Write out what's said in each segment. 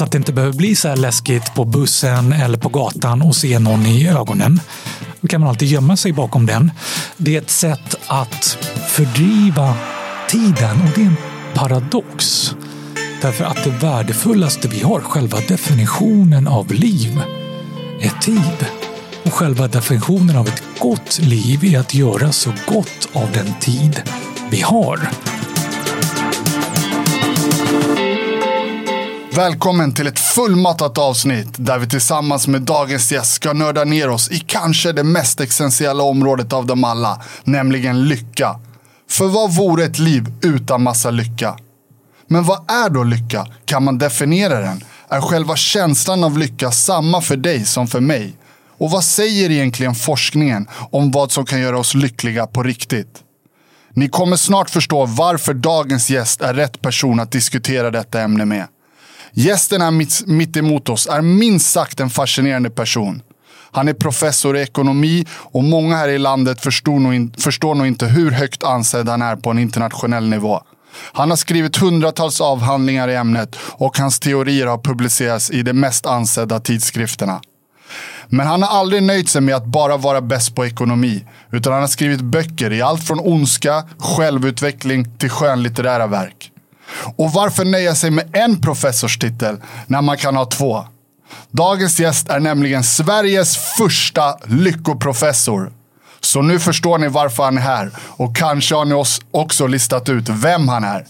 Så att det inte behöver bli så här läskigt på bussen eller på gatan och se någon i ögonen. Då kan man alltid gömma sig bakom den. Det är ett sätt att fördriva tiden och det är en paradox. Därför att det värdefullaste vi har, själva definitionen av liv, är tid. Och själva definitionen av ett gott liv är att göra så gott av den tid vi har. Välkommen till ett fullmatat avsnitt där vi tillsammans med dagens gäst ska nörda ner oss i kanske det mest essentiella området av dem alla, nämligen lycka. För vad vore ett liv utan massa lycka? Men vad är då lycka? Kan man definiera den? Är själva känslan av lycka samma för dig som för mig? Och vad säger egentligen forskningen om vad som kan göra oss lyckliga på riktigt? Ni kommer snart förstå varför dagens gäst är rätt person att diskutera detta ämne med. Gästen här mitt, mitt emot oss är minst sagt en fascinerande person. Han är professor i ekonomi och många här i landet förstår nog, in, förstår nog inte hur högt ansedd han är på en internationell nivå. Han har skrivit hundratals avhandlingar i ämnet och hans teorier har publicerats i de mest ansedda tidskrifterna. Men han har aldrig nöjt sig med att bara vara bäst på ekonomi, utan han har skrivit böcker i allt från ondska, självutveckling till skönlitterära verk. Och varför nöja sig med en professorstitel när man kan ha två? Dagens gäst är nämligen Sveriges första lyckoprofessor. Så nu förstår ni varför han är här och kanske har ni också listat ut vem han är.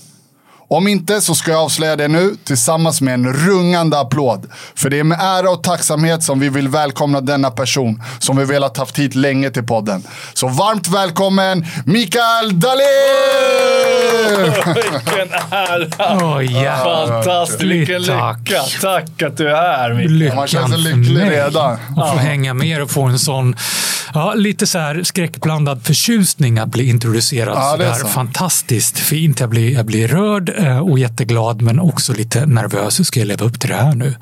Om inte så ska jag avslöja det nu tillsammans med en rungande applåd. För det är med ära och tacksamhet som vi vill välkomna denna person som vi velat haft hit länge till podden. Så varmt välkommen Mikael Dahlén! Vilken ära! Oh, yeah. Fantastiskt, vilken Tack. lycka. Tack att du är här Mikael. Lyckan Man känner sig lycklig redan. Att få hänga med och få en sån, ja, lite så här skräckblandad förtjusning att bli introducerad Ja, det är så. fantastiskt fint. Jag blir, jag blir rörd och jätteglad men också lite nervös. Hur ska jag leva upp till det här nu?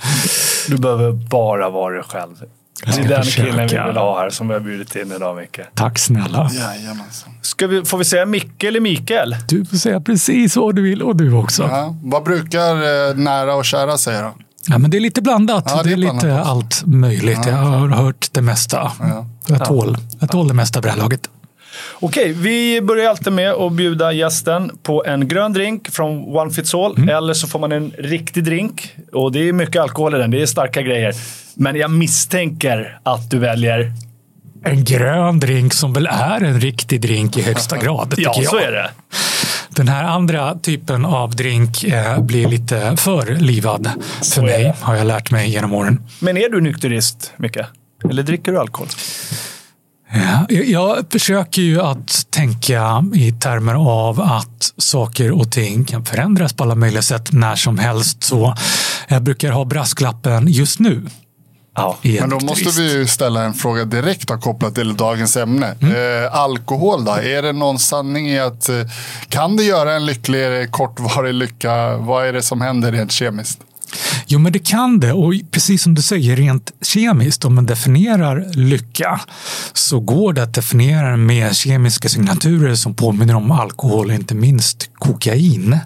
Du behöver bara vara dig själv. Det är den försöka. killen vi vill ha här som vi har bjudit in idag Micke. Tack snälla. Jajamensan. Ska vi, får vi säga Micke eller Mikael? Du får säga precis vad du vill och du också. Ja. Ja, vad brukar eh, nära och kära säga då? men det är lite blandat. Ja, det, det är är lite blandat allt möjligt. Jag har hört det mesta. Jag, tål, jag tål det mesta på det här laget. Okej, vi börjar alltid med att bjuda gästen på en grön drink från One Fits All. Mm. Eller så får man en riktig drink. Och det är mycket alkohol i den. Det är starka grejer. Men jag misstänker att du väljer... En grön drink som väl är en riktig drink i högsta grad. Ja, jag. så är det. Den här andra typen av drink eh, blir lite för livad för är mig, har jag lärt mig genom åren. Men är du nykterist, Micke? Eller dricker du alkohol? Ja, jag- försöker ju att tänka i termer av att saker och ting kan förändras på alla möjliga sätt när som helst. Så jag brukar ha brasklappen just nu. Ja. Men då måste vi ju ställa en fråga direkt kopplat till dagens ämne. Mm. Eh, alkohol då? Är det någon sanning i att eh, kan det göra en lyckligare kortvarig lycka? Vad är det som händer rent kemiskt? Jo, men det kan det. Och precis som du säger, rent kemiskt, om man definierar lycka så går det att definiera med kemiska signaturer som påminner om alkohol, inte minst kokain.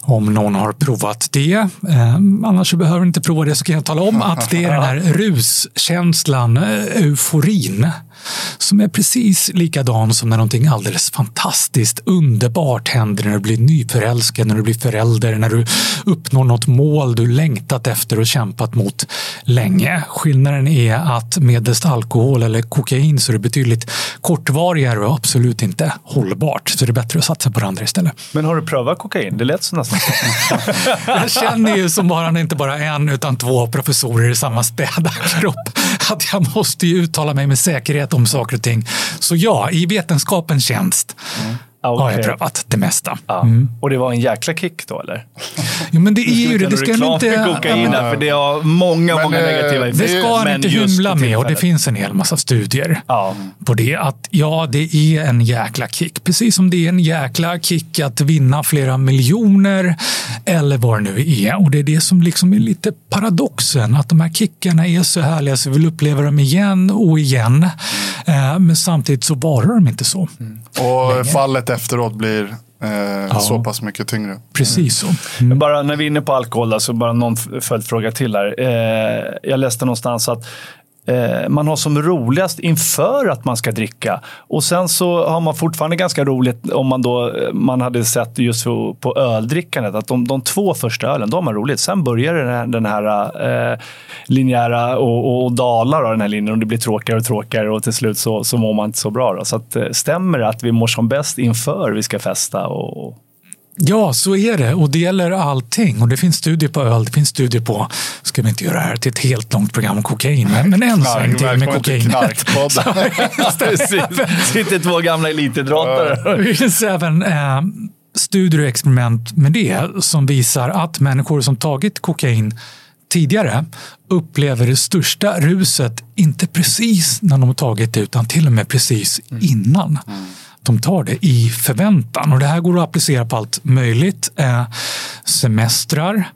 Om någon har provat det. Eh, annars så behöver du inte prova det så kan jag tala om att det är den här ruskänslan, eh, euforin, som är precis likadan som när någonting alldeles fantastiskt underbart händer när du blir nyförälskad, när du blir förälder, när du uppnår något mål du längtat efter och kämpat mot länge. Skillnaden är att medelst alkohol eller kokain så är det betydligt kortvarigare och absolut inte hållbart. Så det är bättre att satsa på det andra istället. Men har du prövat kokain? Det lät så nästan Jag känner ju som bara inte bara en utan två professorer i samma späda kropp att jag måste ju uttala mig med säkerhet om saker och ting. Så ja, i vetenskapens tjänst mm har Okej. jag prövat det mesta. Ja. Och det var en jäkla kick då, eller? Jo, men det är Nu ju det. Det ska inte... kokain ja, för det har många, Men, många eh, negativa Det effekter. ska han Men inte hymla med och det finns en hel massa studier Ja. på det. Att ja, det är en jäkla kick. Precis som det är en jäkla kick att vinna flera miljoner eller vad det nu är. Och det är det som liksom är lite paradoxen. Att de här kickarna är så härliga så vi vill uppleva dem igen och igen. Eh, Men samtidigt så varar de inte så. Och fallet efteråt blir eh, så pass mycket tyngre. Precis så. Mm. Bara när vi är inne på alkohol, alltså bara någon följdfråga till här. Eh, jag läste någonstans att Eh, man har som roligast inför att man ska dricka. Och sen så har man fortfarande ganska roligt om man då eh, man hade sett just på öldrickandet att de, de två första ölen, då har man roligt. Sen börjar den här, den här eh, linjära och, och, och dalar av den här linjen och det blir tråkigare och tråkigare och till slut så, så mår man inte så bra. Då. Så att, eh, stämmer det att vi mår som bäst inför vi ska festa och, Ja, så är det. Och det gäller allting. Och det finns studier på öl, det finns studier på, ska vi inte göra det här till ett helt långt program om kokain, men, men en sväng till med kokain. Sitter två gamla elitidrottare. Det finns även eh, studier och experiment med det som visar att människor som tagit kokain tidigare upplever det största ruset, inte precis när de har tagit det, utan till och med precis innan. Mm de tar det i förväntan. Och det här går att applicera på allt möjligt. Eh, semestrar,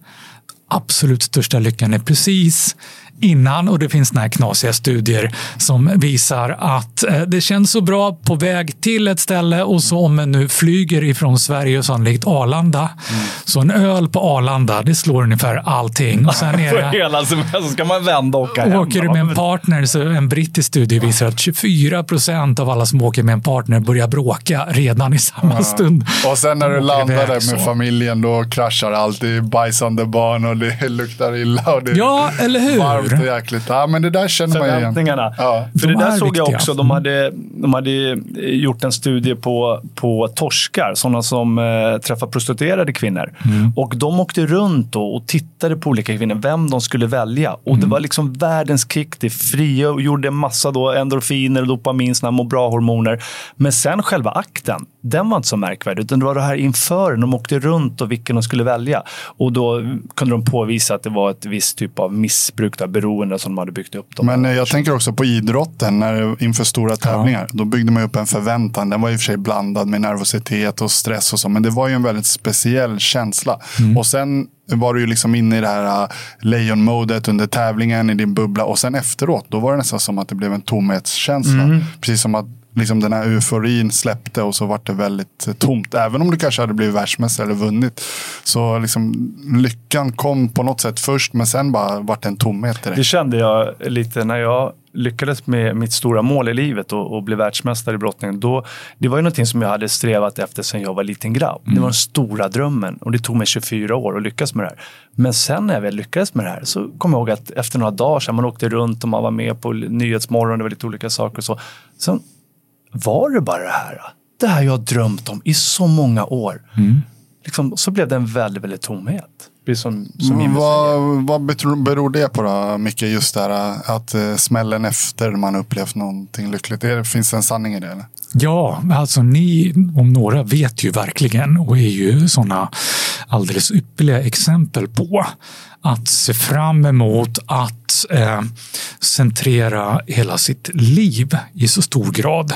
absolut största lyckan är precis innan och det finns såna här knasiga studier som visar att eh, det känns så bra på väg till ett ställe och så om man nu flyger ifrån Sverige och sannolikt Arlanda. Mm. Så en öl på Arlanda, det slår ungefär allting. Och sen är det, hela så ska man vända och åka hem. Åker du med en partner, så en brittisk studie visar att 24 procent av alla som åker med en partner börjar bråka redan i samma ja. stund. Och sen när du landar där med så. familjen, då kraschar allt. Det är bajsande barn och det luktar illa. Och det ja, eller hur? Varmt och jäkligt. Ja, men det där känner man igen. Ja. För de det där såg viktiga. jag också. De hade, de hade gjort en studie på, på torskar, sådana som eh, träffar prostituerade kvinnor. Mm. Och de åkte runt och tittade på olika kvinnor, vem de skulle välja. Och mm. det var liksom världens kick. Det frigjorde massa då endorfiner, dopamin, såna må bra-hormoner. Men sen själva akten, den var inte så märkvärdig. Utan det var det här inför, de åkte runt och vilken de skulle välja. Och då kunde de påvisa att det var ett visst typ av missbruk, av beroende som de hade byggt upp. Men eh, jag tänker också på idrotten, när, inför stora tävlingar. Ja. Då byggde man upp en förväntan. Den var i och för sig blandad med nervositet och stress och så. Men det var ju en väldigt speciell känsla. Mm. Och sen var du ju liksom inne i det här uh, lejonmodet under tävlingen i din bubbla. Och sen efteråt, då var det nästan som att det blev en tomhetskänsla. Mm. Precis som att liksom den här euforin släppte och så vart det väldigt eh, tomt. Även om du kanske hade blivit världsmästare eller vunnit. Så liksom, lyckan kom på något sätt först, men sen bara vart det en tomhet direkt. Det kände jag lite när jag lyckades med mitt stora mål i livet och, och bli världsmästare i brottning. Då, det var ju någonting som jag hade strävat efter sedan jag var liten grabb. Mm. Det var den stora drömmen och det tog mig 24 år att lyckas med det här. Men sen när jag väl lyckades med det här så kom jag ihåg att efter några dagar sedan man åkte runt och man var med på Nyhetsmorgon, det var lite olika saker och så. Sen var det bara det här? Det här jag drömt om i så många år. Mm. Liksom, så blev det en väldigt, väldigt tomhet. Som, som vad, vad beror det på då, Micke? Just det här att uh, smällen efter man upplevt någonting lyckligt. Det, finns det en sanning i det? Eller? Ja, alltså ni om några vet ju verkligen och är ju sådana alldeles ypperliga exempel på att se fram emot att eh, centrera hela sitt liv i så stor grad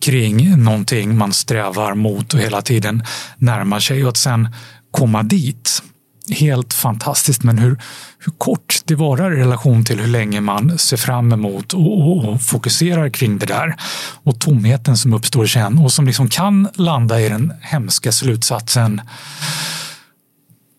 kring någonting man strävar mot och hela tiden närmar sig och att sen komma dit. Helt fantastiskt, men hur, hur kort det varar i relation till hur länge man ser fram emot och, och, och, fokuserar kring det där. Och tomheten som uppstår sen och som liksom kan landa i den hemska slutsatsen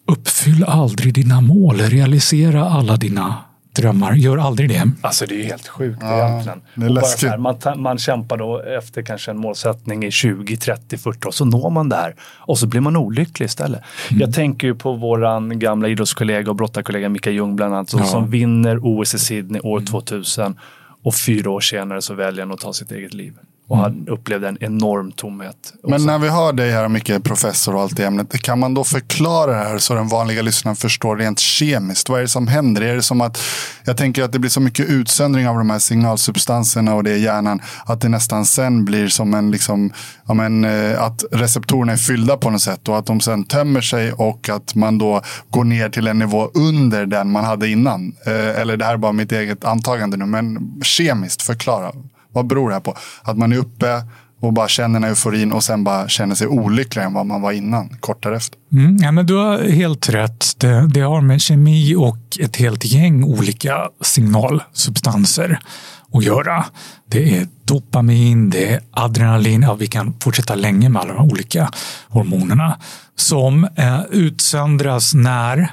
Uppfyll aldrig dina mål, realisera alla dina drömmar. Gör aldrig det. Alltså det är helt sjukt ja, egentligen. Det är läskigt. Här, man, man kämpar då efter kanske en målsättning i 20, 30, 40 år så når man det här och så blir man olycklig istället. Mm. Jag tänker ju på våran gamla idrottskollega och brottarkollega Mika Ljung bland annat ja. som vinner OS i Sydney år 2000 mm. och fyra år senare så väljer han att ta sitt eget liv och han mm. upplevde en enorm tomhet. Men när vi hör dig här, mycket professor och allt i ämnet, kan man då förklara det här så den vanliga lyssnaren förstår rent kemiskt? Vad är det som händer? Är det som att, jag tänker att det blir så mycket utsöndring av de här signalsubstanserna och det i hjärnan, att det nästan sen blir som en, liksom, ja men, eh, att receptorerna är fyllda på något sätt och att de sen tömmer sig och att man då går ner till en nivå under den man hade innan. Eh, eller det här är bara mitt eget antagande nu, men kemiskt förklara. Vad beror det här på? Att man är uppe och bara känner den här euforin och sen bara känner sig olyckligare än vad man var innan, kort därefter. Mm, ja, men du har helt rätt. Det, det har med kemi och ett helt gäng olika signalsubstanser att göra. Det är dopamin, det är adrenalin, ja, vi kan fortsätta länge med alla de olika hormonerna som eh, utsöndras när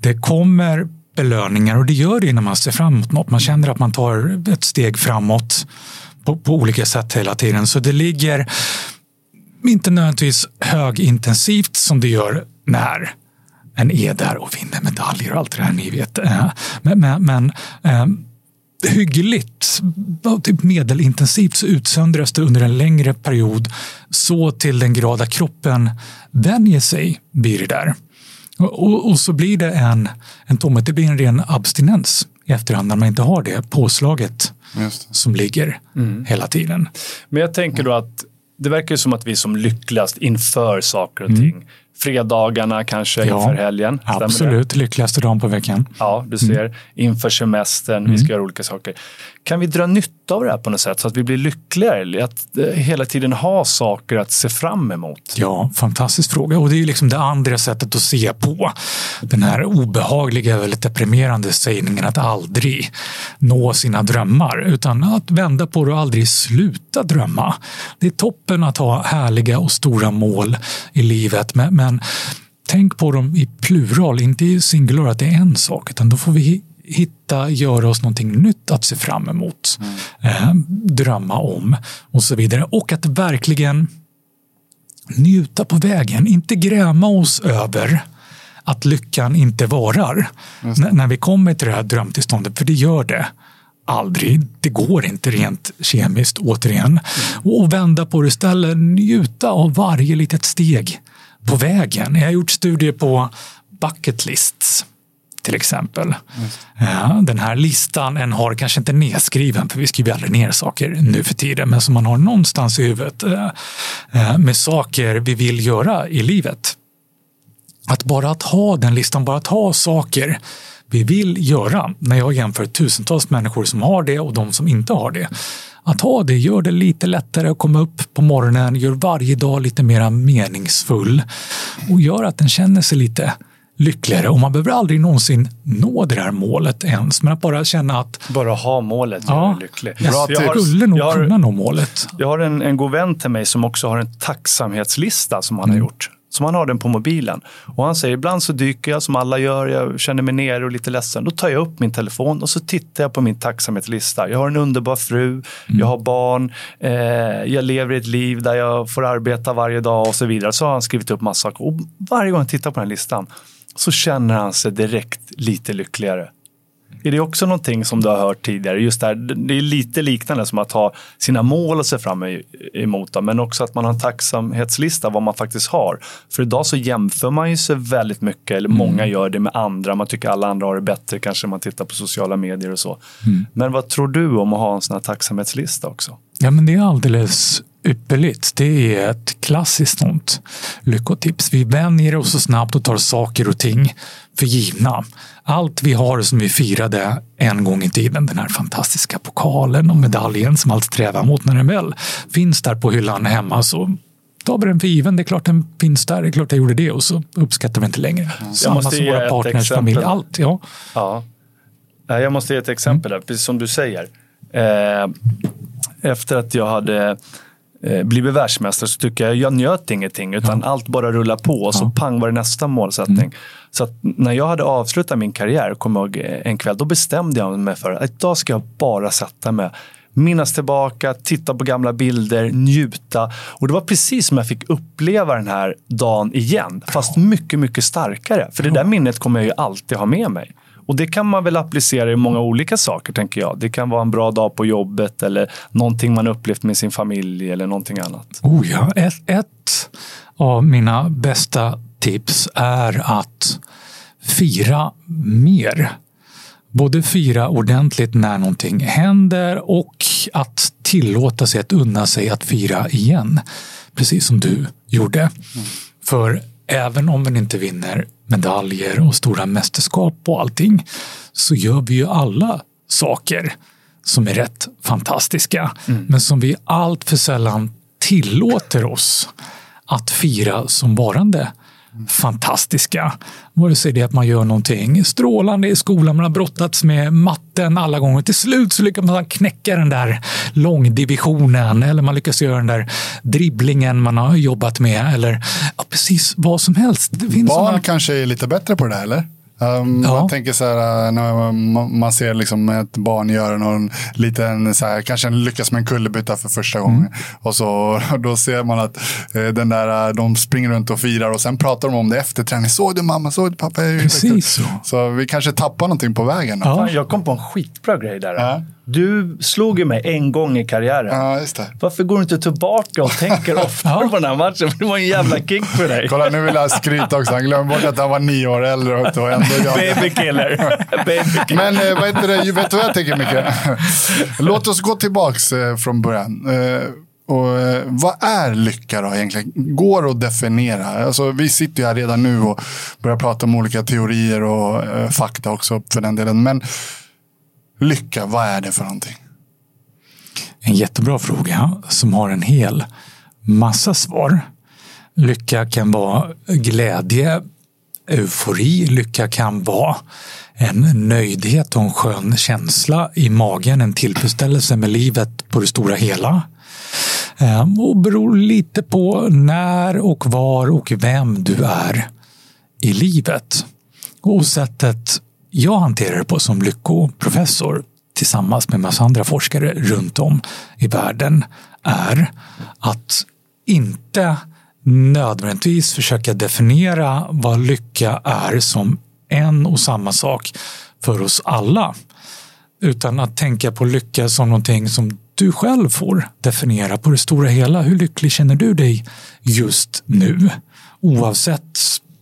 det kommer belöningar och det gör det när man ser framåt. något. Man känner att man tar ett steg framåt på, på olika sätt hela tiden. Så det ligger inte nödvändigtvis högintensivt som det gör när en är där och vinner medaljer och allt det där ni vet. Eh, men, men, men eh, hyggligt, typ medelintensivt så utsöndras det under en längre period så till den grad att kroppen vänjer sig vid det där. Och, och, så blir det en, en tomhet, det blir en ren abstinens i efterhand när man inte har det påslaget det. som ligger mm. hela tiden. Men jag tänker då att det verkar som att vi är som lyckligast inför saker och mm. Fredagarna kanske ja, inför helgen. Absolut, det? lyckligaste dagen på veckan. Ja, du ser. Mm. Inför semestern, mm. vi ska göra olika saker. Kan vi dra nytta av det här på något sätt så att vi blir lyckligare? Att eh, hela tiden ha saker att se fram emot? Ja, fantastisk fråga. Och det är ju liksom det andra sättet att se på den här obehagliga, väldigt deprimerande sägningen att aldrig nå sina drömmar, utan att vända på det och aldrig sluta drömma. Det är toppen att ha härliga och stora mål i livet, men tänk på dem i plural, inte i singular att det är en sak, utan då får vi hitta, göra oss någonting nytt att se fram emot, mm. eh, drömma om och så vidare. Och att verkligen njuta på vägen, inte gräma oss över att lyckan inte varar när vi kommer till det här drömtillståndet, för det gör det aldrig. Det går inte rent kemiskt återigen. Mm. Och vända på det istället, njuta av varje litet steg på vägen. Jag har gjort studier på bucket lists till exempel. Ja, den här listan en har kanske inte nedskriven, för vi skriver aldrig ner saker nu för tiden, men som man har någonstans i huvudet eh, eh, med saker vi vill göra i livet. Att bara att ha den listan, bara att ha saker vi vill göra, när jag jämför tusentals människor som har det och de som inte har det. Att ha det gör det lite lättare att komma upp på morgonen, gör varje dag lite mer meningsfull och gör att den känner sig lite lyckligare och man behöver aldrig någonsin nå det här målet ens, men att bara känna att... Bara ha målet gör ja, lycklig. Bra jag skulle nog jag har, kunna nå målet. Jag har en, en god vän till mig som också har en tacksamhetslista som han mm. har gjort. Så man har den på mobilen. Och han säger ibland så dyker jag som alla gör, jag känner mig nere och lite ledsen. Då tar jag upp min telefon och så tittar jag på min tacksamhetslista. Jag har en underbar fru, mm. jag har barn, eh, jag lever ett liv där jag får arbeta varje dag och så vidare. Så har han skrivit upp massa saker. Och varje gång jag tittar på den listan så känner han sig direkt lite lyckligare. Är det också någonting som du har hört tidigare? Just där, det är lite liknande som att ha sina mål att se fram emot, men också att man har en tacksamhetslista vad man faktiskt har. För idag så jämför man ju sig väldigt mycket, eller mm. många gör det med andra. Man tycker alla andra har det bättre, kanske man tittar på sociala medier och så. Mm. Men vad tror du om att ha en sån här tacksamhetslista också? Ja, men det är alldeles ypperligt. Det är ett klassiskt sånt lyckotips. Vi vänjer oss så snabbt och tar saker och ting för givna. Allt vi har som vi firade en gång i tiden, den här fantastiska pokalen och medaljen som allt strävar mot när den väl finns där på hyllan hemma så tar vi den för given. Det är klart den finns där, det är klart jag gjorde det och så uppskattar vi inte längre. Mm. Samma som våra partners, familj, allt. Ja. ja. Jag måste ge ett exempel, där, precis som du säger. Eh, efter att jag hade blivit världsmästare så tycker jag jag njöt ingenting utan ja. allt bara rullar på och så ja. pang var det nästa målsättning. Mm. Så när jag hade avslutat min karriär, kom jag eh, en kväll, då bestämde jag mig för att idag ska jag bara sätta mig minnas tillbaka, titta på gamla bilder, njuta. Och det var precis som jag fick uppleva den här dagen igen, fast mycket, mycket starkare. För det där minnet kommer jag ju alltid ha med mig. Och det kan man väl applicera i många olika saker, tänker jag. Det kan vara en bra dag på jobbet eller någonting man upplevt med sin familj eller någonting annat. Oh ja, ett, ett av mina bästa tips är att fira mer. Både fira ordentligt när någonting händer och att tillåta sig att unna sig att fira igen. Precis som du gjorde. Mm. För även om man inte vinner medaljer och stora mästerskap och allting så gör vi ju alla saker som är rätt fantastiska mm. men som vi allt för sällan tillåter oss att fira som varande fantastiska. Vare sig det är att man gör någonting strålande i skolan, man har brottats med matten alla gånger. Till slut så lyckas man knäcka den där långdivisionen eller man lyckas göra den där dribblingen man har jobbat med eller ja, precis vad som helst. Barn såna... kanske är lite bättre på det där, eller? Um, ja. Man tänker så här, uh, när man ser liksom ett barn göra någon liten, så här, kanske lyckas med en kullerbytta för första gången. Mm. Och så, då ser man att eh, den där, uh, de springer runt och firar och sen pratar de om det efter träning. Såg du mamma, såg du pappa? Precis så. Så vi kanske tappar någonting på vägen. Ja. Jag kom på en skitbra grej där. Ja. Du slog ju mig en gång i karriären. Ja, just det. Varför går du inte tillbaka och tänker oftare på den här matchen? det var en jävla kick för dig. Kolla, nu vill jag skryta också. Han glömmer bort att han var nio år äldre. Och ändå Babykiller. Baby Men äh, vad heter det? vet du vad jag tänker Micke? Låt oss gå tillbaka äh, från början. Äh, och, eh, vad är lycka då egentligen? Går det att definiera? Alltså, vi sitter ju här redan nu och börjar prata om olika teorier och eh, fakta också för den delen. Men Lycka, vad är det för någonting? En jättebra fråga som har en hel massa svar. Lycka kan vara glädje, eufori. Lycka kan vara en nöjdhet och en skön känsla i magen, en tillfredsställelse med livet på det stora hela. Ehm, och beror lite på när och var och vem du är i livet. Och sättet jag hanterar det på som lyckoprofessor tillsammans med massa andra forskare runt om i världen är att inte nödvändigtvis försöka definiera vad lycka är som en och samma sak för oss alla. Utan att tänka på lycka som någonting som du själv får definiera på det stora hela. Hur lycklig känner du dig just nu? Oavsett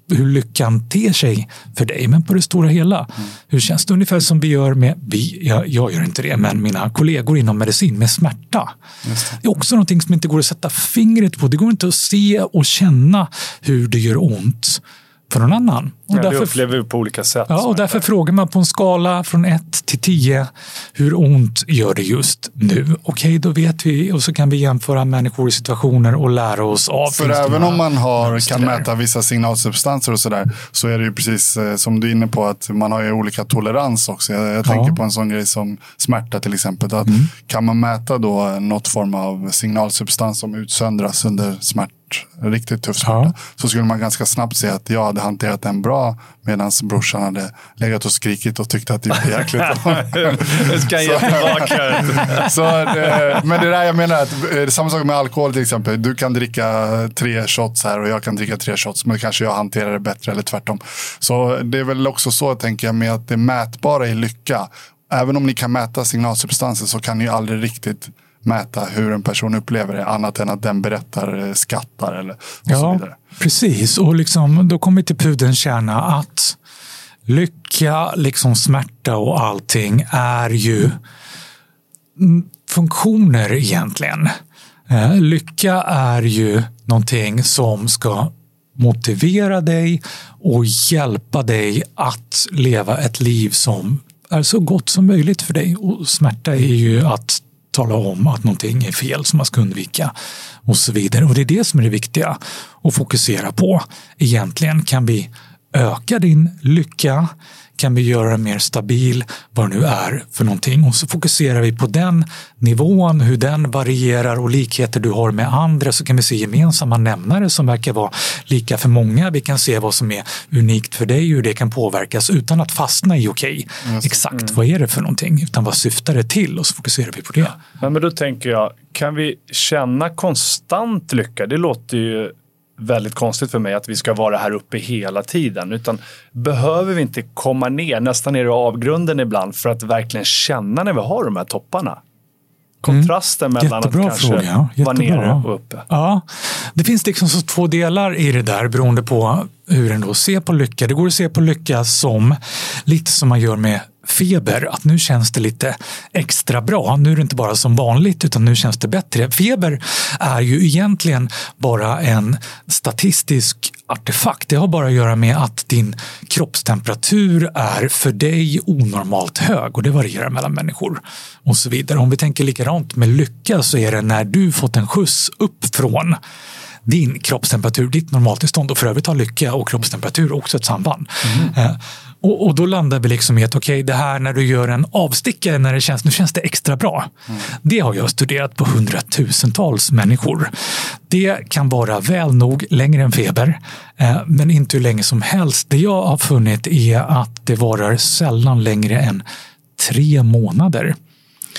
hur lyckan ter sig för dig, men på det stora hela. Mm. Hur känns det? Ungefär som vi gör med, vi, jag, jag, gör inte det, men mina kollegor inom medicin med smärta. Det. det. är också någonting som inte går att sätta fingret på. Det går inte att se och känna hur det gör ont för någon annan. Och ja, därför, det upplever vi på olika sätt. Ja, och därför frågar man på en skala från 1 till 10. Hur ont gör det just nu? Okej, okay, då vet vi och så kan vi jämföra människor i situationer och lära oss av. För även om man har, kan mäta vissa signalsubstanser och sådär så är det ju precis eh, som du är inne på att man har ju olika tolerans också. Jag, jag tänker på en sån grej som smärta till exempel. Att mm. Kan man mäta då något form av signalsubstans som utsöndras under smärta riktigt tuff smärta. Ja. Så skulle man ganska snabbt se att jag hade hanterat den bra medan brorsan hade legat och skrikit och tyckte att det var jäkligt. Nu ska jag tillbaka. så, det, men det där jag menar, att, eh, samma sak med alkohol till exempel. Du kan dricka tre shots här och jag kan dricka tre shots. Men kanske jag hanterar det bättre eller tvärtom. Så det är väl också så tänker jag med att det mätbara i lycka. Även om ni kan mäta signalsubstanser så kan ni aldrig riktigt mäta hur en person upplever det annat än att den berättar, eh, skattar eller och ja, så vidare. Precis, och liksom, då kommer vi till pudelns kärna att lycka, liksom smärta och allting är ju funktioner egentligen. Eh, lycka är ju någonting som ska motivera dig och hjälpa dig att leva ett liv som är så gott som möjligt för dig. Och smärta är ju att tala om att någonting är fel som man ska undvika och så vidare. Och det är det som är det viktiga att fokusera på. Egentligen kan vi öka din lycka kan vi göra den mer stabil, vad det nu är för någonting. Och så fokuserar vi på den nivån, hur den varierar och likheter du har med andra så kan vi se gemensamma nämnare som verkar vara lika för många. Vi kan se vad som är unikt för dig och hur det kan påverkas utan att fastna i okej, okay, exakt mm. vad är det för någonting, utan vad syftar det till och så fokuserar vi på det. Ja, men då tänker jag, kan vi känna konstant lycka? Det låter ju väldigt konstigt för mig att vi ska vara här uppe hela tiden. Utan behöver vi inte komma ner, nästan ner i avgrunden ibland för att verkligen känna när vi har de här topparna? Kontrasten mm. mellan Jättebra att kanske fråga. vara nere och uppe. Ja, det finns liksom så två delar i det där beroende på hur en då ser på lycka. Det går att se på lycka som lite som man gör med feber, att nu känns det lite extra bra. Nu är det inte bara som vanligt utan nu känns det bättre. Feber är ju egentligen bara en statistisk artefakt. Det har bara att göra med att din kroppstemperatur är för dig onormalt hög och det varierar mellan människor och så vidare. Om vi tänker likadant med lycka så är det när du fått en skjuts upp från din kroppstemperatur, ditt normaltillstånd och för övrigt har lycka och kroppstemperatur också ett samband. Mm. Och, och, då landar vi liksom i att okej, okay, det här när du gör en avstickare när det känns, nu känns det extra bra. Mm. Det har jag studerat på hundratusentals människor. Det kan vara väl nog längre än feber, eh, men inte hur länge som helst. Det jag har funnit är att det varar sällan längre än tre månader.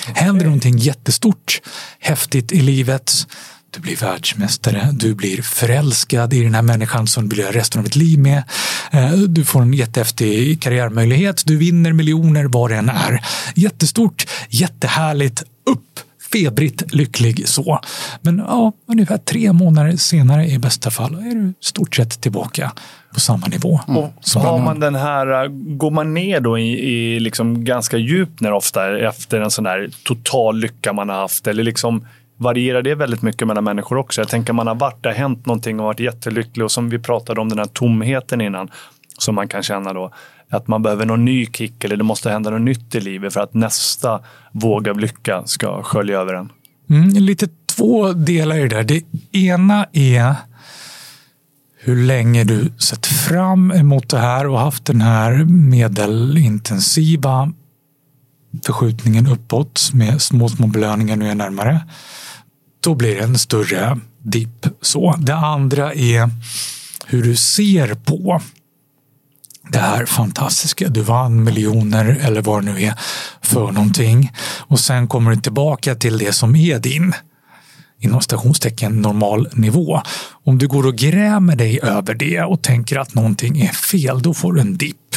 Okay. Händer någonting jättestort, häftigt i livet, du blir världsmästare, du blir förälskad i den här människan som du blir resten av ditt liv med. Eh, du får en jättehäftig karriärmöjlighet, du vinner miljoner vad det än är. Jättestort, jättehärligt, upp febrigt lycklig så. Men ja, ungefär tre månader senare i bästa fall är du stort sett tillbaka på samma nivå. Mm. Och har man den här, går man ner då i, i liksom ganska djupt när ofta efter en sån där total lycka man har haft eller liksom varierar det väldigt mycket mellan människor också. Jag tänker man har varit, det har hänt någonting och varit jättelycklig och som vi pratade om den här tomheten innan som man kan känna då att man behöver någon ny kick eller det måste hända något nytt i livet för att nästa våg av lycka ska skölja över en. Mm, lite två delar i det där. Det ena är hur länge du sett fram emot det här och haft den här medelintensiva förskjutningen uppåt med små, små belöningar nu är närmare då blir det en större dipp. Så. Det andra är hur du ser på det här fantastiska. Du vann miljoner eller vad det nu är för någonting och sen kommer du tillbaka till det som är din inom stationstecken normal nivå. Om du går och grämer dig över det och tänker att någonting är fel, då får du en dipp.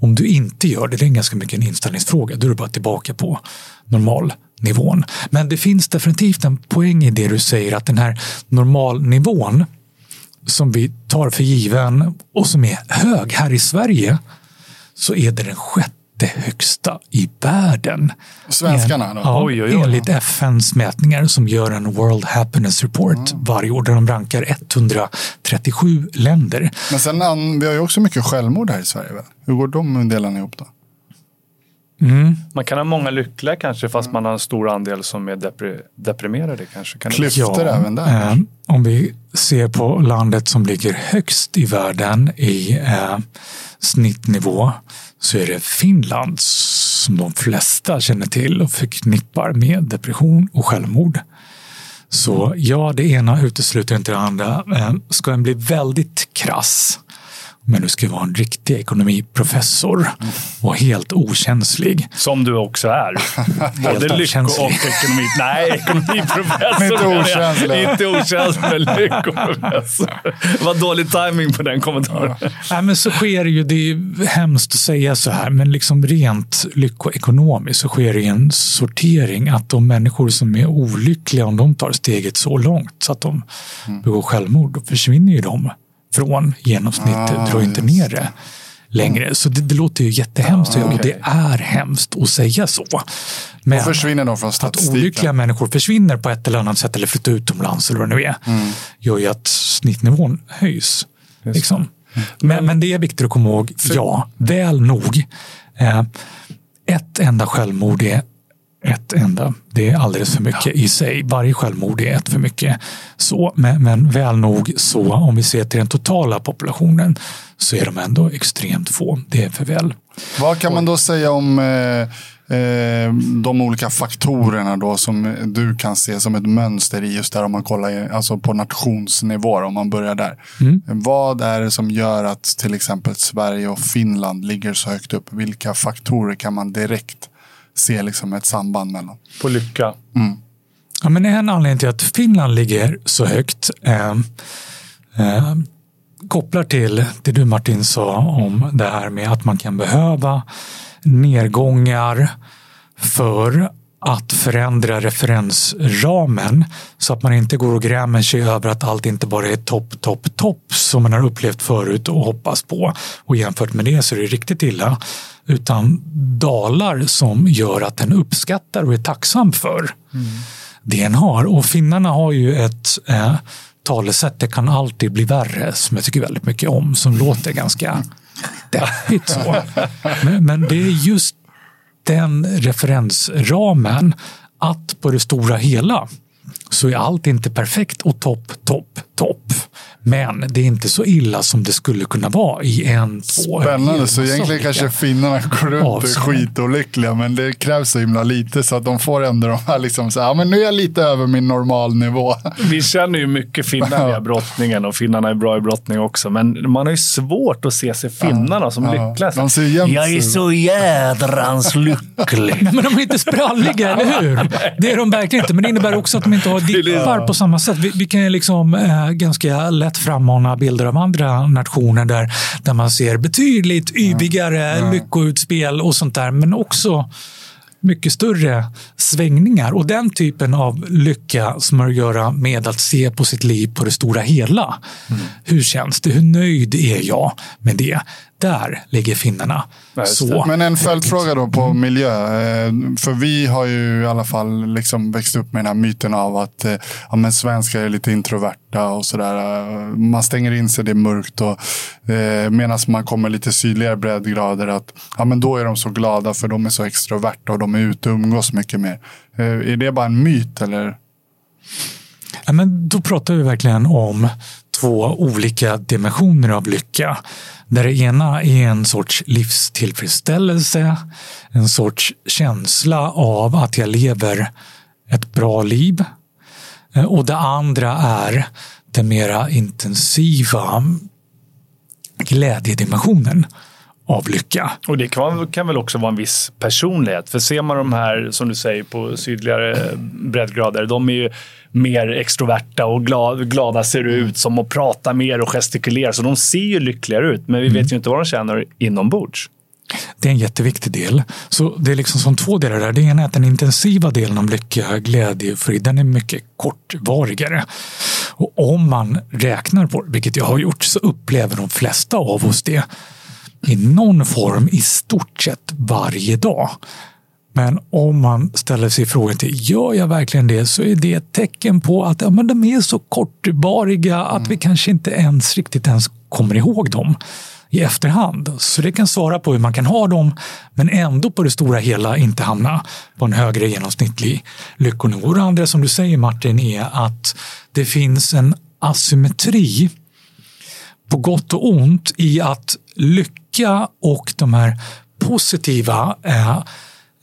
Om du inte gör det, det är ganska mycket en inställningsfråga, då är du bara tillbaka på normalnivån. Men det finns definitivt en poäng i det du säger att den här normalnivån som vi tar för given och som är hög här i Sverige så är det den sjätte högsta i världen. Svenskarna? Då? Ja, oj, oj, oj. Enligt FNs mätningar som gör en World Happiness Report mm. varje år där de rankar 137 länder. Men sen, vi har ju också mycket självmord här i Sverige. Hur går de delarna ihop då? Mm. Man kan ha många lyckliga kanske fast man har en stor andel som är depri deprimerade. Kanske. Kan Klyftor ja, även där. Eh, om vi ser på landet som ligger högst i världen i eh, snittnivå så är det Finland som de flesta känner till och förknippar med depression och självmord. Så ja, det ena utesluter inte det andra. Eh, ska en bli väldigt krass men du ska vara en riktig ekonomiprofessor och helt okänslig. Som du också är. Både lycko och ekonomi. Nej, ekonomiprofessor. inte okänslig. Inte okänslig, men lyckoprofessor. Var dålig timing på den kommentaren. Ja. Nej, men så sker det ju, det är hemskt att säga så här, men liksom rent lyckoekonomiskt så sker det en sortering att de människor som är olyckliga, om de tar steget så långt så att de mm. begår självmord, då försvinner ju de från genomsnittet, ah, drar inte ner det längre. Så det, det låter ju jättehemskt ah, okay. och det är hemskt att säga så. Men och försvinner de från statistiken? Att olyckliga människor försvinner på ett eller annat sätt eller flyttar utomlands eller vad det nu är, mm. gör ju att snittnivån höjs. Liksom. Men, men det är viktigt att komma ihåg, ja, väl nog. Eh, ett enda självmord är ett enda. Det är alldeles för mycket i sig. Varje självmord är ett för mycket. Så, men, men väl nog så, om vi ser till den totala populationen, så är de ändå extremt få. Det är för väl. Vad kan man då säga om eh, eh, de olika faktorerna då som du kan se som ett mönster i just där om man kollar alltså på nationsnivå, om man börjar där. Mm. Vad är det som gör att till exempel Sverige och Finland ligger så högt upp? Vilka faktorer kan man direkt se liksom ett samband mellan. På lycka. Mm. Ja, men en anledning till att Finland ligger så högt eh, eh, kopplar till det du Martin sa om det här med att man kan behöva nedgångar för att förändra referensramen så att man inte går och grämer sig över att allt inte bara är topp, topp, topp som man har upplevt förut och hoppas på. Och jämfört med det så är det riktigt illa. Utan dalar som gör att den uppskattar och är tacksam för mm. det den har. Och finnarna har ju ett eh, talesätt, det kan alltid bli värre, som jag tycker väldigt mycket om, som låter ganska deppigt så. Men, men det är just den referensramen att på det stora hela så är allt inte perfekt och topp, topp, topp. Men det är inte så illa som det skulle kunna vara i en, två... Spännande, så egentligen kanske finnarna går runt och är skitolyckliga, men det krävs så himla lite så att de får ändå de här liksom så här, ja men nu är jag lite över min normalnivå. Vi känner ju mycket finnar via brottningen och finnarna är bra i brottning också, men man har ju svårt att se sig finnarna som ja, lyckliga. De ser jag är så jädrans lycklig. Nej, men de är inte spralliga, eller hur? Det är de verkligen inte, men det innebär också att de inte har dippar på samma sätt. Vi, vi kan ju liksom äh, ganska lätt frammana bilder av andra nationer där, där man ser betydligt yvigare ja. lyckoutspel och sånt där, men också mycket större svängningar. Och den typen av lycka som har att göra med att se på sitt liv på det stora hela. Mm. Hur känns det? Hur nöjd är jag med det? Där ligger finnarna. Så. Men en följdfråga då på miljö. Eh, för vi har ju i alla fall liksom växt upp med den här myten av att eh, ja, men svenskar är lite introverta och sådär. Man stänger in sig, det är mörkt. Och, eh, Medan man kommer lite sydligare breddgrader att ja, men då är de så glada för de är så extroverta och de är ute och umgås mycket mer. Är det bara en myt eller? Ja, men då pratar vi verkligen om två olika dimensioner av lycka. Där det ena är en sorts livstillfredsställelse, en sorts känsla av att jag lever ett bra liv. Eh, och det andra är den mera intensiva glädjedimensionen av lycka. Och det kan, kan, väl också vara en viss personlighet. För ser man de här, som du säger, på sydligare breddgrader, de är ju mer extroverta och glada, glada ser ut som och pratar mer och gestikulerar. Så de ser ju lyckligare ut, men vi mm. vet ju inte vad de känner inombords. Det är en jätteviktig del. Så det är liksom som två delar där. Det ena är att den intensiva delen av lycka, glädje och frid, den är mycket kortvarigare. Och om man räknar på det, vilket jag har gjort, så upplever de flesta av oss det i någon form i stort sett varje dag. Men om man ställer sig frågan till gör jag verkligen det så är det ett tecken på att ja, men de är så kortvariga att mm. vi kanske inte ens riktigt ens kommer ihåg dem i efterhand. Så det kan svara på hur man kan ha dem men ändå på det stora hela inte hamna på en högre genomsnittlig lyckonivå. Det andra som du säger Martin är att det finns en asymmetri på gott och ont i att lycka och de här positiva eh,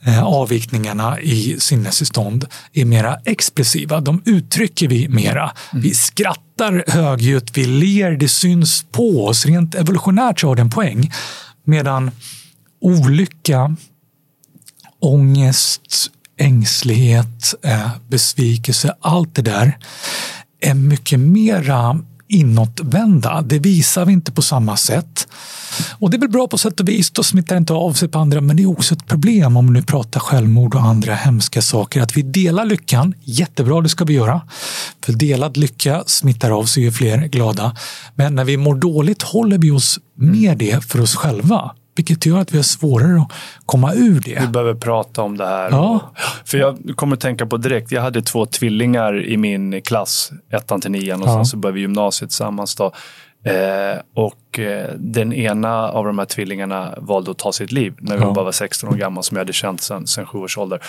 eh, avvikningarna i sinnestillstånd är mera expressiva. De uttrycker vi mera. Mm. Vi skrattar högljutt, vi ler, det syns på oss. Rent evolutionärt så har det en poäng. Medan olycka, ångest, ängslighet, eh, besvikelse, allt det där är mycket mera inåtvända. Det visar vi inte på samma sätt. Och det är väl bra på sätt och vis, då smittar det inte av sig på andra, men det är också ett problem om vi nu pratar självmord och andra hemska saker. Att vi delar lyckan, jättebra, det ska vi göra. För delad lycka smittar av sig ju fler glada. Men när vi mår dåligt håller vi oss med det för oss själva. Vilket gör att vi har svårare att komma ur det. Vi behöver prata om det här. Ja. För jag kommer att tänka på direkt, jag hade två tvillingar i min klass, ettan till nian och ja. sen så började vi gymnasiet tillsammans. Då. Eh, och eh, den ena av de här tvillingarna valde att ta sitt liv när vi ja. bara var 16 år gammal som jag hade känt sedan, sedan sju års ålder.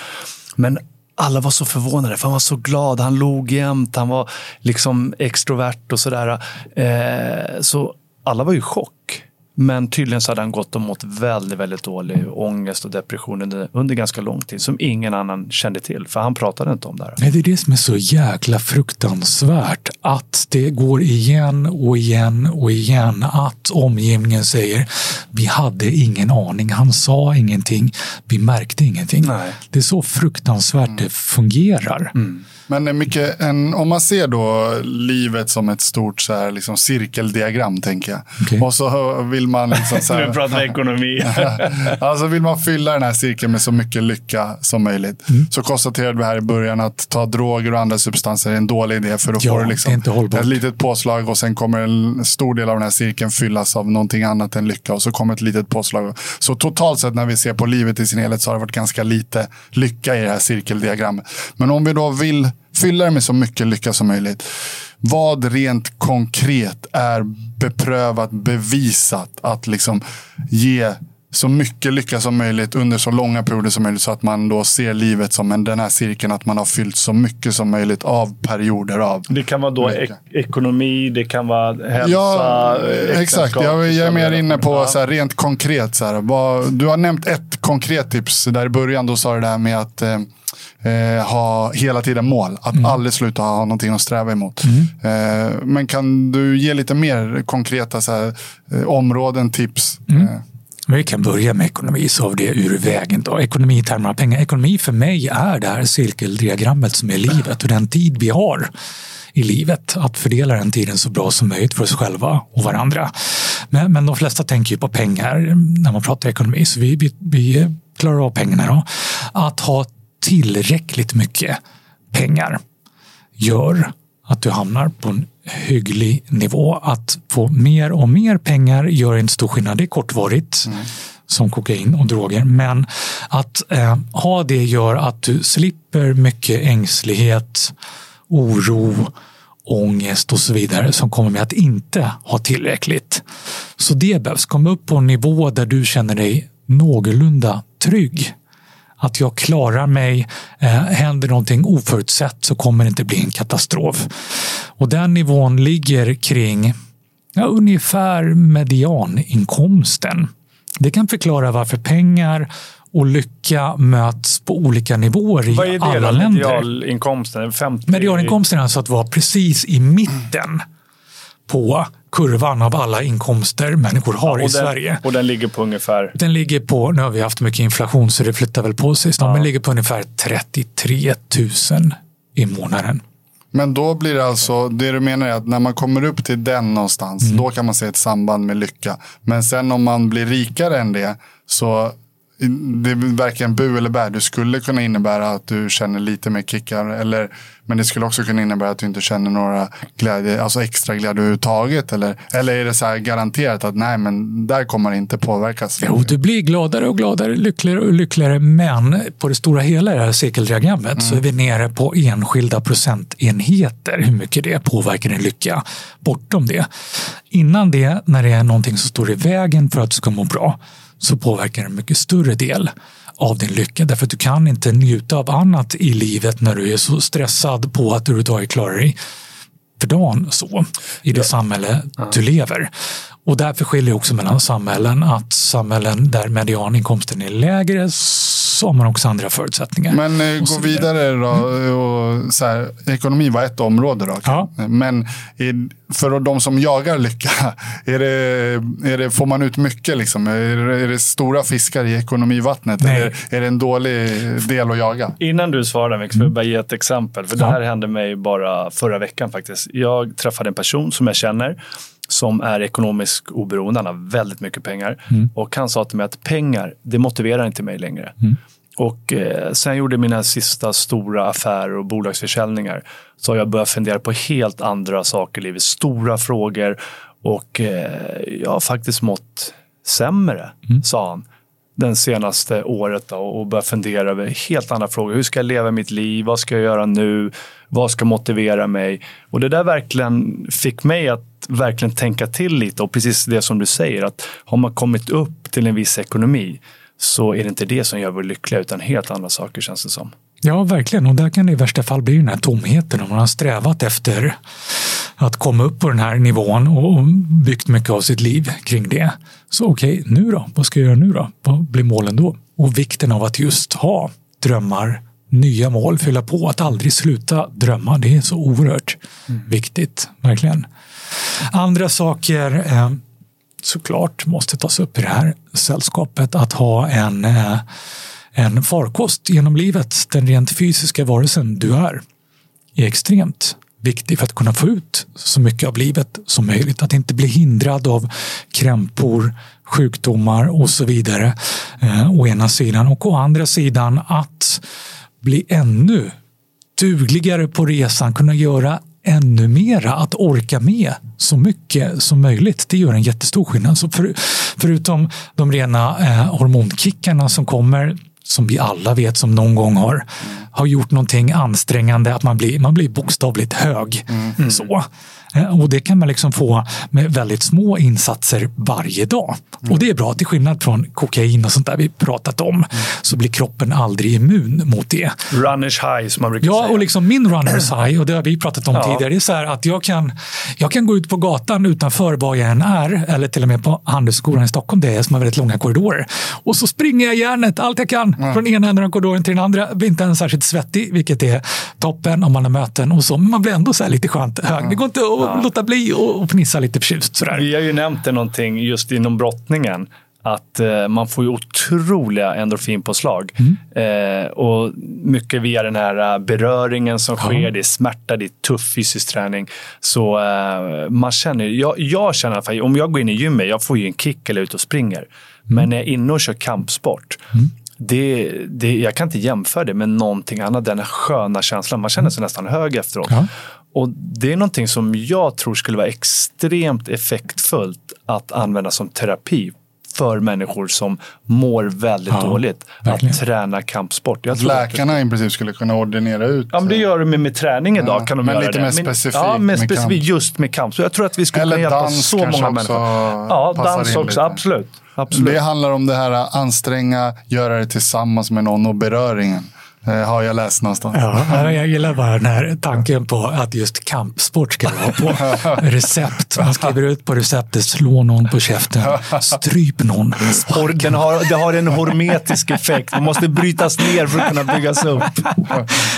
Men alla var så förvånade, för han var så glad, han log jämt, han var liksom extrovert och sådär. Eh, så alla var ju i chock. Men tydligen så hade han gått och mått väldigt, väldigt dålig ångest och depression under, under ganska lång tid som ingen annan kände till, för han pratade inte om det här. Nej, det är det som är så jäkla fruktansvärt. Att det går igen och igen och igen att omgivningen säger vi hade ingen aning, han sa ingenting, vi märkte ingenting. Nej. Det är så fruktansvärt mm. det fungerar. Mm. Men mycket, en, om man ser då livet som ett stort så här, liksom, cirkeldiagram, tänker jag. Okay. Och så vill man... Liksom, så här, nu pratar vi ekonomi. alltså vill man fylla den här cirkeln med så mycket lycka som möjligt. Mm. Så konstaterade vi här i början att ta droger och andra substanser är en dålig idé. För då ja, får du liksom ett litet påslag och sen kommer en stor del av den här cirkeln fyllas av någonting annat än lycka. Och så kommer ett litet påslag. Så totalt sett när vi ser på livet i sin helhet så har det varit ganska lite lycka i det här cirkeldiagrammet. Men om vi då vill fylla det med så mycket lycka som möjligt. Vad rent konkret är beprövat, bevisat att liksom ge så mycket lycka som möjligt under så långa perioder som möjligt så att man då ser livet som en, den här cirkeln att man har fyllt så mycket som möjligt av perioder av Det kan vara då ek ekonomi, det kan vara hälsa, Ja, exakt. Jag, jag är mer inne på så här, rent konkret. Så här, vad, du har nämnt ett konkret tips där i början. Då sa du det här med att eh, eh, ha hela tiden mål. Att mm. aldrig sluta ha någonting att sträva emot. Mm. Eh, men kan du ge lite mer konkreta här, eh, områden, tips? Mm. Eh. Vi kan börja med ekonomi så har vi det ur vägen. Då. Ekonomi i termer av pengar. Ekonomi för mig är det här cirkeldiagrammet som är livet och den tid vi har i livet. Att fördela den tiden så bra som möjligt för oss själva och varandra. Men, men de flesta tänker ju på pengar när man pratar ekonomi så vi, vi, vi klarar av pengarna. Då. Att ha tillräckligt mycket pengar gör att du hamnar på en hygglig nivå. Att få mer och mer pengar gör inte stor skillnad. Det är kortvarigt. Mm som kokain och droger. Men att eh, ha det gör att du slipper mycket ängslighet, oro, ångest och så vidare som kommer med att inte ha tillräckligt. Så det behövs komma upp på en nivå där du känner dig någorlunda trygg att jag klarar mig. Eh, händer någonting oförutsett så kommer det inte bli en katastrof. Och den nivån ligger kring ja, ungefär medianinkomsten. Det kan förklara varför pengar och lycka möts på olika nivåer i alla länder. Vad är det medialinkomsten? 50... Medianinkomsten är alltså att vara precis i mitten på kurvan av alla inkomster människor har ja, i den, Sverige. Och den ligger på ungefär? Den ligger på, nu har vi haft mycket inflation så det flyttar väl på sig, ja. men ligger på ungefär 33 000 i månaden. Men då blir det alltså, det du menar är att när man kommer upp till den någonstans, mm. då kan man se ett samband med lycka. Men sen om man blir rikare än det, så det är varken bu eller bär. Det skulle kunna innebära att du känner lite mer kickar. Eller, men det skulle också kunna innebära att du inte känner några glädje, alltså extra glädje överhuvudtaget. Eller, eller är det så här garanterat att nej, men där kommer det inte påverkas? Jo, du blir gladare och gladare, lyckligare och lyckligare. Men på det stora hela i det här cirkeldiagrammet mm. så är vi nere på enskilda procentenheter. Hur mycket det påverkar din lycka. Bortom det. Innan det, när det är någonting som står i vägen för att du ska må bra så påverkar en mycket större del av din lycka. Därför att du kan inte njuta av annat i livet när du är så stressad på att du överhuvudtaget klarar dig för dagen så i det ja. samhälle ja. du lever. Och därför skiljer det också mellan samhällen att samhällen där medianinkomsten är lägre så har man också andra förutsättningar. Men eh, gå vidare då. Mm. Och, så här, ekonomi var ett område. Då. Ja. Men för de som jagar lycka, är det, är det, får man ut mycket? Liksom? Är, det, är det stora fiskar i ekonomivattnet? Nej. Eller är det en dålig del att jaga? Innan du svarar, Mix, får jag bara ge ett exempel. För Det här hände mig bara förra veckan faktiskt. Jag träffade en person som jag känner som är ekonomiskt oberoende. Han har väldigt mycket pengar. Mm. Och han sa till mig att pengar, det motiverar inte mig längre. Mm. Och eh, sen jag gjorde mina sista stora affärer och bolagsförsäljningar så har jag börjat fundera på helt andra saker i livet. Stora frågor och eh, jag har faktiskt mått sämre, mm. sa han den senaste året då, och börjat fundera över helt andra frågor. Hur ska jag leva mitt liv? Vad ska jag göra nu? Vad ska motivera mig? Och det där verkligen fick mig att verkligen tänka till lite och precis det som du säger att har man kommit upp till en viss ekonomi så är det inte det som gör mig lyckliga utan helt andra saker känns det som. Ja, verkligen. Och där kan det i värsta fall bli den här tomheten om man har strävat efter att komma upp på den här nivån och byggt mycket av sitt liv kring det. Så okej, okay, nu då? Vad ska jag göra nu då? Vad blir målen då? Och vikten av att just ha drömmar, nya mål, fylla på, att aldrig sluta drömma. Det är så oerhört mm. viktigt, verkligen. Andra saker eh, såklart måste tas upp i det här sällskapet. Att ha en, eh, en farkost genom livet, den rent fysiska varelsen du är, är extremt viktig för att kunna få ut så mycket av livet som möjligt. Att inte bli hindrad av krämpor, sjukdomar och så vidare. Eh, å ena sidan och å andra sidan att bli ännu dugligare på resan, kunna göra ännu mera, att orka med så mycket som möjligt. Det gör en jättestor skillnad. Så för, förutom de rena eh, hormonkickarna som kommer som vi alla vet som någon gång har, har gjort någonting ansträngande, att man blir, man blir bokstavligt hög. Mm. Så. Eh, och det kan man liksom få med väldigt små insatser varje dag. Mm. Och det är bra, till skillnad från kokain och sånt där vi pratat om, mm. så blir kroppen aldrig immun mot det. Runners high som man brukar ja, säga. Ja, och liksom min runners high, och det har vi pratat om ja. tidigare, det är så här att jag kan, jag kan gå ut på gatan utanför var jag än är, eller till och med på Handelsskolan i Stockholm, det är som har väldigt långa korridorer. Och så springer jag järnet allt jag kan mm. från ena änden av korridoren till den andra. Blir inte ens särskilt svettig, vilket är toppen om man har möten och så. Men man blir ändå så lite skönt hög. Det går inte att ja. låta bli och fnissa lite förtjust. Sådär. Vi har ju nämnt det någonting just inom brottningen att eh, man får ju otroliga endorfinpåslag. Mm. Eh, och mycket via den här eh, beröringen som sker, det är smärta, det är tuff fysisk träning. Så eh, man känner, jag, jag känner att om jag går in i gymmet, jag får ju en kick eller ut och springer. Mm. Men när jag är inne och kör kampsport, mm. det, det, jag kan inte jämföra det med någonting annat. Den här sköna känslan, man känner sig nästan hög efteråt. Ja. Och Det är någonting som jag tror skulle vara extremt effektfullt att använda som terapi för människor som mår väldigt ja, dåligt verkligen. att träna kampsport. Läkarna i princip skulle kunna ordinera ut? Ja, men det gör de med, med träning idag. Ja, kan de men göra lite det. mer specifikt? Ja, mer specifikt med just med kamp. Så jag tror att vi skulle Eller kunna hjälpa så många människor. Ja, dans också. Absolut. Absolut. Det handlar om det här anstränga, göra det tillsammans med någon och beröringen. Eh, har jag läst någonstans. Ja, jag gillar bara den här tanken på att just kampsport ska vara på recept. Man skriver ut på receptet, slå någon på käften, stryp någon. Den har, det har en hormetisk effekt. Man måste brytas ner för att kunna byggas upp.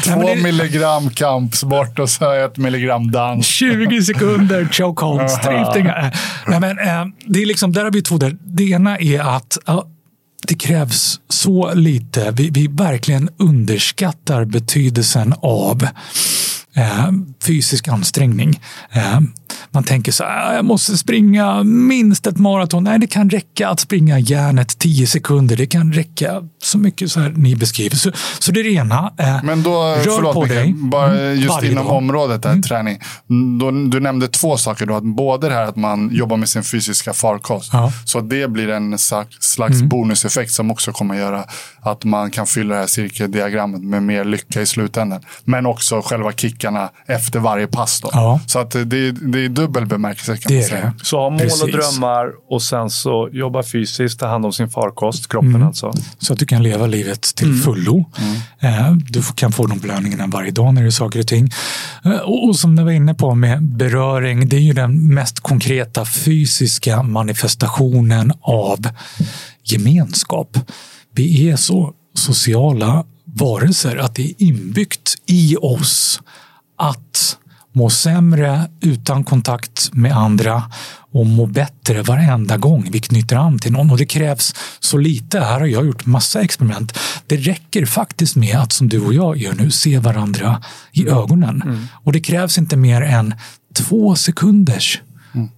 Två det... milligram kampsport och så ett milligram dans. 20 sekunder chokehold, strypning. Nej, men, eh, det är liksom, där har vi två där. Det ena är att det krävs så lite. Vi, vi verkligen underskattar betydelsen av eh, fysisk ansträngning. Eh, man tänker så här, ah, jag måste springa minst ett maraton. Nej, det kan räcka att springa järnet 10 sekunder. Det kan räcka så mycket så här ni beskriver. Så, så det är det ena. Eh, Men då, rör förlåt, på dig. Bara mm, just inom dag. området där, mm. träning. Då, du nämnde två saker. Då, att både det här att man jobbar med sin fysiska farkost. Ja. Så det blir en slags mm. bonuseffekt som också kommer göra att man kan fylla det här cirkeldiagrammet med mer lycka i slutändan. Men också själva kickarna efter varje pass. Då. Ja. Så att det, det är dubbel bemärkelse kan det man säga. Så ha mål Precis. och drömmar och sen så jobba fysiskt, ta hand om sin farkost, kroppen mm. alltså. Så att du kan leva livet till mm. fullo. Mm. Eh, du kan få de belöningarna varje dag när det är saker och ting. Eh, och som du var inne på med beröring, det är ju den mest konkreta fysiska manifestationen av gemenskap. Vi är så sociala varelser att det är inbyggt i oss att må sämre utan kontakt med andra och må bättre varenda gång vi knyter an till någon. Och det krävs så lite. Här har jag gjort massa experiment. Det räcker faktiskt med att som du och jag gör nu se varandra i ögonen. Mm. Och det krävs inte mer än två sekunders mm.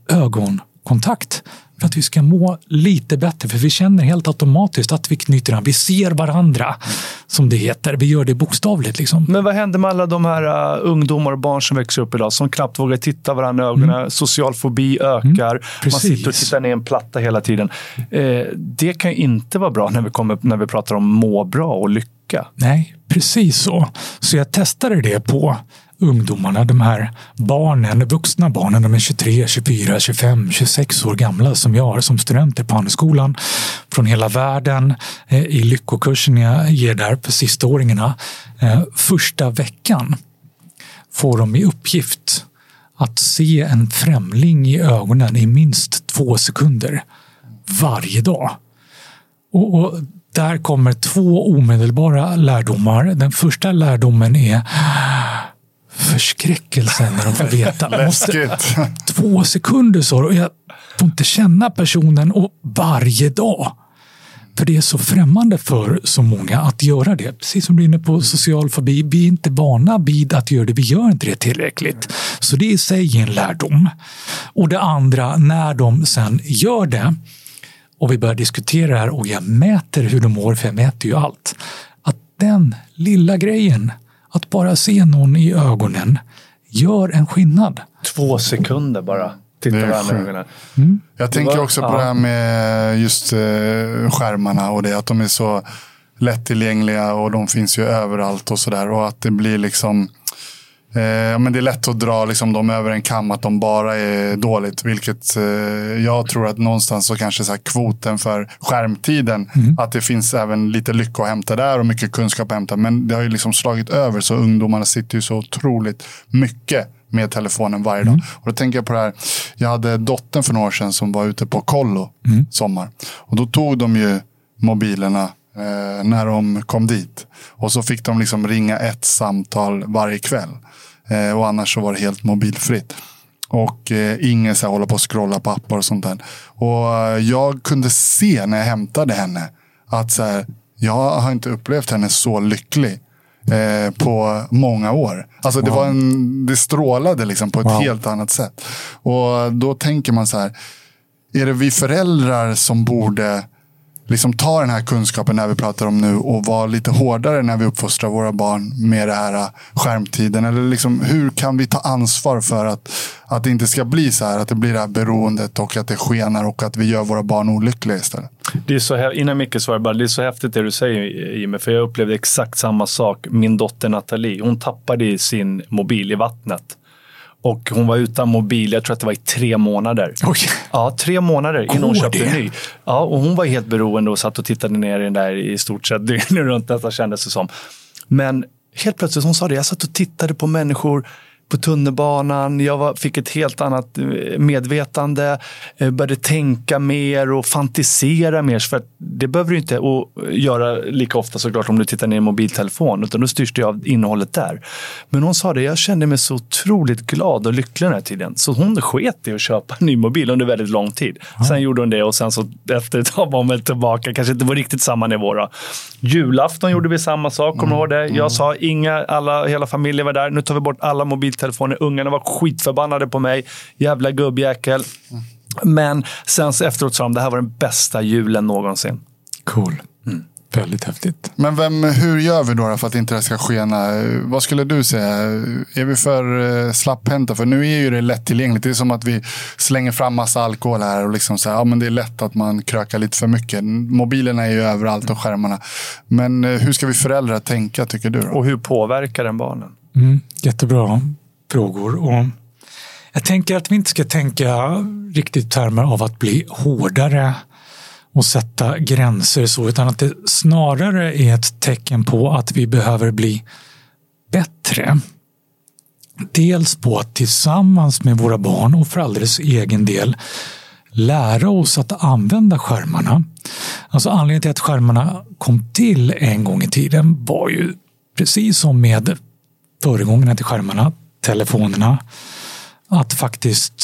Ögonkontakt för att vi ska må lite bättre. För vi känner helt automatiskt att vi knyter an. Vi ser varandra, som det heter. Vi gör det bokstavligt. Liksom. Men vad händer med alla de här uh, ungdomar och barn som växer upp idag som knappt vågar titta varandra i ögonen? Mm. Social fobi ökar. Mm, Man sitter och tittar ner en platta hela tiden. Eh, det kan inte vara bra när vi, kommer, när vi pratar om må bra och lycka. Nej, precis så. Så jag testade det på ungdomarna, de här barnen, vuxna barnen, de är 23, 24, 25, 26 år gamla som jag har som studenter på Handelsskolan från hela världen eh, i lyckokursen jag ger där för sistaåringarna. Eh, första veckan får de i uppgift att se en främling i ögonen i minst två sekunder varje dag. Och, och där kommer två omedelbara lärdomar. Den första lärdomen är förskräckelsen när de får veta. Läskigt. Två sekunder så och jag får inte känna personen och varje dag. För det är så främmande för så många att göra det. Precis som du är inne på social fobi. Vi är inte vana vid att göra det. Vi gör inte det tillräckligt. Så det är i sig en lärdom. Och det andra, när de sen gör det och vi börjar diskutera det här och jag mäter hur de mår, för jag mäter ju allt. Att den lilla grejen att bara se någon i ögonen gör en skillnad. Två sekunder bara. Titta varandra i ögonen. Mm. Jag tänker också på ja. det här med just eh, skärmarna och det. Att de är så lättillgängliga och de finns ju överallt och sådär. Och att det blir liksom Eh, men det är lätt att dra liksom, dem över en kam att de bara är dåligt. Vilket eh, jag tror att någonstans så kanske så kvoten för skärmtiden, mm. att det finns även lite lycka att hämta där och mycket kunskap att hämta. Men det har ju liksom slagit över så ungdomarna sitter ju så otroligt mycket med telefonen varje dag. Mm. Och då tänker jag på det här. Jag hade dottern för några år sedan som var ute på kollo mm. sommar. Och då tog de ju mobilerna eh, när de kom dit. Och så fick de liksom ringa ett samtal varje kväll. Eh, och annars så var det helt mobilfritt. Och eh, ingen så här, hålla på och scrolla på appar och sånt där. Och eh, jag kunde se när jag hämtade henne att så här, jag har inte upplevt henne så lycklig eh, på många år. Alltså wow. det, var en, det strålade liksom på ett wow. helt annat sätt. Och då tänker man så här, är det vi föräldrar som borde liksom ta den här kunskapen när vi pratar om nu och vara lite hårdare när vi uppfostrar våra barn med det här äh, skärmtiden? Eller liksom, hur kan vi ta ansvar för att, att det inte ska bli så här, att det blir det här beroendet och att det skenar och att vi gör våra barn olyckliga istället? Det är så, innan Micke svarar, bara, det är så häftigt det du säger Jimmy, för jag upplevde exakt samma sak. Min dotter Nathalie, hon tappade sin mobil i vattnet. Och hon var utan mobil, jag tror att det var i tre månader. Oj. Ja, tre månader innan hon köpte en ny. Ja, och hon var helt beroende och satt och tittade ner i den där i stort sett dygnet runt detta kändes det som. Men helt plötsligt, hon sa det, jag satt och tittade på människor på tunnelbanan. Jag var, fick ett helt annat eh, medvetande. Eh, började tänka mer och fantisera mer. För det behöver du inte göra lika ofta såklart om du tittar ner i en mobiltelefon. Utan då styrs det av innehållet där. Men hon sa det, jag kände mig så otroligt glad och lycklig den här tiden. Så hon sket i att köpa en ny mobil under väldigt lång tid. Ja. Sen gjorde hon det och sen så efter ett tag var hon väl tillbaka. Kanske inte på riktigt samma nivå. Då. Julafton gjorde vi samma sak, kommer du ihåg det? Jag mm. sa, inga, alla, hela familjen var där. Nu tar vi bort alla mobiltelefoner mobiltelefoner. Ungarna var skitförbannade på mig. Jävla gubbjäkel. Men sen efteråt sa de det här var den bästa julen någonsin. Cool. Mm. Väldigt häftigt. Men vem, hur gör vi då för att inte det ska skena? Vad skulle du säga? Är vi för eh, slapphänta? För nu är ju det lättillgängligt. Det är som att vi slänger fram massa alkohol här och liksom säger ja, men det är lätt att man krökar lite för mycket. Mobilerna är ju överallt och skärmarna. Men eh, hur ska vi föräldrar tänka tycker du? Då? Och hur påverkar den barnen? Mm, jättebra frågor. Och jag tänker att vi inte ska tänka riktigt i termer av att bli hårdare och sätta gränser så, utan att det snarare är ett tecken på att vi behöver bli bättre. Dels på att tillsammans med våra barn och för alldeles egen del lära oss att använda skärmarna. Alltså anledningen till att skärmarna kom till en gång i tiden var ju precis som med föregångarna till skärmarna, telefonerna att faktiskt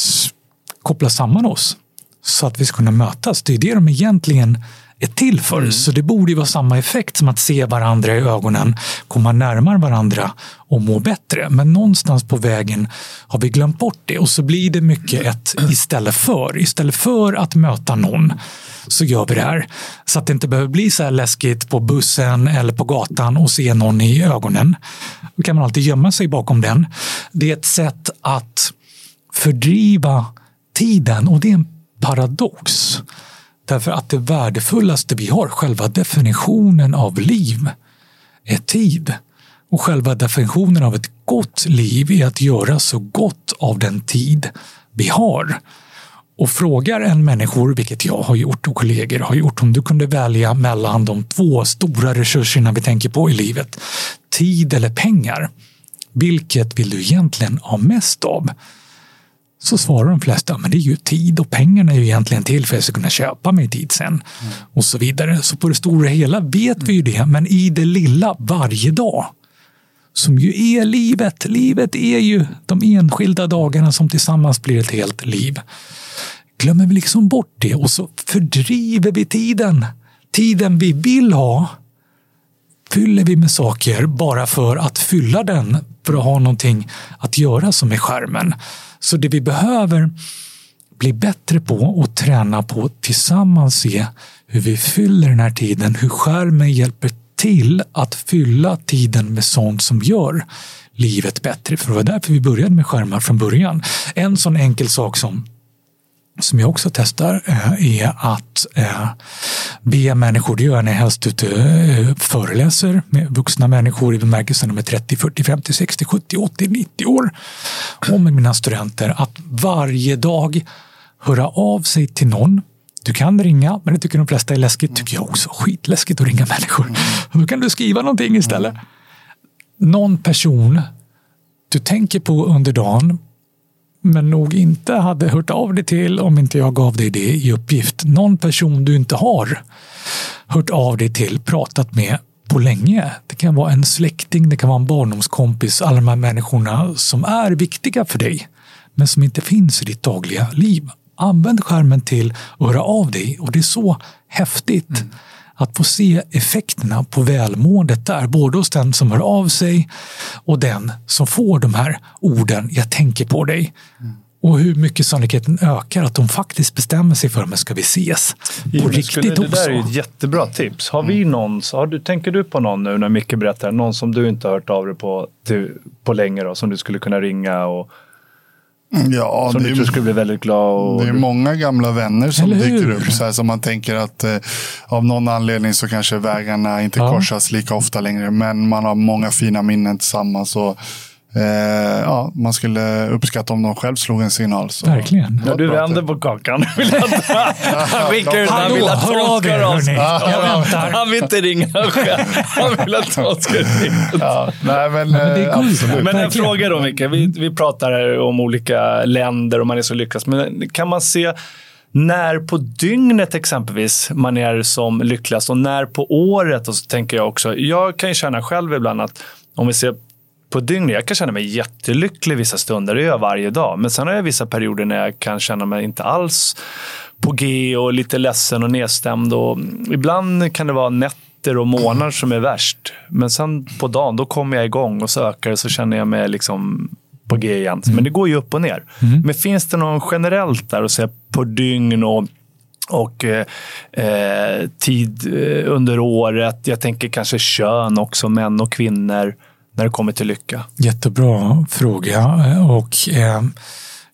koppla samman oss så att vi ska kunna mötas. Det är det de egentligen är till för. Mm. Så det borde ju vara samma effekt som att se varandra i ögonen, komma närmare varandra och må bättre. Men någonstans på vägen har vi glömt bort det och så blir det mycket ett istället för. Istället för att möta någon så gör vi det här. Så att det inte behöver bli så här läskigt på bussen eller på gatan och se någon i ögonen. Då kan man alltid gömma sig bakom den. Det är ett sätt att fördriva tiden och det är en paradox. Därför att det värdefullaste vi har, själva definitionen av liv, är tid. Och själva definitionen av ett gott liv är att göra så gott av den tid vi har. Och frågar en människor, vilket jag har gjort och kollegor har gjort, om du kunde välja mellan de två stora resurserna vi tänker på i livet, tid eller pengar, vilket vill du egentligen ha mest av? Så svarar de flesta, men det är ju tid och pengarna är ju egentligen till för att jag ska kunna köpa mig tid sen. Mm. Och så vidare. Så på det stora hela vet vi ju det, men i det lilla varje dag som ju är livet. Livet är ju de enskilda dagarna som tillsammans blir ett helt liv. Glömmer vi liksom bort det och så fördriver vi tiden. Tiden vi vill ha fyller vi med saker bara för att fylla den, för att ha någonting att göra som är skärmen. Så det vi behöver bli bättre på och träna på tillsammans se hur vi fyller den här tiden, hur skärmen hjälper till att fylla tiden med sånt som gör livet bättre. För det var därför vi började med skärmar från början. En sån enkel sak som som jag också testar eh, är att eh, be människor, det gör jag när jag helst ute eh, föreläser med vuxna människor i bemärkelsen de är 30, 40, 50, 60, 70, 80, 90 år. Och med mina studenter att varje dag höra av sig till någon du kan ringa, men det tycker de flesta är läskigt. tycker jag också. Skitläskigt att ringa människor. Då kan du skriva någonting istället. Någon person du tänker på under dagen men nog inte hade hört av dig till om inte jag gav dig det i uppgift. Någon person du inte har hört av dig till, pratat med på länge. Det kan vara en släkting, det kan vara en barndomskompis, alla de här människorna som är viktiga för dig men som inte finns i ditt dagliga liv. Använd skärmen till att höra av dig och det är så häftigt mm att få se effekterna på välmåendet där, både hos den som hör av sig och den som får de här orden “jag tänker på dig”. Mm. Och hur mycket sannolikheten ökar att de faktiskt bestämmer sig för, men ska vi ses på jo, riktigt skulle, Det där är ett jättebra tips. Har vi mm. någon, har du, tänker du på någon nu när Micke berättar, någon som du inte har hört av dig på, till, på länge då, som du skulle kunna ringa och Ja, som du tror skulle bli väldigt glad. Och... Det är många gamla vänner som dyker upp. Så här, som man tänker att eh, av någon anledning så kanske vägarna inte ja. korsas lika ofta längre. Men man har många fina minnen tillsammans. Och, Eh, ja, man skulle uppskatta om de själv slog en signal. Så. Verkligen. Ja, du vänder på kakan. han vinkar ut han vill att någon ska sig. Han vill inte ringa själv. Han vill att någon ska ringa. Ja, nej, men, men, det är absolut. men en fråga då Micke. Vi, vi pratar om olika länder och man är så lyckad. Men kan man se när på dygnet exempelvis man är som lyckligast och när på året? Och så tänker jag också. Jag kan ju känna själv ibland att om vi ser på dygnet. Jag kan känna mig jättelycklig vissa stunder, det gör jag varje dag. Men sen har jag vissa perioder när jag kan känna mig inte alls på G och lite ledsen och nedstämd. Och ibland kan det vara nätter och månader som är värst. Men sen på dagen, då kommer jag igång och så ökar det så känner jag mig liksom på G igen. Mm. Men det går ju upp och ner. Mm. Men finns det något generellt där att säga på dygn och och eh, eh tid eh, under året. Jag tänker kanske kön också, män och kvinnor när det kommer till lycka? Jättebra fråga och eh,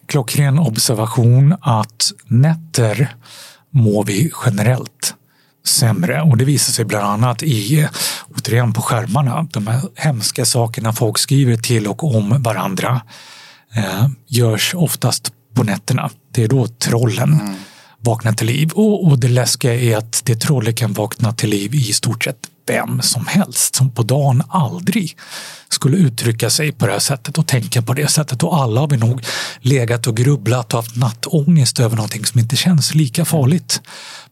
klockren observation att nätter mår vi generellt sämre och det visar sig bland annat i, återigen på skärmarna, de här hemska sakerna folk skriver till och om varandra eh, görs oftast på nätterna. Det är då trollen mm vakna till liv och, och det läskiga är att det trollet kan vakna till liv i stort sett vem som helst som på dagen aldrig skulle uttrycka sig på det här sättet och tänka på det sättet. Och alla har vi nog legat och grubblat och haft nattångest över någonting som inte känns lika farligt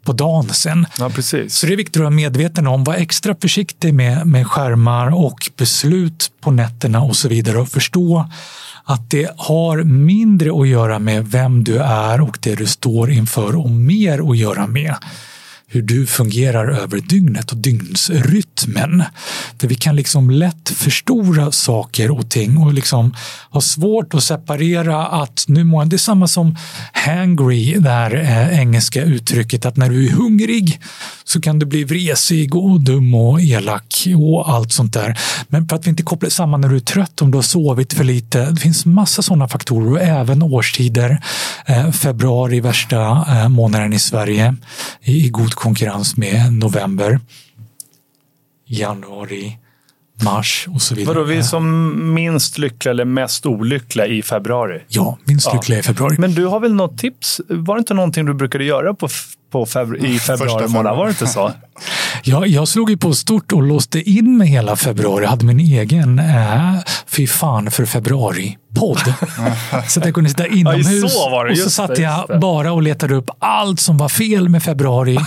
på dagen sen. Ja. Så det är viktigt att vara medveten om, vara extra försiktig med, med skärmar och beslut på nätterna och så vidare och förstå att det har mindre att göra med vem du är och det du står inför och mer att göra med hur du fungerar över dygnet och dygnsrytmen. För vi kan liksom lätt förstora saker och ting och liksom ha svårt att separera att nu mår Det är samma som hangry, det här eh, engelska uttrycket att när du är hungrig så kan du bli vresig och dum och elak och allt sånt där. Men för att vi inte kopplar samman när du är trött, om du har sovit för lite. Det finns massa sådana faktorer och även årstider. Eh, februari, värsta eh, månaden i Sverige i god konkurrens med november. Januari, mars och så vidare. Vadå, vi är som minst lyckliga eller mest olyckliga i februari? Ja, minst lyckliga i februari. Men du har väl något tips? Var det inte någonting du brukade göra på, på febru i februari månad? Var det inte så? ja, jag slog ju på stort och låste in mig hela februari. Jag hade min egen äh, fy fan för februari podd. så att jag kunde sitta inomhus ja, och så satt jag bara och letade upp allt som var fel med februari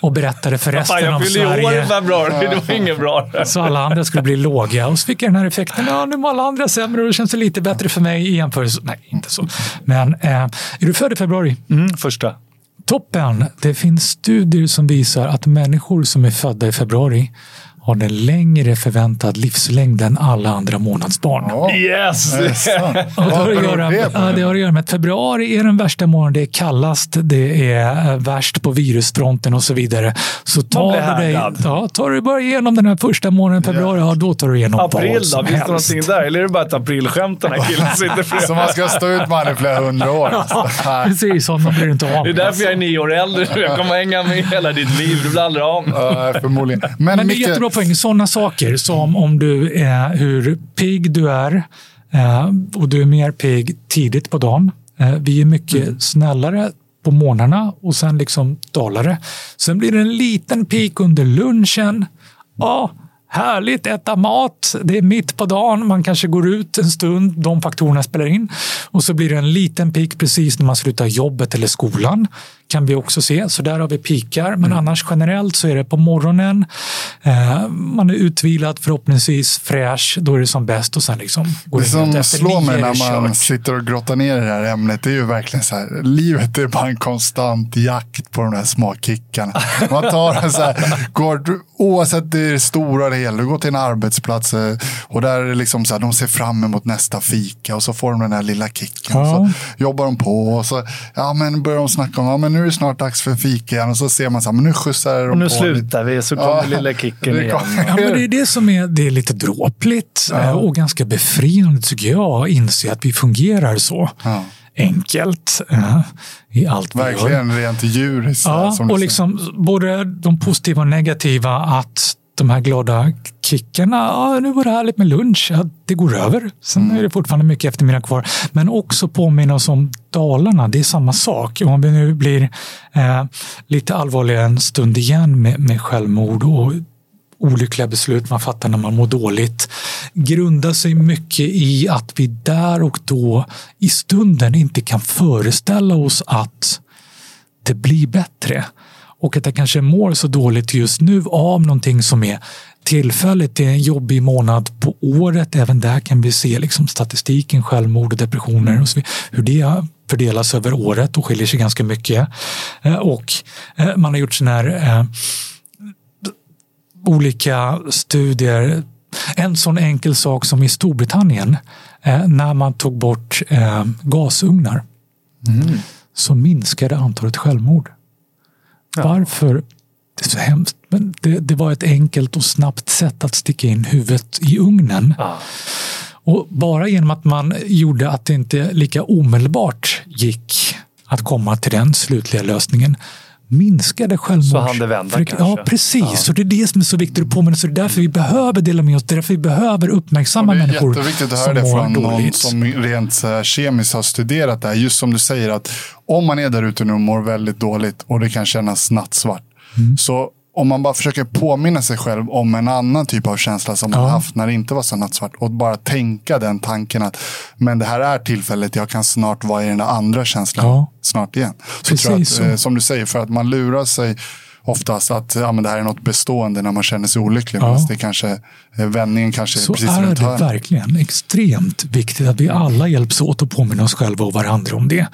och berättade för resten fan, av Sverige. Jag fyllde år i februari, det var inget bra. så alla andra skulle bli låga och så fick jag den här effekten. Ja, nu mår alla andra sämre och det känns det lite bättre för mig i jämförelse. Nej, inte så. Men eh, är du född i februari? Mm, första. Toppen! Det finns studier som visar att människor som är födda i februari har den längre förväntad livslängd än alla andra månadsbarn. Oh, yes! och det, har att göra, det, det har att göra med att februari är den värsta månaden. Det är kallast, det är värst på virusfronten och så vidare. Så tar du, dig, ja, tar du bara igenom den här första månaden, februari, ja, då tar du igenom April vad som då? Finns det någonting där? Eller är det bara ett aprilskämt den här killen sitter Som man ska stå ut med i flera hundra år. Precis, honom blir du inte av Det är därför jag är nio år äldre. Jag kommer hänga med hela ditt liv. Du blir aldrig av med Förmodligen. Men, Men det är jättebra poäng. Sådana saker som om du är, hur pigg du är eh, och du är mer pigg tidigt på dagen. Eh, vi är mycket mm. snällare på morgnarna och sen liksom dalar det. Sen blir det en liten peak under lunchen. Ja, Härligt, äta mat. Det är mitt på dagen. Man kanske går ut en stund. De faktorerna spelar in. Och så blir det en liten peak precis när man slutar jobbet eller skolan kan vi också se. Så där har vi pikar. Men mm. annars generellt så är det på morgonen. Eh, man är utvilad, förhoppningsvis fräsch. Då är det som bäst och sen liksom går det som slår mig när man kört. sitter och grottar ner i det här ämnet det är ju verkligen så här. Livet är bara en konstant jakt på de där små kickarna. Man tar en så här, går, oavsett det är det stora eller hela. Du går till en arbetsplats eh, och där är det liksom så här, de ser fram emot nästa fika och så får de den där lilla kicken. Ja. Och så jobbar de på och så ja, men börjar de snacka om ja, men nu är det snart dags för fika igen och så ser man så här, men nu skjutsar de och Nu på slutar vi så kommer ja, lilla kicken igen. Ja, men det är det som är, det är lite dråpligt ja. Eh, och ganska befriande tycker jag, att inse att vi fungerar så. Ja enkelt uh, i allt vi Verkligen rent djuriskt. Ja, och liksom både de positiva och negativa att de här glada kickarna, ja, nu var det härligt med lunch, ja, det går över. Sen mm. är det fortfarande mycket eftermiddag kvar. Men också påminna oss om Dalarna, det är samma sak. Om vi nu blir eh, lite allvarligare en stund igen med, med självmord och olyckliga beslut man fattar när man mår dåligt grundar sig mycket i att vi där och då i stunden inte kan föreställa oss att det blir bättre och att jag kanske mår så dåligt just nu av någonting som är tillfälligt. Det är en jobbig månad på året. Även där kan vi se liksom statistiken, självmord och depressioner och så vidare, hur det fördelas över året och skiljer sig ganska mycket. Eh, och eh, man har gjort sådana här eh, olika studier. En sån enkel sak som i Storbritannien när man tog bort gasugnar mm. så minskade antalet självmord. Ja. Varför? Det är så hemskt. Men det, det, var ett enkelt och snabbt sätt att sticka in huvudet i ugnen. Ja. Och bara genom att man gjorde att det inte lika omedelbart gick att komma till den slutliga lösningen minskade självmords... Så han det vända kanske? Ja, precis. Ja. Och det är det som är så viktigt att påminna. Så det är därför vi behöver dela med oss. Det är därför vi behöver uppmärksamma människor Det är jätteviktigt att höra det från någon som rent kemiskt har studerat det här. Just som du säger att om man är där ute nu och mår väldigt dåligt och det kan kännas nattsvart. Mm. Så om man bara försöker påminna sig själv om en annan typ av känsla som man haft när det inte var så nattsvart och bara tänka den tanken att men det här är tillfället, jag kan snart vara i den där andra känslan ja. snart igen. Så Precis tror jag att, så. Eh, som du säger, för att man lurar sig oftast att ja, men det här är något bestående när man känner sig olycklig. Ja. det kanske, eh, vändningen kanske så är precis är runt det hörnet. verkligen extremt viktigt att vi alla hjälps åt att påminna oss själva och varandra om det. Mm.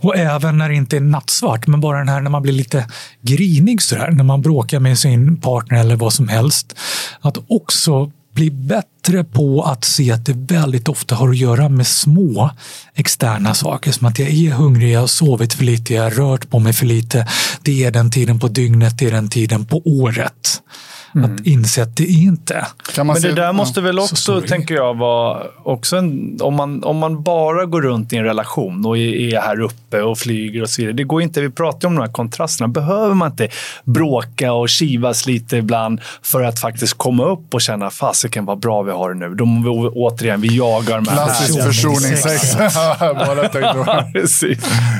Och även när det inte är nattsvart, men bara den här när man blir lite grinig sådär, när man bråkar med sin partner eller vad som helst. Att också bli bättre på att se att det väldigt ofta har att göra med små externa saker. Som att jag är hungrig, jag har sovit för lite, jag har rört på mig för lite. Det är den tiden på dygnet, det är den tiden på året. Mm. Att inse att det är inte. Men det där måste väl också, tänker jag, vara också en, om, man, om man bara går runt i en relation och är här uppe och flyger och så vidare. Det går inte, vi pratar om de här kontrasterna. Behöver man inte bråka och kivas lite ibland för att faktiskt komma upp och känna fasiken vad bra vi har det nu. De, återigen, vi jagar med Klassisk försoningssex.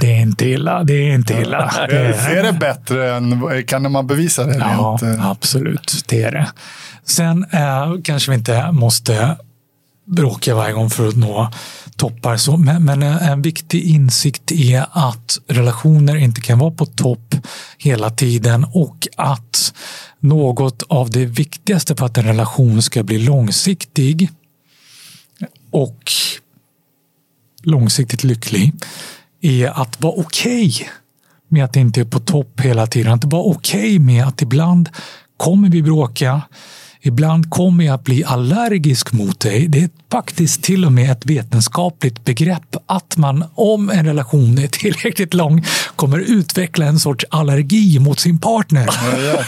det är inte illa. Det är inte illa. Det är, är det bättre än... Kan man bevisa det? Ja, absolut det är det. Sen eh, kanske vi inte måste bråka varje gång för att nå toppar. Så, men, men eh, en viktig insikt är att relationer inte kan vara på topp hela tiden och att något av det viktigaste för att en relation ska bli långsiktig och långsiktigt lycklig är att vara okej okay med att det inte är på topp hela tiden. Att vara okej okay med att ibland kommer vi bråka. Ibland kommer jag att bli allergisk mot dig. Det är faktiskt till och med ett vetenskapligt begrepp att man, om en relation är tillräckligt lång, kommer utveckla en sorts allergi mot sin partner.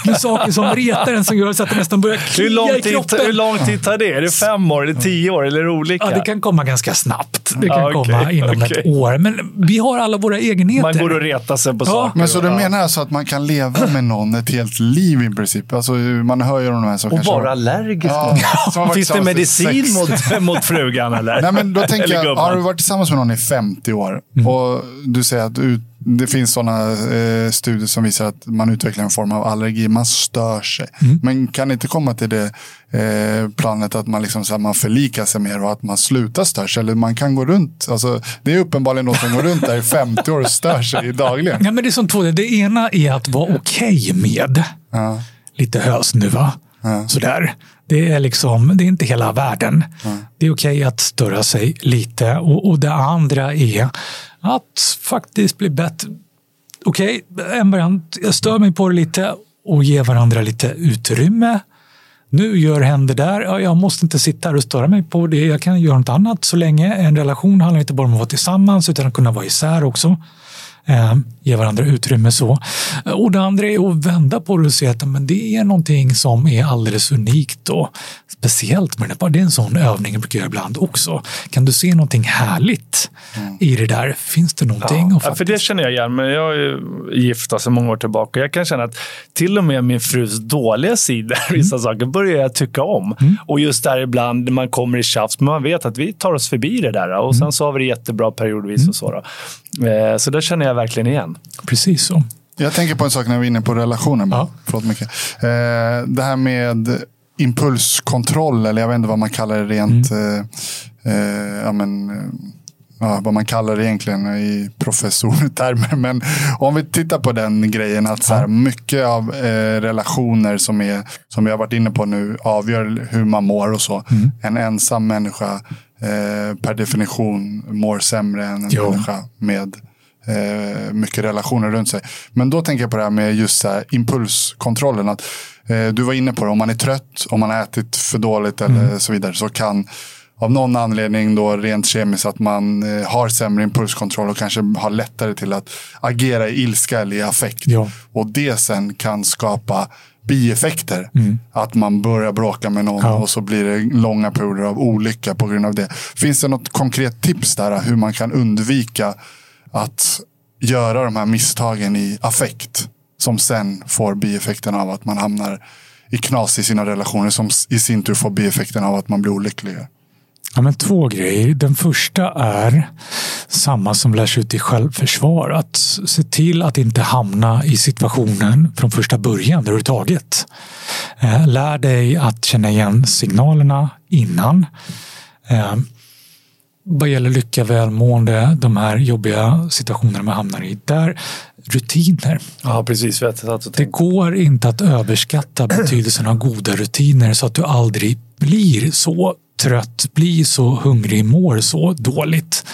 Med saker som retar en som gör så att det nästan börjar klia hur lång i kroppen. Hur lång tid tar det? Är det fem år, eller tio år, eller olika? Ja, det kan komma ganska snabbt. Det kan Ah, okej, komma inom okej. ett år. Men vi har alla våra egenheter. Man går och retar sig på Ja, saker. Men så du Ja. menar alltså att man kan leva med någon ett helt liv i princip? Alltså man hör ju de här som Och kanske... vara allergisk Ja, mot Finns det medicin mot, mot frugan eller? Nej, men då tänker Eller jag, gumman? har du varit tillsammans med någon i 50 år Mm. och du säger att du, det finns sådana eh, studier som visar att man utvecklar en form av allergi. Man stör sig. Mm. Men kan inte komma till det eh, planet att man, liksom, så här, man förlikar sig mer och att man slutar störa sig? Eller man kan gå runt. Alltså, det är uppenbarligen någon som går runt där i 50 år och stör sig dagligen. Ja, men det är som två. Det ena är att vara okej med Ja. lite hösnuva. Sådär. Det är, liksom, det är inte hela världen. Det är okej att störa sig lite. Och, och det andra är att faktiskt bli bättre. Okej, en variant. Jag stör mig på det lite och ger varandra lite utrymme. Nu gör händer där. Ja, jag måste inte sitta här och störa mig på det. Jag kan göra något annat så länge. En relation handlar inte bara om att vara tillsammans utan att kunna vara isär också. Eh, ge varandra utrymme så. Och det andra är att vända på det och se att men det är någonting som är alldeles unikt och speciellt med det. Det är en sån övning jag brukar göra ibland också. Kan du se någonting härligt i det där? Finns det någonting? Ja, att för det faktiskt- känner jag igen. Men jag är gift sedan många år tillbaka. Jag kan känna att till och med min frus dåliga sidor, vissa saker, börjar jag tycka om. Och just där ibland man kommer i tjafs, men man vet att vi tar oss förbi det där. Och sen så har vi det jättebra periodvis och så. Då. Eh, Så det känner jag verkligen igen. Precis så. Jag tänker på en sak när vi är inne på relationen. Ja. Förlåt Micke. Eh, det här med impulskontroll, eller jag vet inte vad man kallar det rent. Mm. Eh, ja, men, ja, vad man kallar det egentligen i professortermer. Men om vi tittar på den grejen. att så här, Mycket av eh, relationer som, är, som vi har varit inne på nu avgör hur man mår och så. Mm. En ensam människa eh, per definition mår sämre än en Jo. människa med eh, mycket relationer runt sig. Men då tänker jag på det här med just så här, impulskontrollen. Att, eh, du var inne på det, om man är trött, om man har ätit för dåligt eller så vidare så kan av någon anledning då rent kemiskt att man eh, har sämre impulskontroll och kanske har lättare till att agera i ilska eller i affekt. Ja. Och det sen kan skapa bieffekter. Att man börjar bråka med någon Ja. och så blir det långa perioder av olycka på grund av det. Finns det något konkret tips där hur man kan undvika att göra de här misstagen i affekt som sen får bieffekten av att man hamnar i knas i sina relationer som i sin tur får bieffekten av att man blir olycklig. Ja, men två grejer. Den första är samma som lärs ut i självförsvar. Att se till att inte hamna i situationen från första början överhuvudtaget. Eh, Lär dig att känna igen signalerna innan. Eh, Vad gäller lycka, välmående, de här jobbiga situationerna man hamnar i. Där, rutiner. Ja, precis. Vet jag, att Det går inte att överskatta betydelsen av goda rutiner så att du aldrig blir så trött, blir så hungrig, mår så dåligt.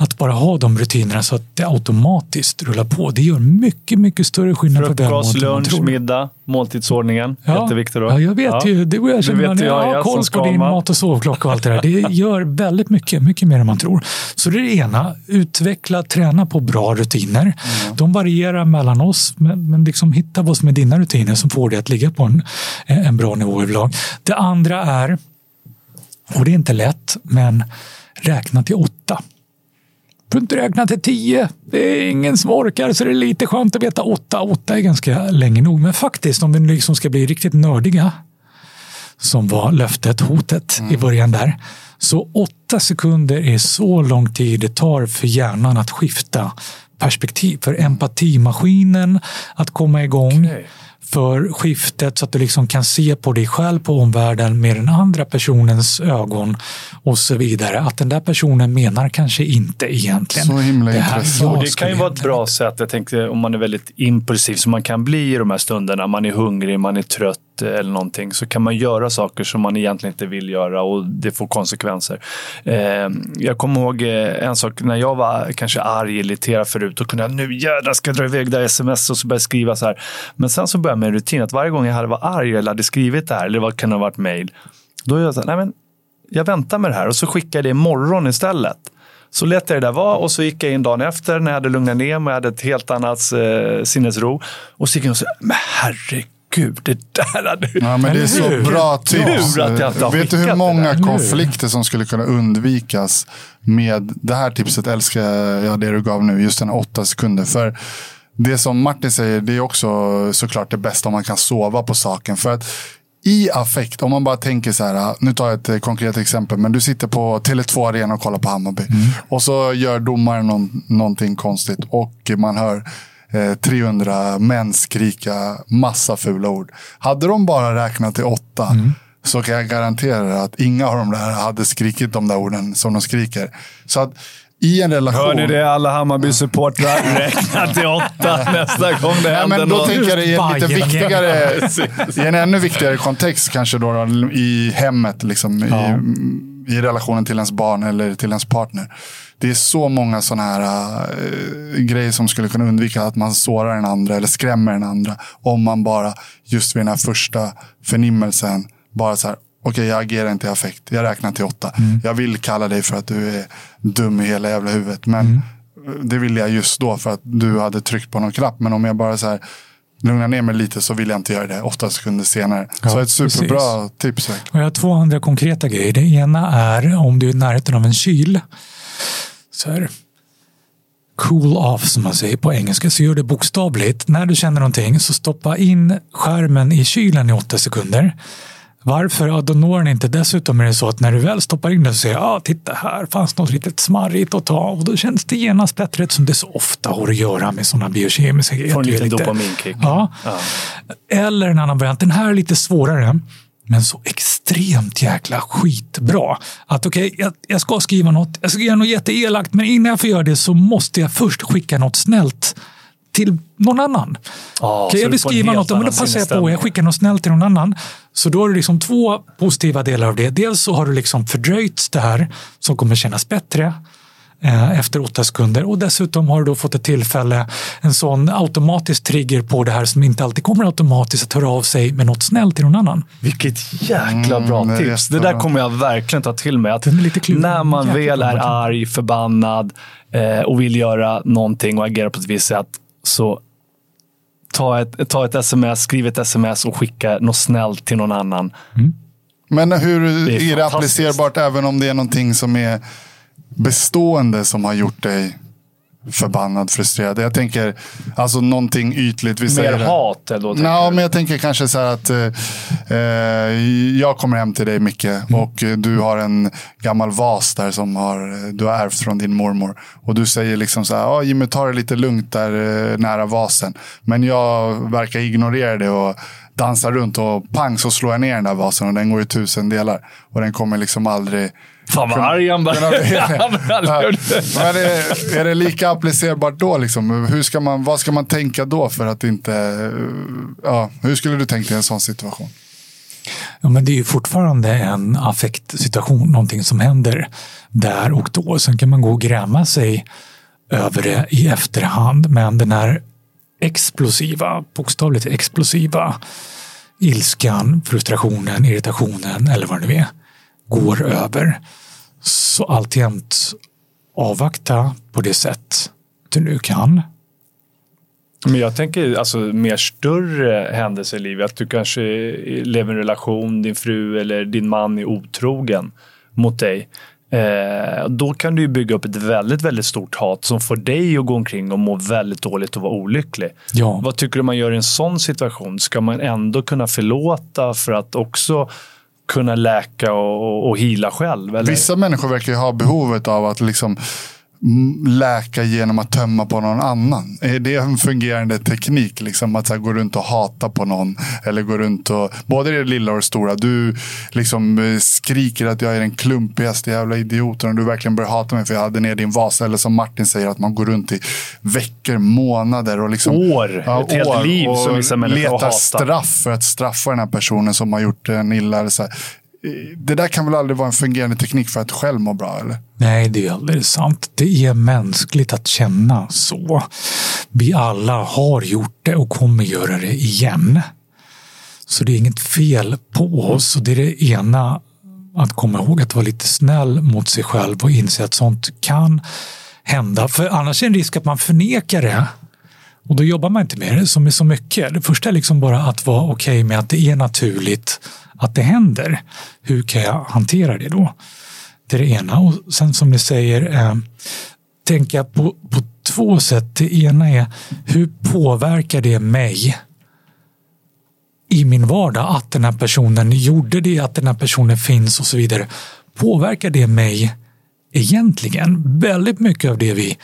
Att bara ha de rutinerna så att det automatiskt rullar på. Det gör mycket, mycket större skillnad för Frukost, välmåendet lunch, middag, måltidsordningen. Jätteviktigt då. Ja, jag vet Ja. ju. Du och jag Det känner vet jag, Jag har koll på din mat och sovklocka och allt det där. Det gör väldigt mycket, mycket mer än man tror. Så det är det ena. Utveckla, träna på bra rutiner. Mm. De varierar mellan oss, men, men liksom hitta vad som är dina rutiner som får dig att ligga på en, en bra nivå överlag. Det andra är, och det är inte lätt, men räkna till åtta. Får inte räkna till tio. Det är ingen som orkar, så det är lite skönt att veta åtta. Åtta är ganska länge nog. Men faktiskt, om vi liksom ska bli riktigt nördiga, som var löftet, hotet i början där. Så åtta sekunder är så lång tid det tar för hjärnan att skifta perspektiv. För empatimaskinen att komma igång. Okej. För skiftet så att du liksom kan se på dig själv på omvärlden med den andra personens ögon och så vidare. Att den där personen menar kanske inte egentligen. Så himla det här intressant. det kan ju vara ett bra sätt. Jag tänkte om man är väldigt impulsiv som man kan bli i de här stunderna. Man är hungrig, man är trött ut eller någonting så kan man göra saker som man egentligen inte vill göra och det får konsekvenser. Eh, jag kommer ihåg eh, en sak när jag var kanske arg, irriterad förut. och kunde jag nu jädrar ska jag dra iväg det här sms och så började jag skriva så här. Men sen så började jag med en rutin att varje gång jag hade varit arg eller hade skrivit det här, eller vad kan det ha varit mejl. Då är jag så här, nej men jag väntar med det här och så skickar jag det imorgon istället. Så lät jag det där vara och så gick jag in dagen efter när jag hade lugnat ner mig, och hade ett helt annat eh, sinnesro. Och så gick jag och sa, men herregud, det där hade Ja, men det är så bra tips. Vet du hur många konflikter som skulle kunna undvikas med det här tipset? Älskar jag det du gav nu, just den åtta sekunder. För det som Martin säger, det är också såklart det bästa om man kan sova på saken. För att i affekt, om man bara tänker så här, nu tar jag ett eh, konkret exempel, men du sitter på Tele2 Arena och kollar på Hammarby. Mm. Och så gör domaren någon, någonting konstigt och man hör eh, 300 män skrika massa fula ord. Hade de bara räknat till åtta mm. så kan jag garantera att inga av de där hade skrikit de där orden som de skriker. Så att i en relation... Hör ni det alla Hammarby-supportrar? Räkna till åtta nästa gång det händer ja, men Då något. tänker jag i en lite viktigare, i en ännu viktigare kontext kanske då, då i hemmet, liksom, ja. i, i relationen till ens barn eller till ens partner. Det är så många sådana här äh, grejer som skulle kunna undvika att man sårar den andra eller skrämmer den andra. Om man bara just vid den här första förnimmelsen bara så här, okej okay, jag agerar inte i affekt. Jag räknar till åtta. Mm. Jag vill kalla dig för att du är dum i hela jävla huvudet. Men mm. det ville jag just då för att du hade tryckt på någon knapp. Men om jag bara så här lugnar ner mig lite så vill jag inte göra det åtta sekunder senare. Ja, så ett superbra precis. tips. Och jag har två andra konkreta grejer. Det ena är om du är i närheten av en kyl. Så här, cool off som man säger på engelska, så gör det bokstavligt. När du känner någonting så stoppa in skärmen i kylen i åtta sekunder. Varför? Ja, då når den inte. Dessutom är det så att när du väl stoppar in den så säger jag, ah, titta här fanns något riktigt smarrigt att ta och då känns det genast bättre som det så ofta har att göra med sådana biokemiska grejer. Får en liten dopaminkick. Ja. ja. Eller en annan variant, den här är lite svårare men så extremt jäkla skitbra. Att okej, okay, jag, jag, ska skriva något, jag ska göra något jätteelakt, men innan jag får göra det så måste jag först skicka något snällt till någon annan. Oh, okay, jag vill skriva något, men då passar jag på. Jag skickar något snällt till någon annan. Så då har du liksom två positiva delar av det. Dels så har du liksom fördröjt det här som kommer kännas bättre efter åtta sekunder och dessutom har du då fått ett tillfälle, en sån automatisk trigger på det här som inte alltid kommer automatiskt att höra av sig med något snällt till någon annan. Vilket jäkla bra mm, tips. Det där kommer jag verkligen ta till mig. Att när man väl är arg, förbannad eh, och vill göra någonting och agera på ett visst sätt så ta ett, ta ett sms, skriv ett sms och skicka något snällt till någon annan. Mm. Men hur det är, är det applicerbart även om det är någonting som är bestående som har gjort dig förbannad, frustrerad. Jag tänker alltså någonting ytligt. Vi Mer hat? Då, no, men jag tänker kanske så här att eh, jag kommer hem till dig Micke mm. och du har en gammal vas där som har, du har ärvt från din mormor. Och du säger liksom så här, ah, Jimmy ta det lite lugnt där eh, nära vasen. Men jag verkar ignorera det och dansar runt och pang så slår jag ner den där vasen och den går i tusen delar. Och den kommer liksom aldrig Fan vad arg han blev. är, det, är det lika applicerbart då? Liksom? Hur ska man, vad ska man tänka då för att inte... Ja, hur skulle du tänka i en sån situation? Ja, men det är ju fortfarande en affektsituation, någonting som händer där och då. Sen kan man gå och gräma sig över det i efterhand. Men den här explosiva, bokstavligt explosiva ilskan, frustrationen, irritationen eller vad det nu är, går över. Så alltjämt avvakta på det sätt du nu kan. Men jag tänker alltså mer större händelser i livet. Att du kanske lever i en relation, din fru eller din man är otrogen mot dig. Eh, då kan du bygga upp ett väldigt, väldigt stort hat som får dig att gå omkring och må väldigt dåligt och vara olycklig. Ja. Vad tycker du man gör i en sån situation? Ska man ändå kunna förlåta för att också kunna läka och, och hila själv? Eller? Vissa människor verkar ju ha behovet av att liksom läka genom att tömma på någon annan? Är det en fungerande teknik? Liksom att här, gå runt och hata på någon? Eller gå runt och, både det lilla och det stora. Du liksom eh, skriker att jag är den klumpigaste jävla idioten och du verkligen börjar hata mig för jag hade ner din vas. Eller som Martin säger, att man går runt i veckor, månader och liksom, år. Ja, ett helt liv som vissa människor letar straff för att straffa den här personen som har gjort en illa. Så här det där kan väl aldrig vara en fungerande teknik för att själv må bra? Eller? Nej, det är alldeles sant. Det är mänskligt att känna så. Vi alla har gjort det och kommer göra det igen. Så det är inget fel på oss och det är det ena att komma ihåg att vara lite snäll mot sig själv och inse att sånt kan hända. För annars är det en risk att man förnekar det och då jobbar man inte med det som är så mycket. Det första är liksom bara att vara okej okay med att det är naturligt att det händer. Hur kan jag hantera det då? Det är det ena. Och sen som ni säger, eh, tänka på, på två sätt. Det ena är hur påverkar det mig i min vardag att den här personen gjorde det, att den här personen finns och så vidare. Påverkar det mig egentligen? Väldigt mycket av det vi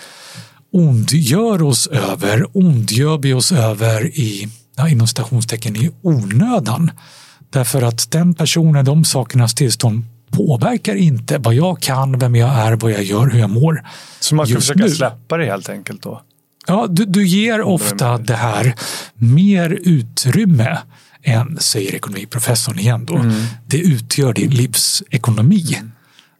ondgör oss över ondgör vi oss över i, ja, inom stationstecken i onödan. Därför att den personen, de sakernas tillstånd påverkar inte vad jag kan, vem jag är, vad jag gör, hur jag mår. Så man ska försöka nu. släppa det helt enkelt då? Ja, du, du ger ofta det här mer utrymme än, säger ekonomiprofessorn igen då. Mm. Det utgör din livsekonomi.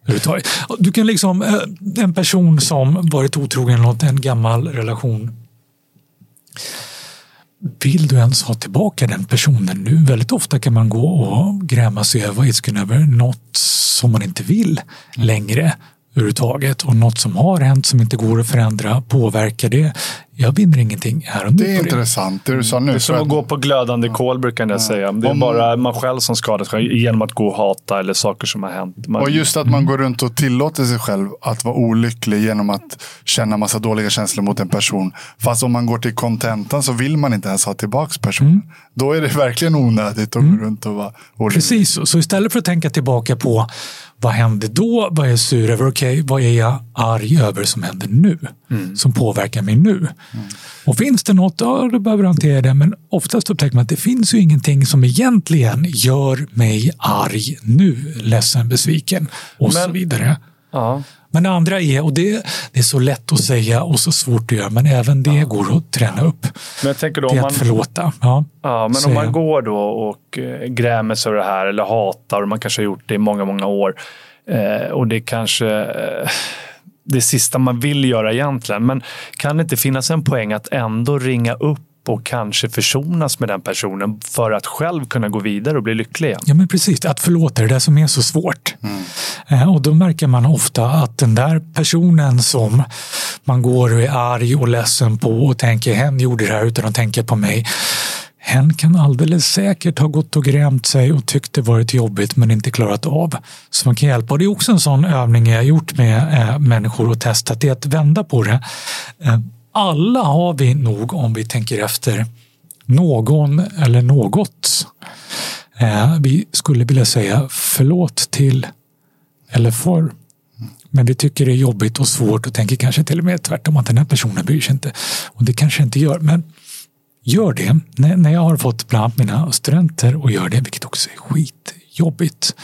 Mm. Du kan liksom, eh, en person som varit otrogen något, en gammal relation vill du ens ha tillbaka den personen nu? Väldigt ofta kan man gå och gräma sig över ilsken över något som man inte vill längre överhuvudtaget och något som har hänt som inte går att förändra påverkar det. Jag vinner ingenting här och nu. Det är intressant det du sa nu. Det är som att gå på glödande kol brukar jag säga. Det är Om... bara man själv som skadar sig genom att gå och hata eller saker som har hänt. Man... Och just att man går runt och tillåter sig själv att vara olycklig genom att känna massa dåliga känslor mot en person. Fast om man går till kontentan så vill man inte ens ha tillbaka personen. Mm. Då är det verkligen onödigt att mm. gå runt och vara olycklig. Precis, så istället för att tänka tillbaka på vad hände då? Vad är jag sur över? Okej, okay, vad är jag arg över som händer nu? Mm. Som påverkar mig nu? Mm. Och finns det något, ja, då behöver du hantera det. Men oftast upptäcker man att det finns ju ingenting som egentligen gör mig arg nu, ledsen, besviken och men, så vidare. Ja. Men det andra är, och det, det, är så lätt att säga och så svårt att göra, men även det ja. går att träna upp. Men jag tänker då, det är man, att förlåta. Ja, ja men om man går då och eh, grämer sig över det här eller hatar, och man kanske har gjort det i många, många år. Eh, och det kanske eh, det sista man vill göra egentligen. Men kan det inte finnas en poäng att ändå ringa upp och kanske försonas med den personen för att själv kunna gå vidare och bli lycklig igen. Ja men precis, att förlåta är det som är så svårt. Mm. Eh, och då märker man ofta att den där personen som man går och är arg och ledsen på och tänker hen gjorde det här utan att tänka på mig. Hen kan alldeles säkert ha gått och grämt sig och tyckt det varit jobbigt men inte klarat av. Så man kan hjälpa. Och det är också en sån övning jag gjort med eh, människor och testat. Det är att vända på det. Eh, alla har vi nog, om vi tänker efter, någon eller något. Eh, vi skulle vilja säga förlåt till eller för. Men vi tycker det är jobbigt och svårt och tänker kanske till och med tvärtom att den här personen bryr sig inte. Och det kanske inte gör. Men gör det. När jag har fått bland annat mina studenter och gör det, vilket också är skitjobbigt.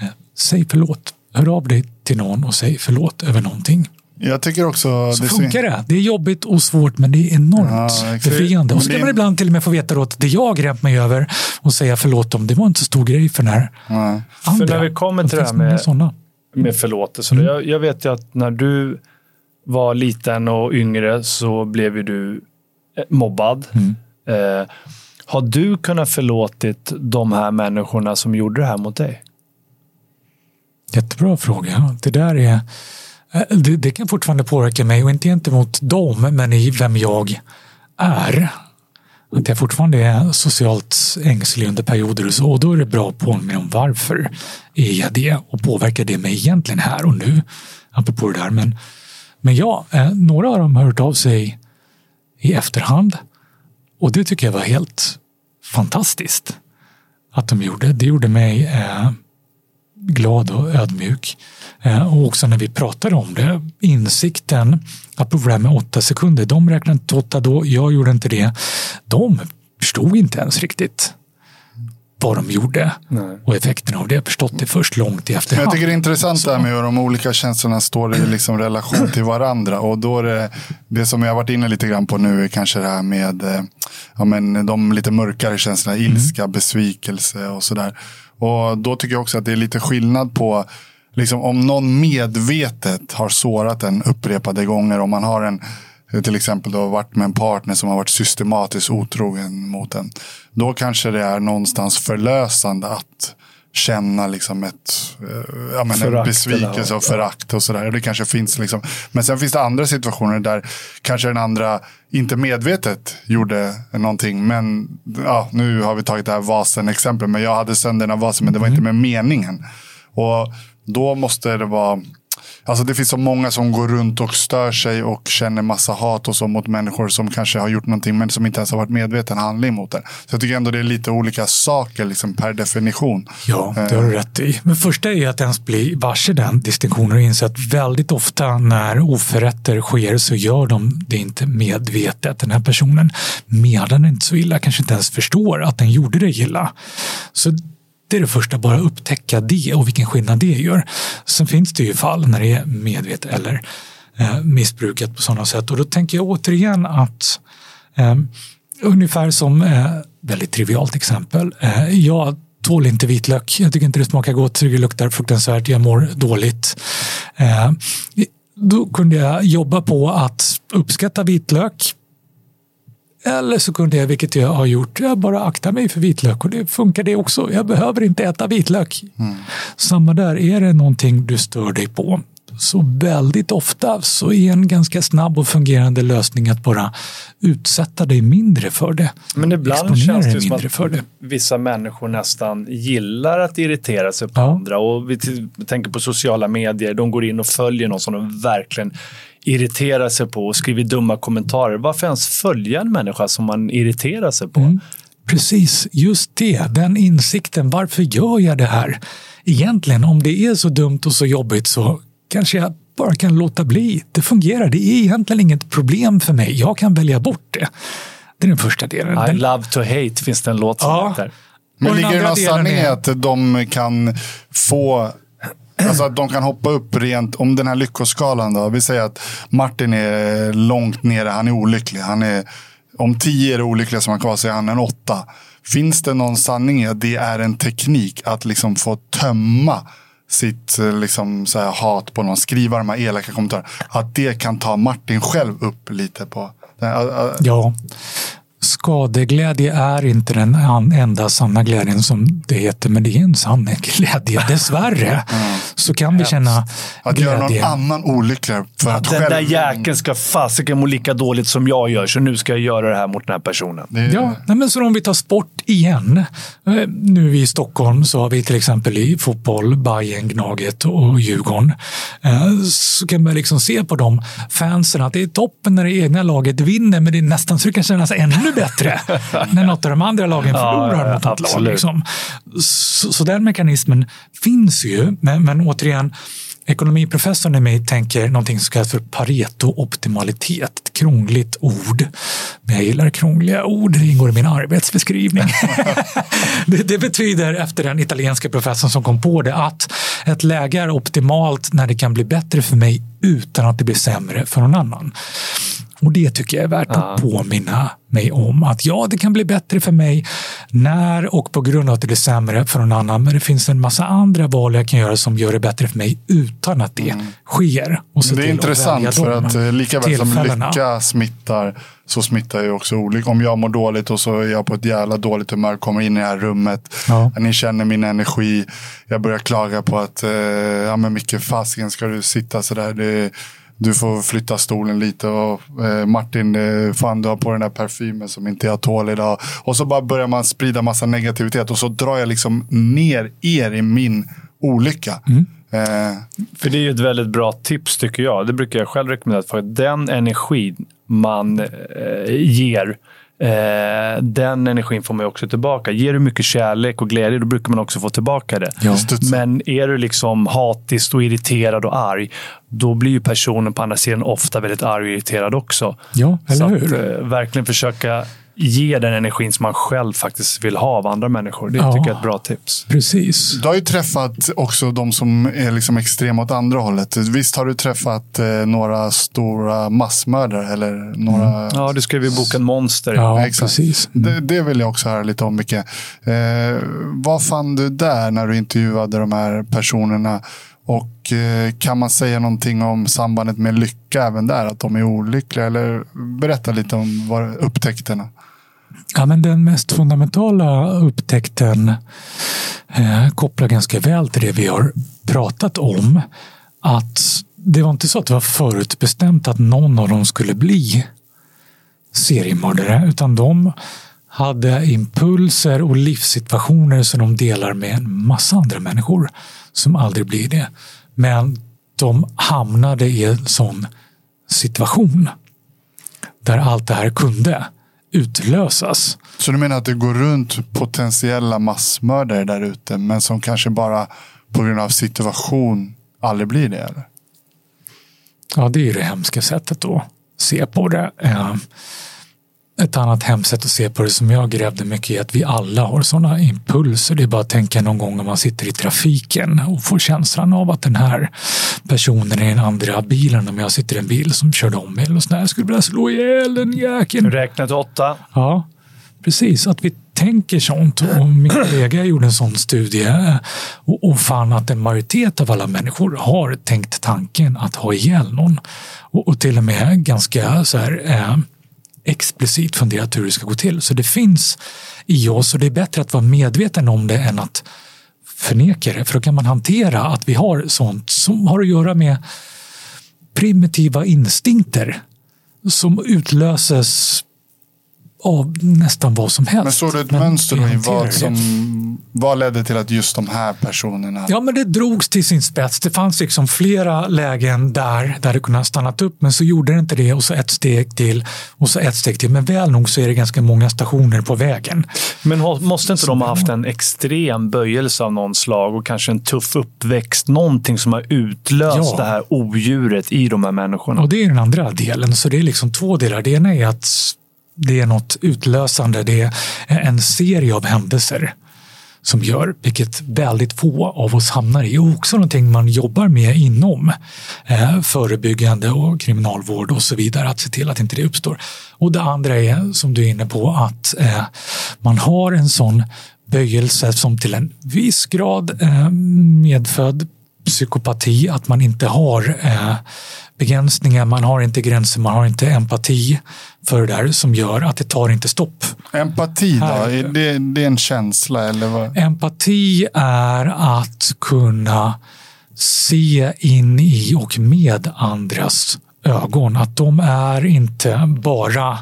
Eh, säg förlåt. Hör av dig till någon och säg förlåt över någonting. Jag tycker också... Så det funkar det. Det är jobbigt och svårt men det är enormt ja, befriande. Och så kan man ibland till och med få veta att det jag grämt mig över och säga förlåt om det var inte så stor grej för den här ja. andra. För när vi kommer till det här med, såna. med förlåtelse. Mm. Jag, jag, vet ju att när du var liten och yngre så blev ju du eh, mobbad. Mm. Eh, har du kunnat förlåtit de här människorna som gjorde det här mot dig? Jättebra fråga. Det där är Eh, det, det, kan fortfarande påverka mig och inte gentemot dem, men i vem jag är. Att jag fortfarande är socialt ängslig under perioder och så. Och då är det bra att påminna om varför är jag det och påverkar det mig egentligen här och nu? Apropå det där. Men, men ja, eh, några av dem har hört av sig i efterhand och det tycker jag var helt fantastiskt att de gjorde. Det gjorde mig eh, glad och ödmjuk. Eh, och också när vi pratade om det, insikten, det här med åtta sekunder, de räknade inte åtta då, jag gjorde inte det. De förstod inte ens riktigt vad de gjorde. Nej. Och effekten av det förstått det först långt i efterhand. Jag tycker det är intressant det här med hur de olika känslorna står i liksom relation till varandra. Och då är det, det som jag varit inne lite grann på nu är kanske det här med eh, ja, men de lite mörkare känslorna. Ilska, mm. besvikelse och sådär. Och då tycker jag också att det är lite skillnad på liksom, om någon medvetet har sårat en upprepade gånger. Om man har en till exempel då varit med en partner som har varit systematiskt otrogen mot en. Då kanske det är någonstans förlösande att känna liksom ett, eh, ja, men en besvikelse och förakt och sådär. Det kanske finns liksom. Men sen finns det andra situationer där kanske den andra inte medvetet gjorde någonting. Men ja, nu har vi tagit det här vasen-exemplet. Men jag hade sönder den här vasen, men det var mm. inte med meningen. Och då måste det vara Alltså det finns så många som går runt och stör sig och känner massa hat och så mot människor som kanske har gjort någonting men som inte ens har varit medveten handling mot det. Så jag tycker ändå det är lite olika saker liksom per definition. Ja, det har du rätt i. Men första är att ens bli varse den distinktionen och inse att väldigt ofta när oförrätter sker så gör de det inte medvetet. Den här personen menar inte så illa, kanske inte ens förstår att den gjorde det illa. Så det är det första, bara upptäcka det och vilken skillnad det gör. Sen finns det ju fall när det är medvetet eller eh, missbrukat på sådana sätt och då tänker jag återigen att eh, ungefär som eh, väldigt trivialt exempel. Eh, jag tål inte vitlök. Jag tycker inte det smakar gott, det luktar fruktansvärt, jag mår dåligt. Eh, då kunde jag jobba på att uppskatta vitlök, eller så kunde jag, vilket jag har gjort, jag bara akta mig för vitlök och det funkar det också. Jag behöver inte äta vitlök. Mm. Samma där, är det någonting du stör dig på så väldigt ofta så är en ganska snabb och fungerande lösning att bara utsätta dig mindre för det. Men ibland känns det som att det. vissa människor nästan gillar att irritera sig på ja. andra. Och vi tänker på sociala medier, de går in och följer någon som de verkligen irriterar sig på och skriver dumma kommentarer. Varför ens följa en människa som man irriterar sig på? Mm. Precis, just det, den insikten. Varför gör jag det här? Egentligen, om det är så dumt och så jobbigt så kanske jag bara kan låta bli. Det fungerar, det är egentligen inget problem för mig. Jag kan välja bort det. Det är den första delen. I love to hate finns det en låt som ja. heter. Men ligger det någon sanning i att de kan få Alltså att de kan hoppa upp rent, om den här lyckoskalan då. Vi säger att Martin är långt nere, han är olycklig. Han är, om tio är det olyckliga som han kvar så är han en åtta. Finns det någon sanning i att det är en teknik att liksom få tömma sitt eh, liksom, så här, hat på någon, skriva de här elaka kommentarerna. Att det kan ta Martin själv upp lite på. Ja, skadeglädje är inte den enda sanna glädjen som det heter, men det är en sann glädje. Dessvärre mm. så kan vi känna att glädje. Att göra någon annan olyckligare. För att den själv... där jäkeln ska fasiken må lika dåligt som jag gör, så nu ska jag göra det här mot den här personen. Det... Ja, nej, men så om vi tar sport igen. Eh, nu i Stockholm så har vi till exempel i fotboll Bayern, Gnaget och Djurgården. Eh, så kan man liksom se på de fansen att det är toppen när det egna laget vinner, men det är nästan så det kan kännas ännu bättre när något av de andra lagen förlorar ja, mot ett lag. Liksom. Så, så den mekanismen finns ju, men, men återigen, Ekonomiprofessorn i mig tänker någonting som kallas för Pareto-optimalitet. Ett krångligt ord. Men jag gillar krångliga ord, det ingår i min arbetsbeskrivning. det, det, betyder, efter den italienska professorn som kom på det, att ett läge är optimalt när det kan bli bättre för mig utan att det blir sämre för någon annan. Och det tycker jag är värt ja. att påminna mig om. Att ja, det kan bli bättre för mig när och på grund av att det blir sämre för någon annan. Men det finns en massa andra val jag kan göra som gör det bättre för mig utan att det mm. sker. Och det är intressant för att eh, lika väl som lycka smittar så smittar ju också olycka. Om jag mår dåligt och så är jag på ett jävla dåligt humör, kommer in i det här rummet. Ja. Ni känner min energi. Jag börjar klaga på att, eh, ja men Micke, fasiken ska du sitta sådär. Det, du får flytta stolen lite och eh, Martin, eh, fan du har på den där parfymen som inte jag tål idag. Och så bara börjar man sprida massa negativitet och så drar jag liksom ner er i min olycka. Mm. Eh. För det är ju ett väldigt bra tips tycker jag. Det brukar jag själv rekommendera. För den energi man eh, ger Eh, den energin får man också tillbaka. Ger du mycket kärlek och glädje, då brukar man också få tillbaka det. Ja. Men är du liksom hatisk och irriterad och arg, då blir ju personen på andra sidan ofta väldigt arg och irriterad också. Ja, eller Så hur? Att, eh, verkligen försöka ge den energin som man själv faktiskt vill ha av andra människor. Det Ja. tycker jag är ett bra tips. Precis. Du har ju träffat också de som är liksom extrema åt andra hållet. Visst har du träffat eh, några stora massmördare eller några... Ja, du skrev ju boken Monster. Ja, exakt. precis. Det, det vill jag också höra lite om, Micke. Eh, vad fann du där när du intervjuade de här personerna? Och eh, kan man säga någonting om sambandet med lycka även där? Att de är olyckliga? Eller berätta lite om vad, upptäckterna. Ja, men den mest fundamentala upptäckten eh, kopplar ganska väl till det vi har pratat om. Att det var inte så att det var förutbestämt att någon av dem skulle bli seriemördare, utan de hade impulser och livssituationer som de delar med en massa andra människor som aldrig blir det. Men de hamnade i en sån situation där allt det här kunde utlösas. Så du menar att det går runt potentiella massmördare där ute, men som kanske bara på grund av situation aldrig blir det? Eller? Ja, det är ju det hemska sättet att se på det. Ett annat hemskt sätt att se på det som jag grävde mycket i att vi alla har sådana impulser. Det är bara att tänka någon gång när man sitter i trafiken och får känslan av att den här personen är den andra bilen. Om jag sitter i en bil som körde om mig eller sådär. Jag skulle vilja slå ihjäl den jäkeln. Räkna till åtta. Ja, precis. Att vi tänker sånt. Och min kollega gjorde en sån studie och, och fann att en majoritet av alla människor har tänkt tanken att ha ihjäl någon. Och, och till och med ganska så här, eh, explicit funderat hur det ska gå till. Så det finns i oss och det är bättre att vara medveten om det än att förneka det. För då kan man hantera att vi har sånt som har att göra med primitiva instinkter som utlöses av nästan vad som helst. Men såg du ett Men mönster då i vad som vad ledde till att just de här personerna... Ja, men det drogs till sin spets. Det fanns liksom flera lägen där, där det kunde ha stannat upp, men så gjorde det inte det och så ett steg till och så ett steg till. Men väl nog så är det ganska många stationer på vägen. Men måste inte de ha haft en extrem böjelse av någon slag och kanske en tuff uppväxt? Någonting som har utlöst Ja. det här odjuret i de här människorna. Och det är den andra delen. Så det är liksom två delar. Det ena är att det är något utlösande. Det är en serie av händelser som gör, vilket väldigt få av oss hamnar i. Och också någonting man jobbar med inom eh, förebyggande och kriminalvård och så vidare. Att se till att inte det uppstår. Och det andra är, som du är inne på, att eh, man har en sån böjelse som till en viss grad eh, medfödd psykopati, att man inte har eh, begränsningar, man har inte gränser, man har inte empati för det där som gör att det tar inte stopp. Empati då? Här. Är det, det är en känsla eller vad? Empati är att kunna se in i och med andras ögon. Att de är inte bara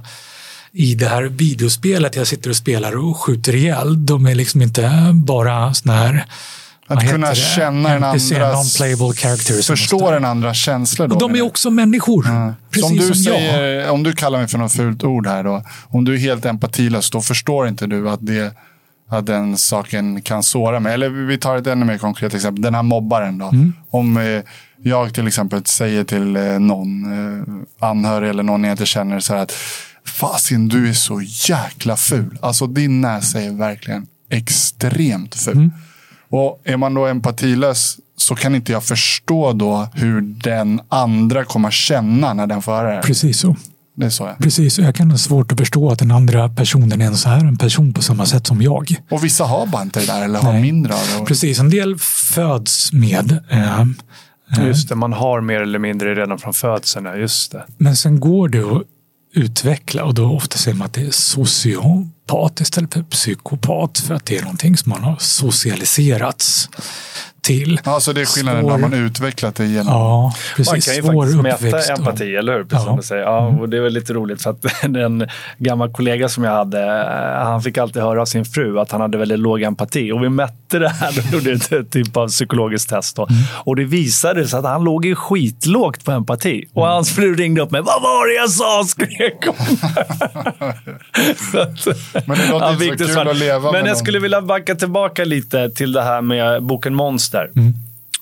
i det här videospelet jag sitter och spelar och skjuter ihjäl. De är liksom inte bara såna här Att kunna det? känna en NPC, andras... som Förstå måste- en andras känslor då? Och de är också människor. jag. Precis Så om du, som jag. säger, om du kallar mig för något fult ord här då. Om du är helt empatilös, då förstår inte du att, det, att den saken kan såra mig. Eller vi tar ett ännu mer konkret exempel. Den här mobbaren då. Mm. Om eh, jag till exempel säger till eh, någon eh, anhörig eller någon jag inte känner så här att Fasin, du är så jäkla ful. Alltså din näsa är verkligen extremt ful. Mm. Och är man då empatilös så kan inte jag förstå då hur den andra kommer känna när den får höra det. Precis så. Det är så ja. Precis, och jag kan ha svårt att förstå att den andra personen ens är en person på samma sätt som jag. Och vissa har bara inte det där eller har Nej. mindre av det. Och- Precis, en del föds med. Eh, Just det, man har mer eller mindre redan från födseln. ja, Just det. men sen går det att utveckla och då ofta säger man att det är sociopat istället för psykopat för att det är någonting som man har socialiserats till. Alltså det är skillnaden Svår... när man utvecklat det genom... Ja, precis. Man kan ju Svår faktiskt mäta empati, eller hur? Precis ja. som du säger. Ja, och det var lite roligt för att en gammal kollega som jag hade, eh, han fick alltid höra av sin fru att han hade väldigt låg empati. Och vi mätte det här, då gjorde ett typ av psykologiskt test. Då. Mm. Och det visade sig att han låg ju skitlågt på empati. Och mm. hans fru ringde upp mig. Vad var det jag sa? skrek hon. Men det låter inte så kul att leva Men jag skulle vilja backa tillbaka lite till det här med boken Monster. Mm.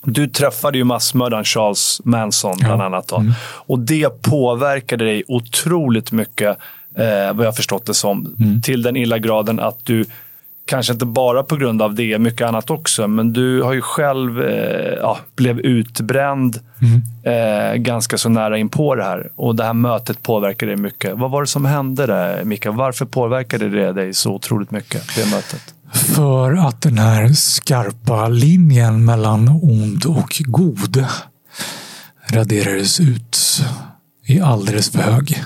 Du träffade ju massmördaren Charles Manson bland ja. annat. Mm. Och det påverkade dig otroligt mycket, eh, vad jag förstått det som. Mm. Till den illa graden att du kanske inte bara på grund av det, mycket annat också, men du har ju själv eh, ja, blev utbränd mm. eh, ganska så nära in på det här. Och det här mötet påverkade dig mycket. Vad var det som hände där, Mika? Varför påverkade det dig så otroligt mycket, det mötet? För att den här skarpa linjen mellan ond och god raderades ut i alldeles för hög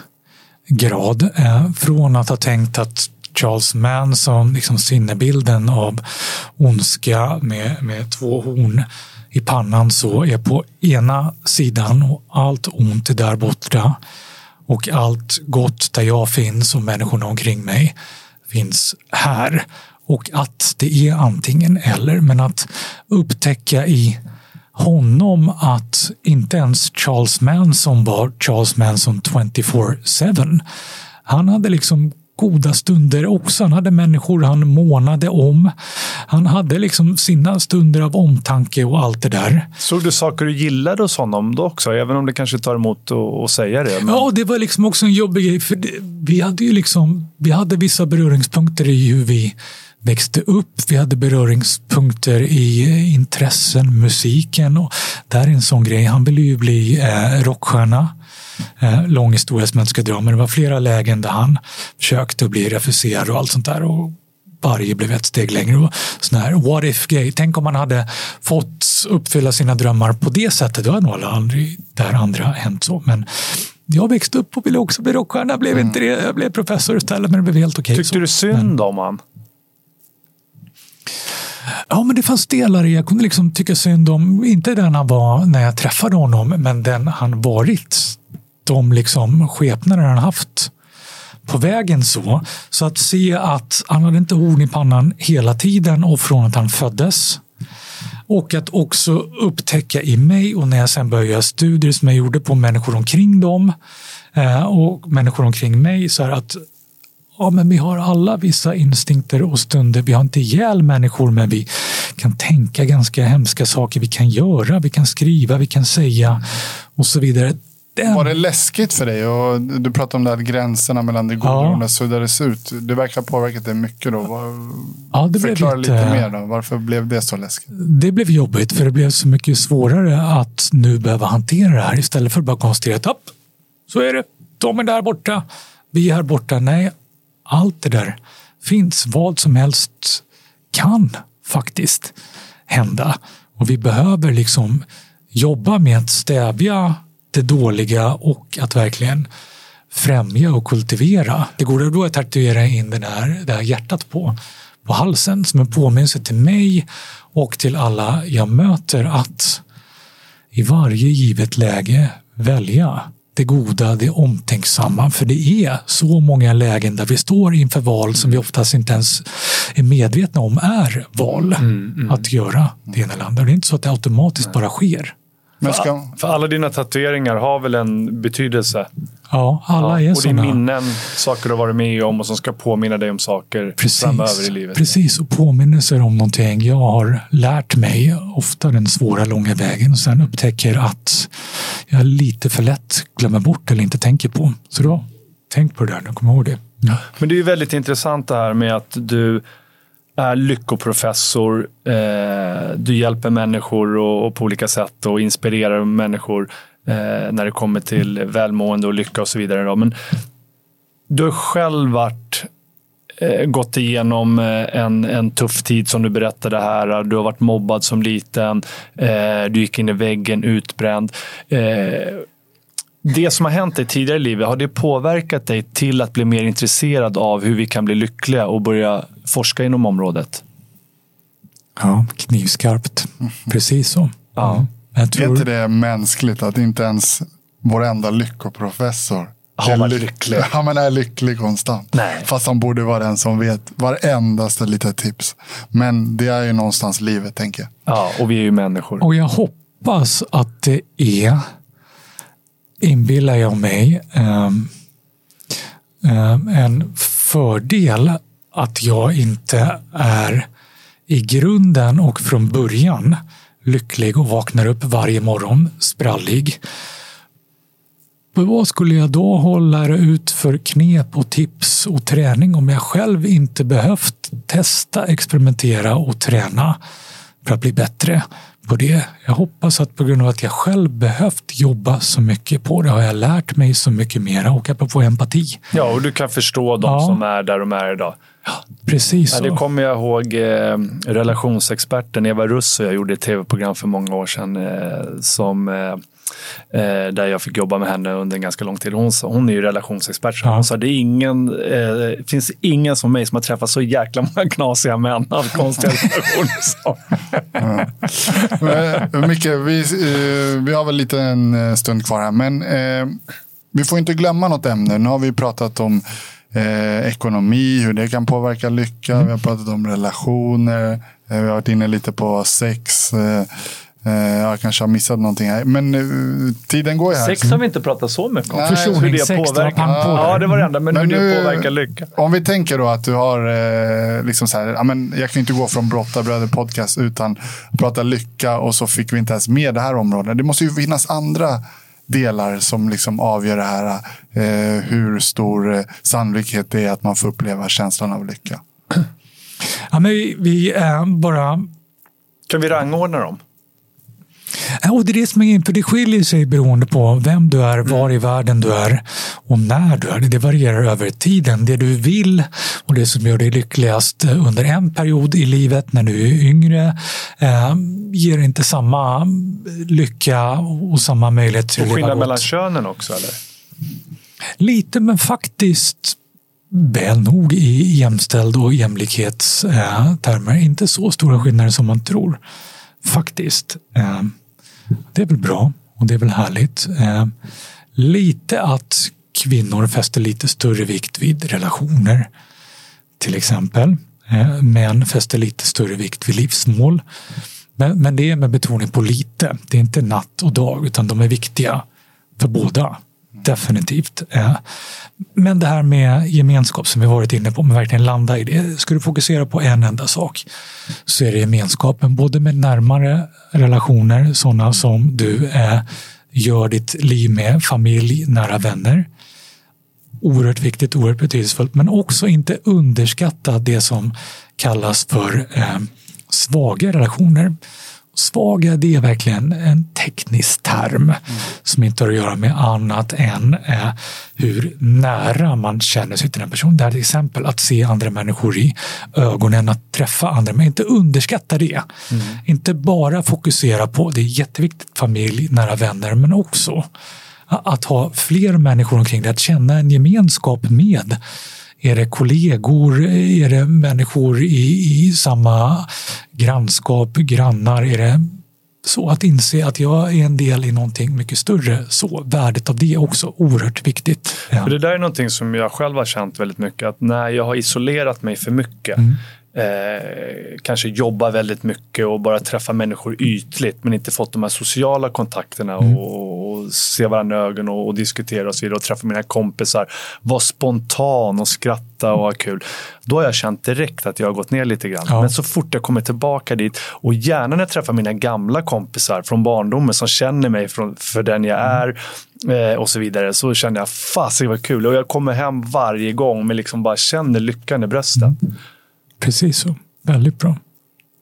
grad. Eh, från att ha tänkt att Charles Manson, liksom sinnebilden av ondska med, med två horn i pannan så är på ena sidan och allt ont är där borta och allt gott där jag finns och människorna omkring mig finns här. Och att det är antingen eller, men att upptäcka i honom att inte ens Charles Manson var Charles Manson 24-7. Han hade liksom goda stunder också. Han hade människor han månade om. Han hade liksom sina stunder av omtanke och allt det där. Såg du saker du gillade hos honom då också? Även om det kanske tar emot att säga det. Men... Ja, det var liksom också en jobbig grej. För det, vi hade ju liksom, vi hade vissa beröringspunkter i hur vi växte upp. Vi hade beröringspunkter i intressen, musiken och där är en sån grej. Han ville ju bli eh, rockstjärna. Eh, lång historia som jag inte ska dra, men det var flera lägen där han försökte bli refuserad och allt sånt där. Och varje blev ett steg längre. Och sån här what if gay. Tänk om man hade fått uppfylla sina drömmar på det sättet. Då hade nog aldrig där andra hänt så. Men jag växte upp och ville också bli rockstjärna. Blev mm. inte det. Jag blev professor istället, men det blev helt okej. Okay, Tyckte så. du synd men, om han? Ja, men det fanns delar i jag kunde liksom tycka synd om, inte den han var när jag träffade honom, men den han varit. De liksom skepnader han haft på vägen så. Så att se att han hade inte horn i pannan hela tiden och från att han föddes. Och att också upptäcka i mig och när jag sen började göra studier som jag gjorde på människor omkring dem eh, och människor omkring mig så här att ja, men vi har alla vissa instinkter och stunder. Vi har inte ihjäl människor, men vi kan tänka ganska hemska saker. Vi kan göra, vi kan skriva, vi kan säga och så vidare. Den... Var det läskigt för dig? Och du pratade om det här, gränserna mellan det goda och det suddades ut. Det verkar ha påverkat dig mycket. Då. Ja, det Förklara lite, lite mer. Då. Varför blev det så läskigt? Det blev jobbigt för det blev så mycket svårare att nu behöva hantera det här istället för att bara konstatera att så är det. De är där borta. Vi är här borta. Nej, allt det där finns. Vad som helst kan faktiskt hända. Och vi behöver liksom jobba med att stävja det dåliga och att verkligen främja och kultivera. Det går då att tatuera in den här, det här hjärtat på, på halsen som en påminnelse till mig och till alla jag möter att i varje givet läge välja det goda, det omtänksamma. För det är så många lägen där vi står inför val som vi oftast inte ens är medvetna om är val. Mm, mm. Att göra det ena eller andra. Det är inte så att det automatiskt Nej. bara sker. Men ska... för, alla dina tatueringar har väl en betydelse? Ja, alla ja, är och sådana. Och minnen, saker du har varit med om och som ska påminna dig om saker precis, framöver i livet. Precis, och påminnelser om någonting jag har lärt mig, ofta den svåra långa vägen och sen upptäcker att jag lite för lätt glömmer bort eller inte tänker på. Så då, tänk på det där, kom ihåg det. Ja. Men det är ju väldigt intressant det här med att du är lyckoprofessor. Eh, du hjälper människor och, och, på olika sätt och inspirerar människor eh, när det kommer till välmående och lycka och så vidare. Då. Men du har själv varit eh, gått igenom eh, en, en tuff tid som du berättade här. Du har varit mobbad som liten. Eh, du gick in i väggen utbränd. Eh, det som har hänt dig tidigare i livet, har det påverkat dig till att bli mer intresserad av hur vi kan bli lyckliga och börja forska inom området? Ja, knivskarpt. Precis så. Ja. Jag tror... Är inte det mänskligt att inte ens vår enda lyckoprofessor har varit lycklig. Ja, men är lycklig konstant. Nej. Fast han borde vara den som vet varendaste litet tips. Men det är ju någonstans livet, tänker jag. Ja, och vi är ju människor. Och jag hoppas att det är, inbillar jag mig, ehm, ehm, en fördel att jag inte är i grunden och från början lycklig och vaknar upp varje morgon sprallig. Vad skulle jag då hålla ut för knep och tips och träning om jag själv inte behövt testa, experimentera och träna för att bli bättre på det? Jag hoppas att på grund av att jag själv behövt jobba så mycket på det har jag lärt mig så mycket mera och apropå empati. Ja, och du kan förstå de ja. som är där de är idag. Ja, precis ja, Det kommer jag ihåg eh, relationsexperten Eva Russo. Jag gjorde ett tv-program för många år sedan eh, som Eh, där jag fick jobba med henne under en ganska lång tid. Hon, hon är ju relationsexpert. Så ja. Hon sa det ingen, eh, finns ingen som mig som har träffat så jäkla många knasiga män av konstiga relationer. ja. Micke, vi, eh, vi har väl lite en eh, stund kvar här. Men eh, vi får inte glömma något ämne. Nu har vi pratat om eh, ekonomi, hur det kan påverka lycka. Vi har pratat om relationer. vi har varit inne lite på sex. Eh, jag kanske har missat någonting här. Men uh, tiden går ju här. Sex har vi inte pratat så mycket om. Nej, hur det påverkar. Ja, det var det enda. Men, men hur nu, det påverkar lycka. Om vi tänker då att du har, eh, liksom så här, ja, men jag kan inte gå från Brottarbröder podcast utan prata lycka och så fick vi inte ens med det här området. Det måste ju finnas andra delar som liksom avgör det här. Eh, hur stor eh, sannolikhet det är att man får uppleva känslan av lycka. Ja, men vi, vi bara... Kan vi rangordna dem? Och det är det som är för det skiljer sig beroende på vem du är, var i världen du är och när du är det. Det varierar över tiden. Det du vill och det som gör dig lyckligast under en period i livet när du är yngre eh, ger inte samma lycka och samma möjlighet till att leva skillnad mellan könen också eller? Lite men faktiskt väl nog i jämställd och jämlikhetstermer. Eh, inte så stora skillnader som man tror. Faktiskt. Eh, det är väl bra och det är väl härligt. Eh, lite att kvinnor fäster lite större vikt vid relationer till exempel. Eh, män fäster lite större vikt vid livsmål. Men, men det är med betoning på lite. Det är inte natt och dag utan de är viktiga för båda. Definitivt. Men det här med gemenskap som vi varit inne på, men verkligen landa i det. Ska du fokusera på en enda sak så är det gemenskapen, både med närmare relationer, sådana som du eh, gör ditt liv med, familj, nära vänner. Oerhört viktigt, oerhört betydelsefullt, men också inte underskatta det som kallas för eh, svaga relationer. Svaga, det är verkligen en teknisk term mm. som inte har att göra med annat än eh, hur nära man känner sig till den personen. Det till exempel att se andra människor i ögonen, att träffa andra, men inte underskatta det. Mm. Inte bara fokusera på, det är jätteviktigt, familj, nära vänner, men också att ha fler människor omkring dig, att känna en gemenskap med är det kollegor? Är det människor i, i samma grannskap, grannar? Är det så att inse att jag är en del i någonting mycket större. Så värdet av det är också oerhört viktigt. Ja. Det där är någonting som jag själv har känt väldigt mycket. Att när jag har isolerat mig för mycket mm. Eh, kanske jobba väldigt mycket och bara träffa människor ytligt men inte fått de här sociala kontakterna mm. och, och, se varandra i ögonen och, och, diskutera och så vidare och träffa mina kompisar. Vara spontan och skratta och ha kul. Då har jag känt direkt att jag har gått ner lite grann. Ja. Men så fort jag kommer tillbaka dit och gärna när jag träffar mina gamla kompisar från barndomen som känner mig från, för den jag är eh, och så vidare så känner jag fasen vad kul och jag kommer hem varje gång men liksom bara känner lyckan i bröstet. Mm. Precis så. Väldigt bra.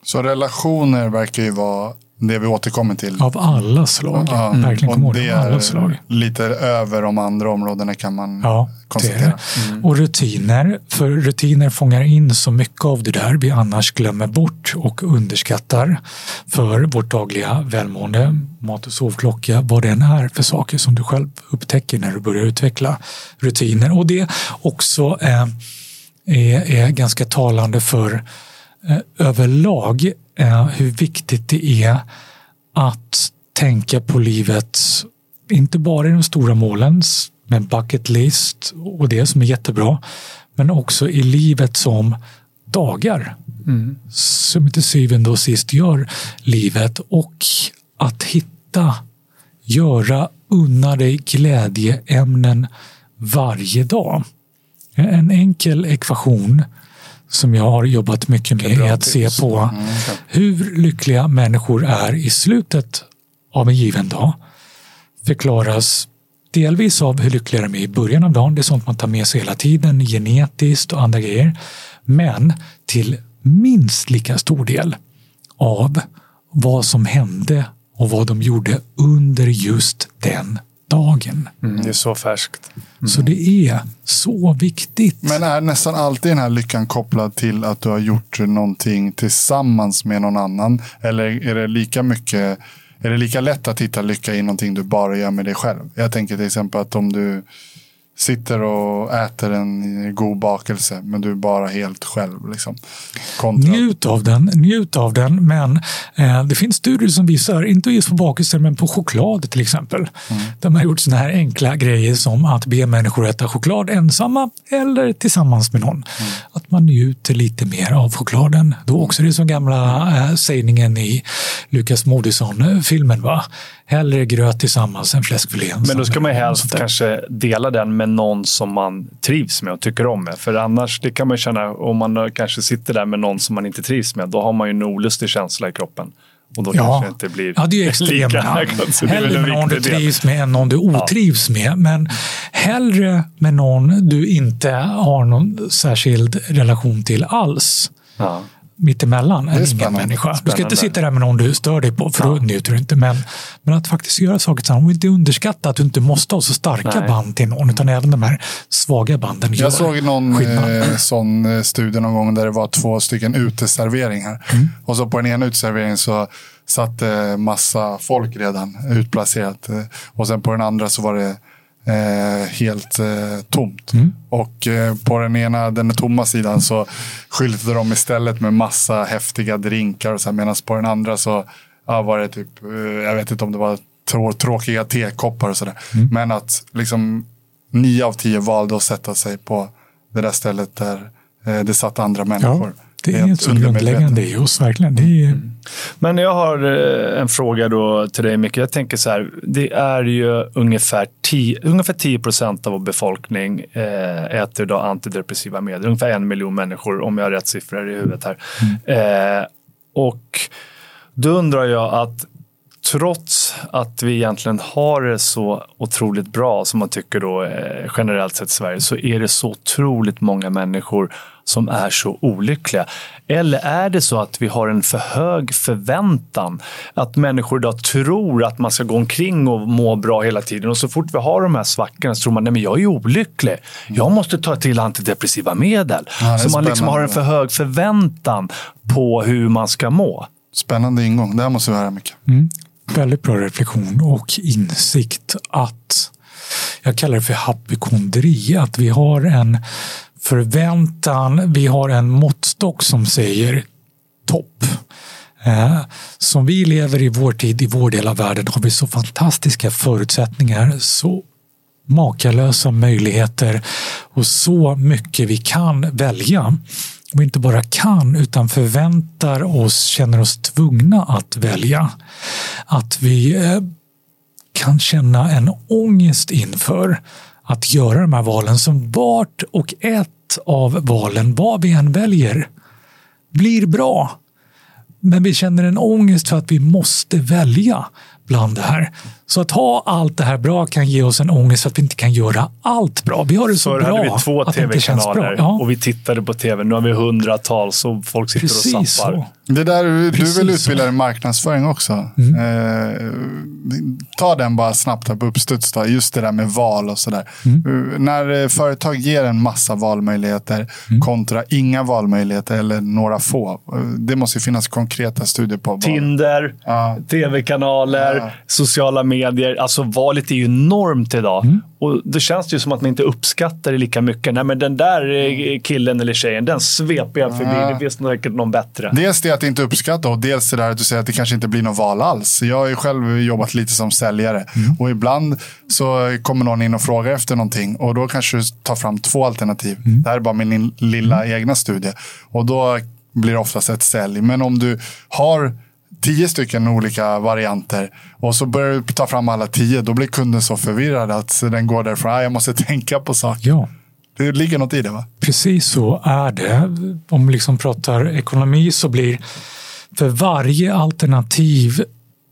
Så relationer verkar ju vara det vi återkommer till. Av alla slag. Ja, mm. Verkligen och det alla slag. lite över de andra områdena kan man ja, konstatera. Mm. Och rutiner. För rutiner fångar in så mycket av det där vi annars glömmer bort och underskattar för vårt dagliga välmående. Mat och sovklocka, vad det än är för saker som du själv upptäcker när du börjar utveckla rutiner. Och det också eh, är, är ganska talande för eh, överlag eh, hur viktigt det är att tänka på livet, inte bara i de stora målen med bucket list och det som är jättebra, men också i livet som dagar. Mm. Som till syvende och sist gör livet och att hitta, göra, unna dig glädjeämnen varje dag. En enkel ekvation som jag har jobbat mycket med är att se på mm, hur lyckliga människor är i slutet av en given dag. Förklaras delvis av hur lyckliga de är i början av dagen. Det är sånt man tar med sig hela tiden, genetiskt och andra grejer. Men till minst lika stor del av vad som hände och vad de gjorde under just den dagen. Mm, det är så färskt. Mm. Så det är så viktigt. Men är nästan alltid den här lyckan kopplad till att du har gjort någonting tillsammans med någon annan? Eller är det lika mycket är det lika lätt att hitta lycka i någonting du bara gör med dig själv? Jag tänker till exempel att om du sitter och äter en god bakelse men du är bara helt själv. Liksom. Kontra... Njut av den, njut av den. Men eh, det finns studier som visar, inte just på bakelser men på choklad till exempel. Mm. De har gjort sådana här enkla grejer som att be människor äta choklad ensamma eller tillsammans med någon. Mm. Att man njuter lite mer av chokladen. Då också det som gamla eh, sägningen i Lukas Moodysson-filmen. Va? Hellre gröt tillsammans än fläskfilé. Men då ska man helst kanske dela den med någon som man trivs med och tycker om med. För annars, det kan man känna, om man kanske sitter där med någon som man inte trivs med, då har man ju en olustig känsla i kroppen. Och då ja. kanske det inte blir ja, det är ju extremerna. Hellre med någon du trivs med än någon du otrivs ja. med. Men hellre med någon du inte har någon särskild relation till alls. Ja mittemellan en ingen människa. Du ska inte sitta där med någon du stör dig på, för då njuter du inte. Men, men att faktiskt göra saker tillsammans och inte underskatta att du inte måste ha så starka Nej. band till någon, utan även de här svaga banden Jag såg någon eh, sån eh, studie någon gång där det var två stycken uteserveringar. Mm. Och så på den ena uteserveringen så satt eh, massa folk redan utplacerat. Och sen på den andra så var det eh, helt eh, tomt. Mm. Och eh, på den ena, den tomma sidan så skyltade de istället med massa häftiga drinkar. Och så medan på den andra så ja, var det typ, eh, jag vet inte om det var trå tråkiga tekoppar och sådär. Mm. Men att liksom nio av tio valde att sätta sig på det där stället där eh, det satt andra människor. Ja. Det är så grundläggande i oss, verkligen. Det är... Mm. Men jag har eh, en fråga då till dig, Micke. Jag tänker så här, det är ju ungefär 10, ungefär 10 procent av vår befolkning eh, äter idag antidepressiva medel. Ungefär en miljon människor, om jag har rätt siffror i huvudet här. Mm. Eh, och då undrar jag att trots att vi egentligen har det så otroligt bra som man tycker då eh, generellt sett i Sverige så är det så otroligt många människor som är så olyckliga. Eller är det så att vi har en för hög förväntan? Att människor idag tror att man ska gå omkring och må bra hela tiden och så fort vi har de här svackorna så tror man att jag är olycklig. Jag måste ta till antidepressiva medel. Ja, så man liksom har en för hög förväntan på hur man ska må. Spännande ingång. Det här måste vi höra mycket. Mm väldigt bra reflektion och insikt att jag kallar det för hypokondri, att vi har en förväntan, vi har en måttstock som säger topp. Eh, som vi lever i vår tid, i vår del av världen, har vi så fantastiska förutsättningar, så makalösa möjligheter och så mycket vi kan välja och inte bara kan utan förväntar oss, känner oss tvungna att välja. Att vi eh, kan känna en ångest inför att göra de här valen som vart och ett av valen, vad vi än väljer, blir bra. Men vi känner en ångest för att vi måste välja bland det här. Så att ha allt det här bra kan ge oss en ångest att vi inte kan göra allt bra. Vi har det så Förr bra hade vi två tv-kanaler ja. och vi tittade på tv. Nu har vi hundratals och folk sitter Precis och zappar. Så. Det där, du Precis vill utbilda i marknadsföring också. Mm. Eh, ta den bara snabbt här på uppstuds. Då. Just det där med val och sådär. Mm. Uh, när företag ger en massa valmöjligheter mm. kontra inga valmöjligheter eller några få. Uh, det måste finnas konkreta studier på. Tinder, ja. tv-kanaler, ja. sociala medier. Alltså valet är ju enormt idag. Mm. Och Då känns det ju som att man inte uppskattar det lika mycket. Nej, men den där eh, killen eller tjejen, den sveper jag förbi. Ja. Det finns säkert någon bättre. Dels det att inte uppskatta och dels det där att du säger att det kanske inte blir något val alls. Jag har ju själv jobbat lite som säljare mm. och ibland så kommer någon in och frågar efter någonting och då kanske du tar fram två alternativ. Mm. Det här är bara min lilla mm. egna studie. Och då blir det oftast ett sälj. Men om du har tio stycken olika varianter och så börjar du ta fram alla tio, då blir kunden så förvirrad att den går därifrån. Ah, jag måste tänka på saker. Ja. Det ligger något i det va? Precis så är det. Om vi liksom pratar ekonomi så blir för varje alternativ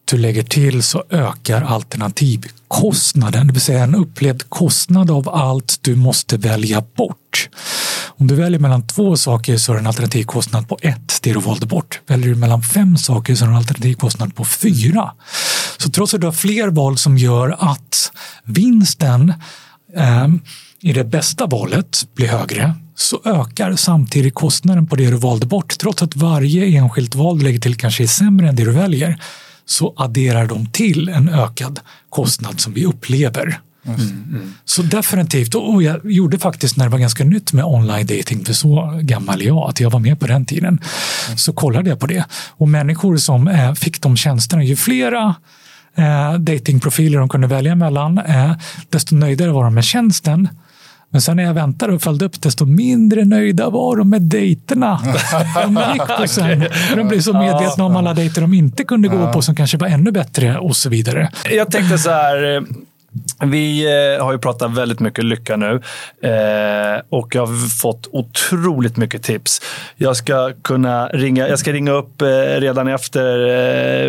du lägger till så ökar alternativkostnaden, det vill säga en upplevd kostnad av allt du måste välja bort. Om du väljer mellan två saker så är det en alternativkostnad på ett, det du valde bort. Väljer du mellan fem saker så är det en alternativkostnad på fyra. Så trots att du har fler val som gör att vinsten eh, i det bästa valet blir högre så ökar samtidigt kostnaden på det du valde bort. Trots att varje enskilt val du lägger till kanske är sämre än det du väljer så adderar de till en ökad kostnad som vi upplever. Mm. Så definitivt, och jag gjorde faktiskt när det var ganska nytt med online dating, för så gammal är jag, att jag var med på den tiden, mm. så kollade jag på det. Och människor som eh, fick de tjänsterna, ju flera eh, datingprofiler de kunde välja mellan, eh, desto nöjdare var de med tjänsten. Men sen när jag väntade och följde upp, desto mindre nöjda var de med dejterna. De gick på sen. De blev så medvetna om alla dejter de inte kunde gå på som kanske var ännu bättre och så vidare. Jag tänkte så här, eh, vi eh, har ju pratat väldigt mycket lycka nu eh, och jag har fått otroligt mycket tips. Jag ska kunna ringa, jag ska ringa upp eh, redan efter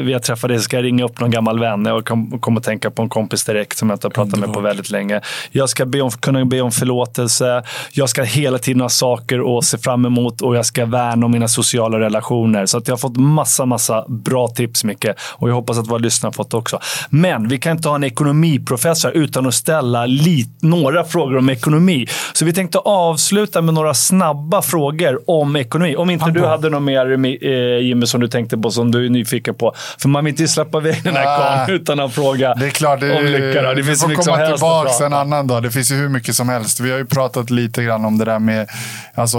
vi har träffat dig, ska jag ringa upp någon gammal vän och kommer kom att tänka på en kompis direkt som jag inte har pratat med på väldigt länge. Jag ska be om, kunna be om förlåtelse. Jag ska hela tiden ha saker att se fram emot och jag ska värna om mina sociala relationer. Så att jag har fått massa, massa bra tips Micke och jag hoppas att våra lyssnare har fått också. Men vi kan inte ha en ekonomiprofessor utan att ställa lit, några frågor om ekonomi. Så vi tänkte avsluta med några snabba frågor om ekonomi. Om inte du hade något mer eh, Jimmy som du tänkte på som du är nyfiken på. För man vill inte släppa iväg den här karln utan att fråga det är klart, det, om lycka. Då. Det finns vi får komma tillbaka en annan dag. Det finns ju hur mycket som helst. Vi har ju pratat lite grann om det där med alltså,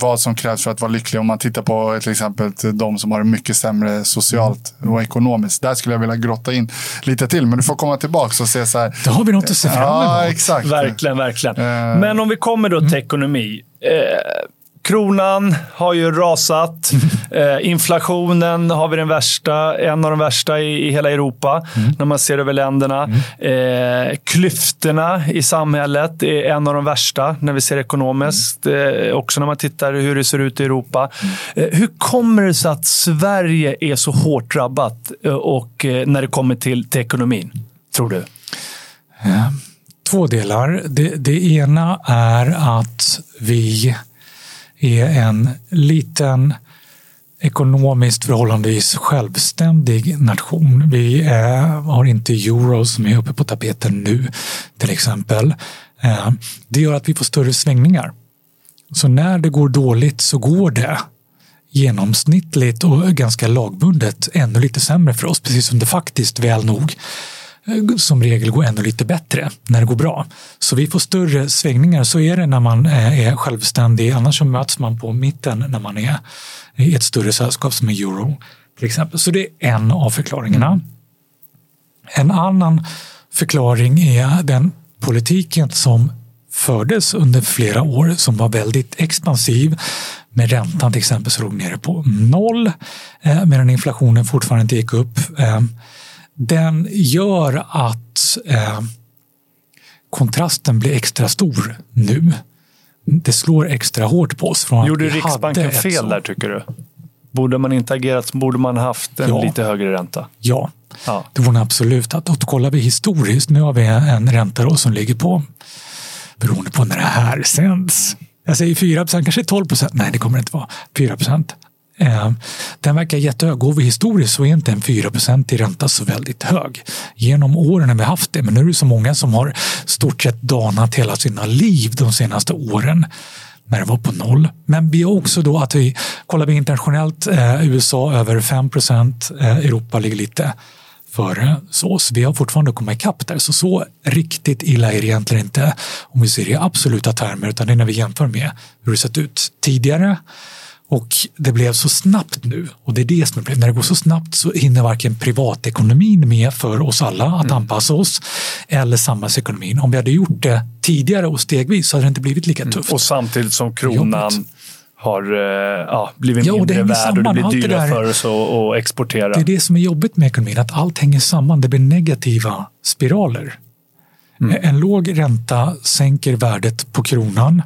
vad som krävs för att vara lycklig. Om man tittar på till exempel de som har det mycket sämre socialt och ekonomiskt. Där skulle jag vilja grotta in lite till. Men du får komma tillbaka och se så här. Då har vi något att se fram emot. Ja, exakt. Verkligen, verkligen. Uh, Men om vi kommer då till mm. ekonomi. Eh, Kronan har ju rasat. Eh, inflationen har vi den värsta, en av de värsta i, i hela Europa mm. när man ser över länderna. Mm. Eh, klyftorna i samhället är en av de värsta när vi ser ekonomiskt. Mm. Eh, också när man tittar hur det ser ut i Europa. Eh, hur kommer det sig att Sverige är så hårt drabbat eh, och, när det kommer till, till ekonomin, tror du? Två delar. Det, det ena är att vi är en liten ekonomiskt förhållandevis självständig nation. Vi är, har inte euro som är uppe på tapeten nu till exempel. Eh, det gör att vi får större svängningar. Så när det går dåligt så går det genomsnittligt och ganska lagbundet ännu lite sämre för oss, precis som det faktiskt väl nog som regel går ännu lite bättre när det går bra. Så vi får större svängningar. Så är det när man eh, är självständig. Annars så möts man på mitten när man är i ett större sällskap som är euro till exempel. Så det är en av förklaringarna. En annan förklaring är den politiken som fördes under flera år som var väldigt expansiv med räntan till exempel så låg nere på noll eh, medan inflationen fortfarande inte gick upp den gör att eh, kontrasten blir extra stor nu. Det slår extra hårt på oss. Från Gjorde Riksbanken fel så... där tycker du? Borde man inte agerat, borde man haft en ja. lite högre ränta? Ja, ja. det vore absolut. Att, och kollar vi historiskt, nu har vi en ränta då som ligger på, beroende på när det här sänds, jag säger 4 procent, kanske 12 procent. Nej, det kommer det inte vara. 4 procent. Eh, den verkar jättehög. Går vi historiskt så är inte en 4% i ränta så väldigt hög. Genom åren har vi haft det, men nu är det så många som har stort sett danat hela sina liv de senaste åren när det var på noll. Men vi har också då att vi kollar vi internationellt, eh, USA över 5 eh, Europa ligger lite före så, så vi har fortfarande kommit ikapp där. Så så riktigt illa är det egentligen inte om vi ser det i absoluta termer utan det är när vi jämför med hur det sett ut tidigare och det blev så snabbt nu och det är det som är När det går så snabbt så hinner varken privatekonomin med för oss alla att mm. anpassa oss eller samhällsekonomin. Om vi hade gjort det tidigare och stegvis så hade det inte blivit lika mm. tufft. Och samtidigt som kronan har eh, ja, blivit ja, mindre värd och det blir dyrare för oss att exportera. Det är det som är jobbigt med ekonomin, att allt hänger samman. Det blir negativa spiraler. Mm. En låg ränta sänker värdet på kronan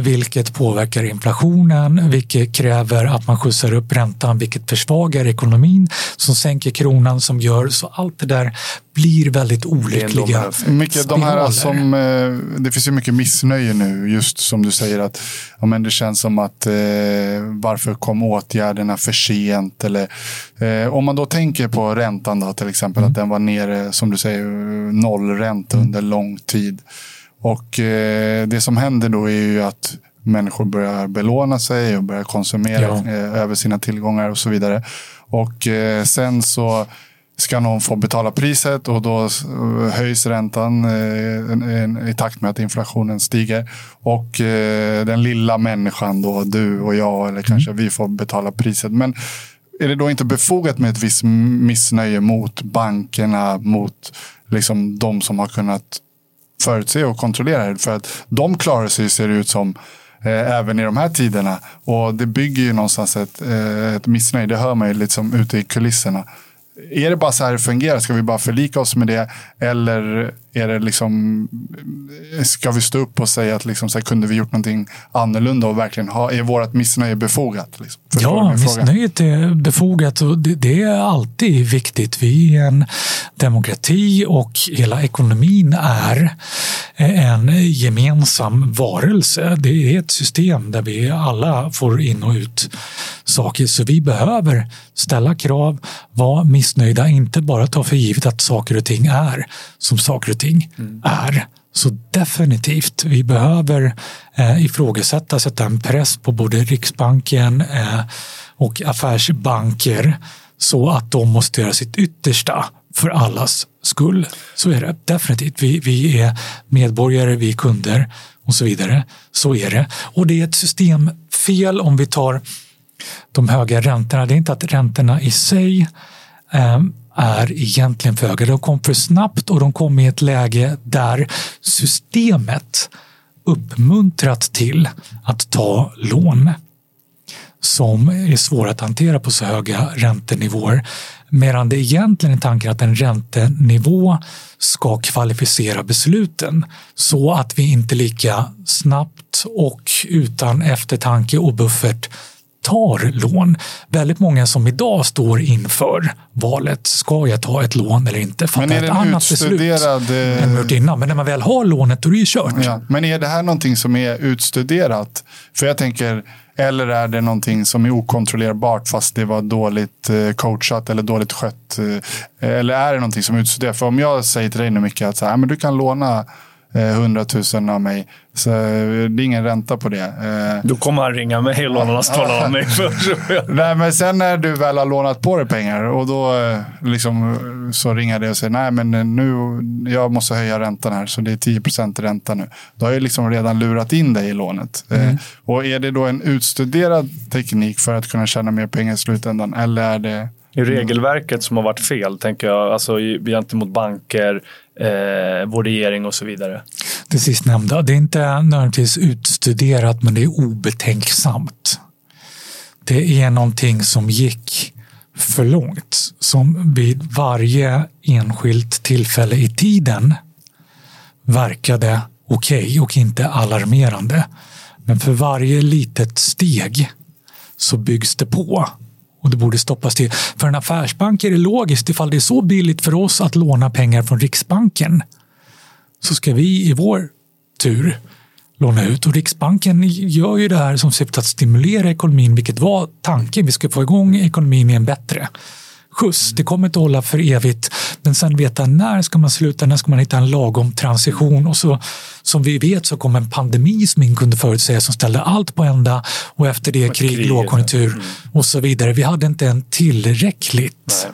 vilket påverkar inflationen, vilket kräver att man skjutsar upp räntan, vilket försvagar ekonomin, som sänker kronan, som gör så allt det där blir väldigt olyckliga mycket, de här som, eh, Det finns ju mycket missnöje nu, just som du säger att ja, men det känns som att eh, varför kom åtgärderna för sent? Eller, eh, om man då tänker på räntan då, till exempel, mm. att den var nere, som du säger, nollränta mm. under lång tid. Och eh, det som händer då är ju att människor börjar belåna sig och börjar konsumera ja. eh, över sina tillgångar och så vidare. Och eh, sen så ska någon få betala priset och då höjs räntan i takt med att inflationen stiger. Och den lilla människan då, du och jag eller mm. kanske vi får betala priset. Men är det då inte befogat med ett visst missnöje mot bankerna, mot liksom de som har kunnat förutse och kontrollera det. För att de klarar sig, ser det ut som, eh, även i de här tiderna. Och det bygger ju någonstans ett, eh, ett missnöje. Det hör man ju liksom ute i kulisserna. Är det bara så här det fungerar? Ska vi bara förlika oss med det? Eller är det liksom, ska vi stå upp och säga att liksom, så här, kunde vi gjort någonting annorlunda och verkligen ha, är vårt missnöje befogat? Liksom? Ja, missnöjet är befogat och det, det, är alltid viktigt. Vi är en demokrati och hela ekonomin är en gemensam varelse. Det är ett system där vi alla får in och ut saker. Så vi behöver ställa krav, vara missnöjda, inte bara ta för givet att saker och ting är som saker och ting mm. är. Så definitivt, vi behöver eh, ifrågasätta, sätta en press på både Riksbanken eh, och affärsbanker så att de måste göra sitt yttersta för allas skull. Så är det definitivt. Vi, vi är medborgare, vi är kunder och så vidare. Så är det. Och det är ett systemfel om vi tar de höga räntorna. Det är inte att räntorna i sig eh, är egentligen för höga. De kom för snabbt och de kom i ett läge där systemet uppmuntrat till att ta lån som är svåra att hantera på så höga räntenivåer. Medan det egentligen är tanken att en räntenivå ska kvalificera besluten så att vi inte lika snabbt och utan eftertanke och buffert tar lån. Väldigt många som idag står inför valet, ska jag ta ett lån eller inte? Fatta ett annat beslut än man gjort innan. Men när man väl har lånet då är det ju kört. Ja. Men är det här någonting som är utstuderat? För jag tänker, eller är det någonting som är okontrollerbart fast det var dåligt eh, coachat eller dåligt skött? Eh, eller är det någonting som är utstuderat? För om jag säger till dig nu mycket att så här, men du kan låna 100 eh, 000 av mig. Så eh, det är ingen ränta på det. Eh, Då kommer han ringa mig och låna tala om mig först. nej, men sen när du väl har lånat på dig pengar och då liksom, så ringer det och säger nej men nu jag måste höja räntan här så det är 10% ränta nu. Då har jag liksom redan lurat in dig i lånet. Mm. Och är det då en utstuderad teknik för att kunna tjäna mer pengar i slutändan eller är det i regelverket som har varit fel, tänker jag, alltså gentemot banker, eh, vår regering och så vidare. Det sistnämnda, det är inte nödvändigtvis utstuderat men det är obetänksamt. Det är någonting som gick för långt, som vid varje enskilt tillfälle i tiden verkade okej okay och inte alarmerande. Men för varje litet steg så byggs det på och det borde stoppas till. För en affärsbank är det logiskt ifall det är så billigt för oss att låna pengar från Riksbanken så ska vi i vår tur låna ut. Och Riksbanken gör ju det här som syfte att stimulera ekonomin, vilket var tanken. Vi ska få igång ekonomin i en bättre skjuts. Det kommer inte hålla för evigt. Men sen veta när ska man sluta, när ska man hitta en lagom transition och så som vi vet så kom en pandemi som ingen kunde förutsäga som ställde allt på ända och efter det krig, krig lågkonjunktur mm. och så vidare. Vi hade inte en tillräckligt Nej.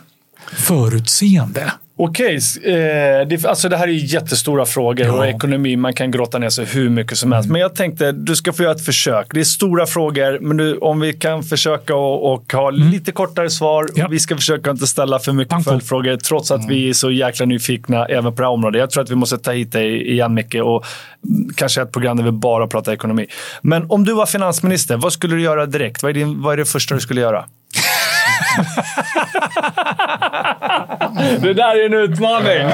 förutseende. Okej, eh, det, alltså det här är jättestora frågor ja. och ekonomi, man kan gråta ner sig hur mycket som helst. Mm. Men jag tänkte, du ska få göra ett försök. Det är stora frågor, men du, om vi kan försöka och, och ha mm. lite kortare svar. Ja. Vi ska försöka inte ställa för mycket följdfrågor, trots att mm. vi är så jäkla nyfikna även på det här området. Jag tror att vi måste ta hit dig igen, Micke, och kanske ett program där vi bara pratar ekonomi. Men om du var finansminister, vad skulle du göra direkt? Vad är, din, vad är det första du skulle göra? det där är en utmaning.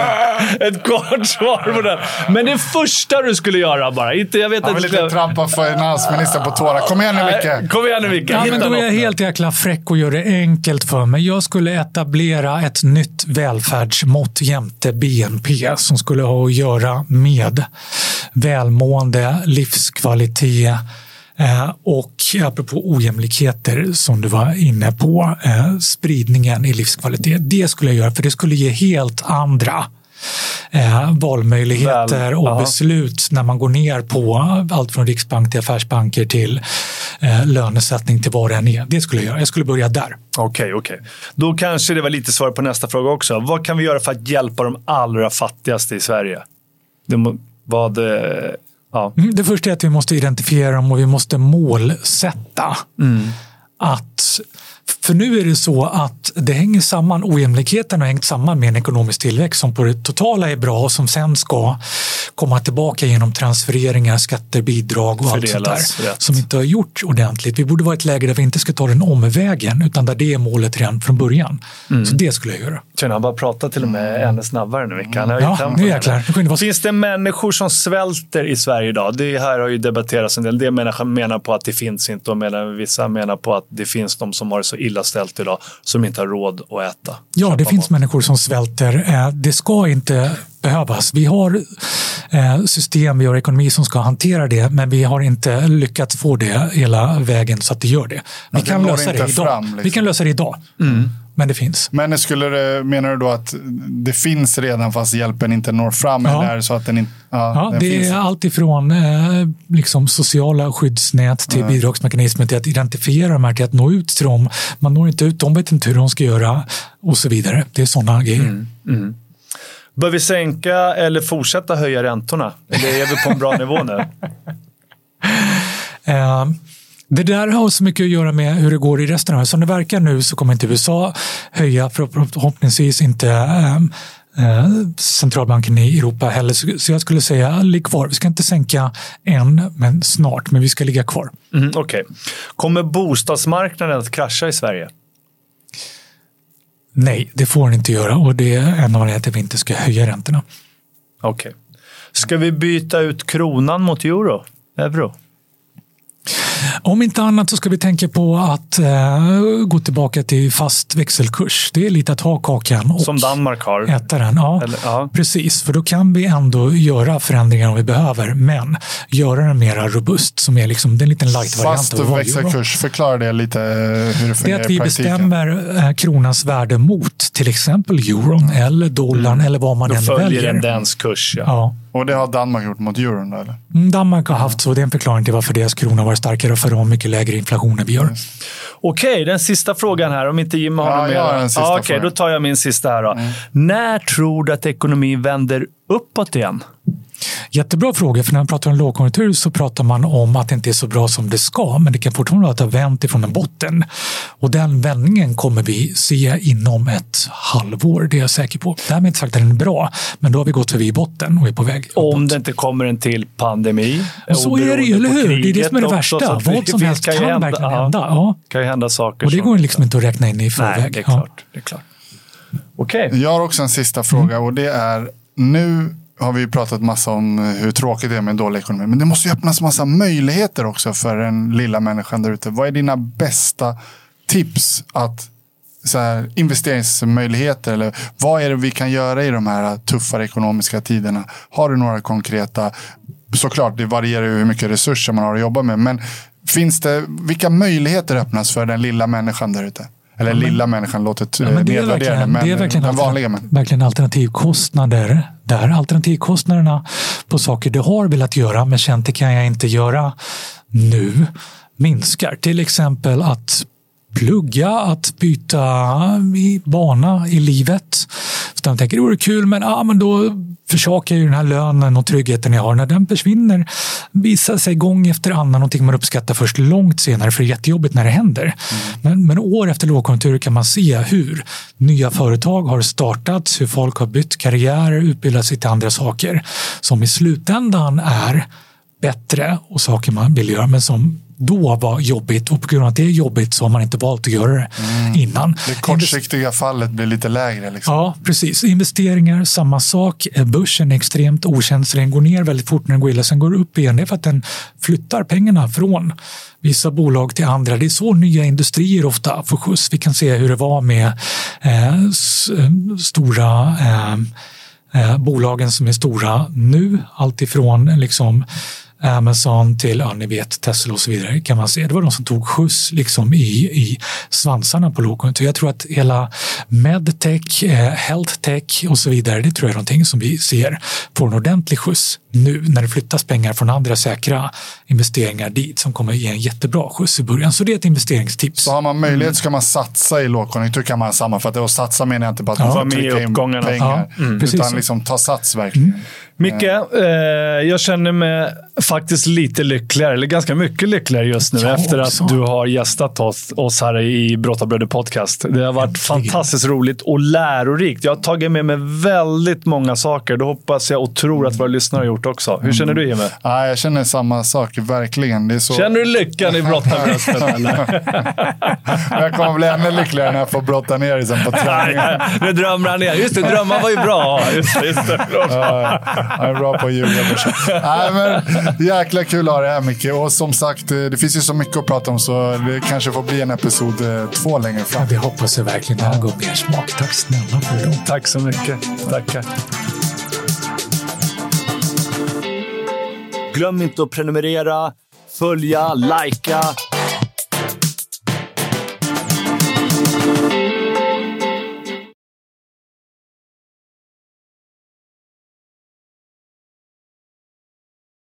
Ett kort svar på den. Men det första du skulle göra bara. Inte, jag vet Han vill inte skulle... trampa finansministern på tårna. Kom igen nu Micke. Kom igen nu Micke. Ja, men då är jag helt jäkla fräck och gör det enkelt för mig. Jag skulle etablera ett nytt välfärdsmått jämte BNP som skulle ha att göra med välmående, livskvalitet, och apropå ojämlikheter som du var inne på, eh, spridningen i livskvalitet. Det skulle jag göra för det skulle ge helt andra eh, valmöjligheter Väl, och aha. beslut när man går ner på allt från riksbank till affärsbanker till eh, lönesättning till vad det än är. Det skulle jag göra. Jag skulle börja där. Okej, okay, okej. Okay. Då kanske det var lite svar på nästa fråga också. Vad kan vi göra för att hjälpa de allra fattigaste i Sverige? Vad, eh, Ja. Mm, det första är att vi måste identifiera dem och vi måste målsätta. Mm. Att för nu är det så att det hänger samman, ojämlikheten har hängt samman med en ekonomisk tillväxt som på det totala är bra och som sen ska komma tillbaka genom transfereringar, skatter, bidrag och allt sånt där rätt. som inte har gjort ordentligt. Vi borde vara i ett läge där vi inte ska ta den omvägen utan där det är målet redan från början. Mm. Så det skulle jag göra. Tjena, han bara pratar till och med ännu snabbare nu. Kan ja, nu jäklar. Finns det människor som svälter i Sverige idag? Det här har ju debatterats en del. Det människor menar på att det finns inte och menar, vissa menar på att det finns de som har det så illa ställt idag som inte har råd att äta. Ja, det finns mat. människor som svälter. Eh, det ska inte behövas. Vi har eh, system, vi har ekonomi som ska hantera det, men vi har inte lyckats få det hela vägen så att det gör det. Vi, kan, lösa det idag. Fram, liksom. vi kan lösa det idag. Mm. Men det finns. Men skulle det, menar du då att det finns redan fast hjälpen inte når fram? Ja, eller så att den inte, ja, ja den det finns. är allt ifrån eh, liksom sociala skyddsnät till mm. bidragsmekanismer till att identifiera de här, till att nå ut till dem. Man når inte ut, de vet inte hur de ska göra och så vidare. Det är sådana grejer. Mm. Mm. Bör vi sänka eller fortsätta höja räntorna? Eller är vi på en bra nivå nu? Uh, det där har så mycket att göra med hur det går i resten av världen. Som det verkar nu så kommer inte USA höja, förhoppningsvis inte äh, centralbanken i Europa heller. Så jag skulle säga ligg kvar. Vi ska inte sänka än, men snart. Men vi ska ligga kvar. Mm, Okej. Okay. Kommer bostadsmarknaden att krascha i Sverige? Nej, det får den inte göra och det är en av anledningarna till att vi inte ska höja räntorna. Okej. Okay. Ska vi byta ut kronan mot euro? Euro? Om inte annat så ska vi tänka på att eh, gå tillbaka till fast växelkurs. Det är lite att ha kakan och Som Danmark har. äta den. Ja, Eller, ja, Precis, för då kan vi ändå göra förändringar om vi behöver, men göra den mer robust som är liksom, det är en liten light-variant. Fast växelkurs, förklara det lite hur det fungerar Det är att vi bestämmer eh, kronans värde mot till exempel euron eller dollarn mm. eller vad man då än väljer. Då följer en dens kurs. Ja. ja. Och det har Danmark gjort mot euron? Eller? Mm, Danmark har haft så. Det är en förklaring till varför deras krona var starkare och för dem mycket lägre inflation än vi gör. Mm. Okej, den sista frågan här. Om inte Jim har ja, något mer. Ja, Okej, okay, då tar jag min sista här. Då. Mm. När tror du att ekonomin vänder uppåt igen? Jättebra fråga, för när man pratar om lågkonjunktur så pratar man om att det inte är så bra som det ska, men det kan fortfarande vara att det har vänt ifrån en botten. Och den vändningen kommer vi se inom ett halvår, det är jag säker på. Därmed inte sagt att den är bra, men då har vi gått förbi botten och är på väg uppåt. Om det inte kommer en till pandemi. Och så är det ju, eller hur? Det är det som är det värsta. Också, Vad som helst kan, kan hända, verkligen hända. Ja. kan ju hända saker. Och det går liksom inte att räkna in i förväg. Nej, det är klart. Ja. klart. Okay. Jag har också en sista fråga mm. och det är nu har vi pratat massa om eh, hur tråkigt det är med en dålig ekonomi. Men det måste ju öppnas massa möjligheter också för den lilla människan där ute. Vad är dina bästa tips att så här, investeringsmöjligheter? Eller vad är det vi kan göra i de här tuffare ekonomiska tiderna? Har du några konkreta? Såklart, det varierar ju hur mycket resurser man har att jobba med. Men finns det, vilka möjligheter öppnas för den lilla människan där ute? Eller ja, men, lilla människan låter ja, men det är verkligen, men det är verkligen den vanliga människan. Verkligen alternativkostnader där. Alternativkostnaderna på saker du har velat göra men känt det kan jag inte göra nu minskar. Till exempel att plugga, att byta bana i livet. De tänker det vore kul, men, ja, men då försakar ju den här lönen och tryggheten jag har. När den försvinner visar sig gång efter annan någonting man uppskattar först långt senare, för det är jättejobbigt när det händer. Mm. Men, men år efter lågkonjunktur kan man se hur nya företag har startats, hur folk har bytt karriär, utbildat sig till andra saker som i slutändan är bättre och saker man vill göra, men som då var jobbigt och på grund av att det är jobbigt så har man inte valt att göra det mm. innan. Det kortsiktiga fallet blir lite lägre. Liksom. Ja, precis. Investeringar, samma sak. Börsen är extremt okänslig. Den går ner väldigt fort när den går illa. Sen går det upp igen. Det är för att den flyttar pengarna från vissa bolag till andra. Det är så nya industrier ofta får skjuts. Vi kan se hur det var med eh, stora eh, eh, bolagen som är stora nu. Alltifrån liksom Amazon till, ja, ni vet, Tesla och så vidare kan man se. Det var de som tog skjuts liksom i, i svansarna på lågkonjunktur. Jag tror att hela medtech, eh, healthtech och så vidare, det tror jag är någonting som vi ser får en ordentlig skjuts nu när det flyttas pengar från andra säkra investeringar dit som kommer ge en jättebra skjuts i början. Så det är ett investeringstips. Så har man möjlighet ska man satsa i lågkonjunktur kan man sammanfatta. Och satsa menar jag inte bara att man ja, trycka in pengar, ja, mm. utan liksom ta sats verkligen. Mm. Micke, eh, jag känner mig faktiskt lite lyckligare, eller ganska mycket lyckligare just nu jag efter också. att du har gästat oss, oss här i Brottarbröder Podcast. Det har varit fantastiskt roligt och lärorikt. Jag har tagit med mig väldigt många saker. Det hoppas jag och tror att våra lyssnare har gjort också. Hur känner du Jimmy? Mm. Ja, jag känner samma sak, verkligen. Det är så... Känner du lyckan i brottarbröstet? jag kommer bli ännu lyckligare när jag får brotta ner dig sen på träningen. nu drömmer han ner. Just det, drömmar var ju bra. Just det, just det. Ja, jag är bra på att ljuga. Nej, men jäkla kul att ha dig här Micke. Och som sagt, det finns ju så mycket att prata om så det kanske får bli en episod eh, två längre fram. Ja, det hoppas jag verkligen. Det här går mer smak. Tack snälla för det. Tack så mycket. Tackar. Glöm inte att prenumerera, följa, likea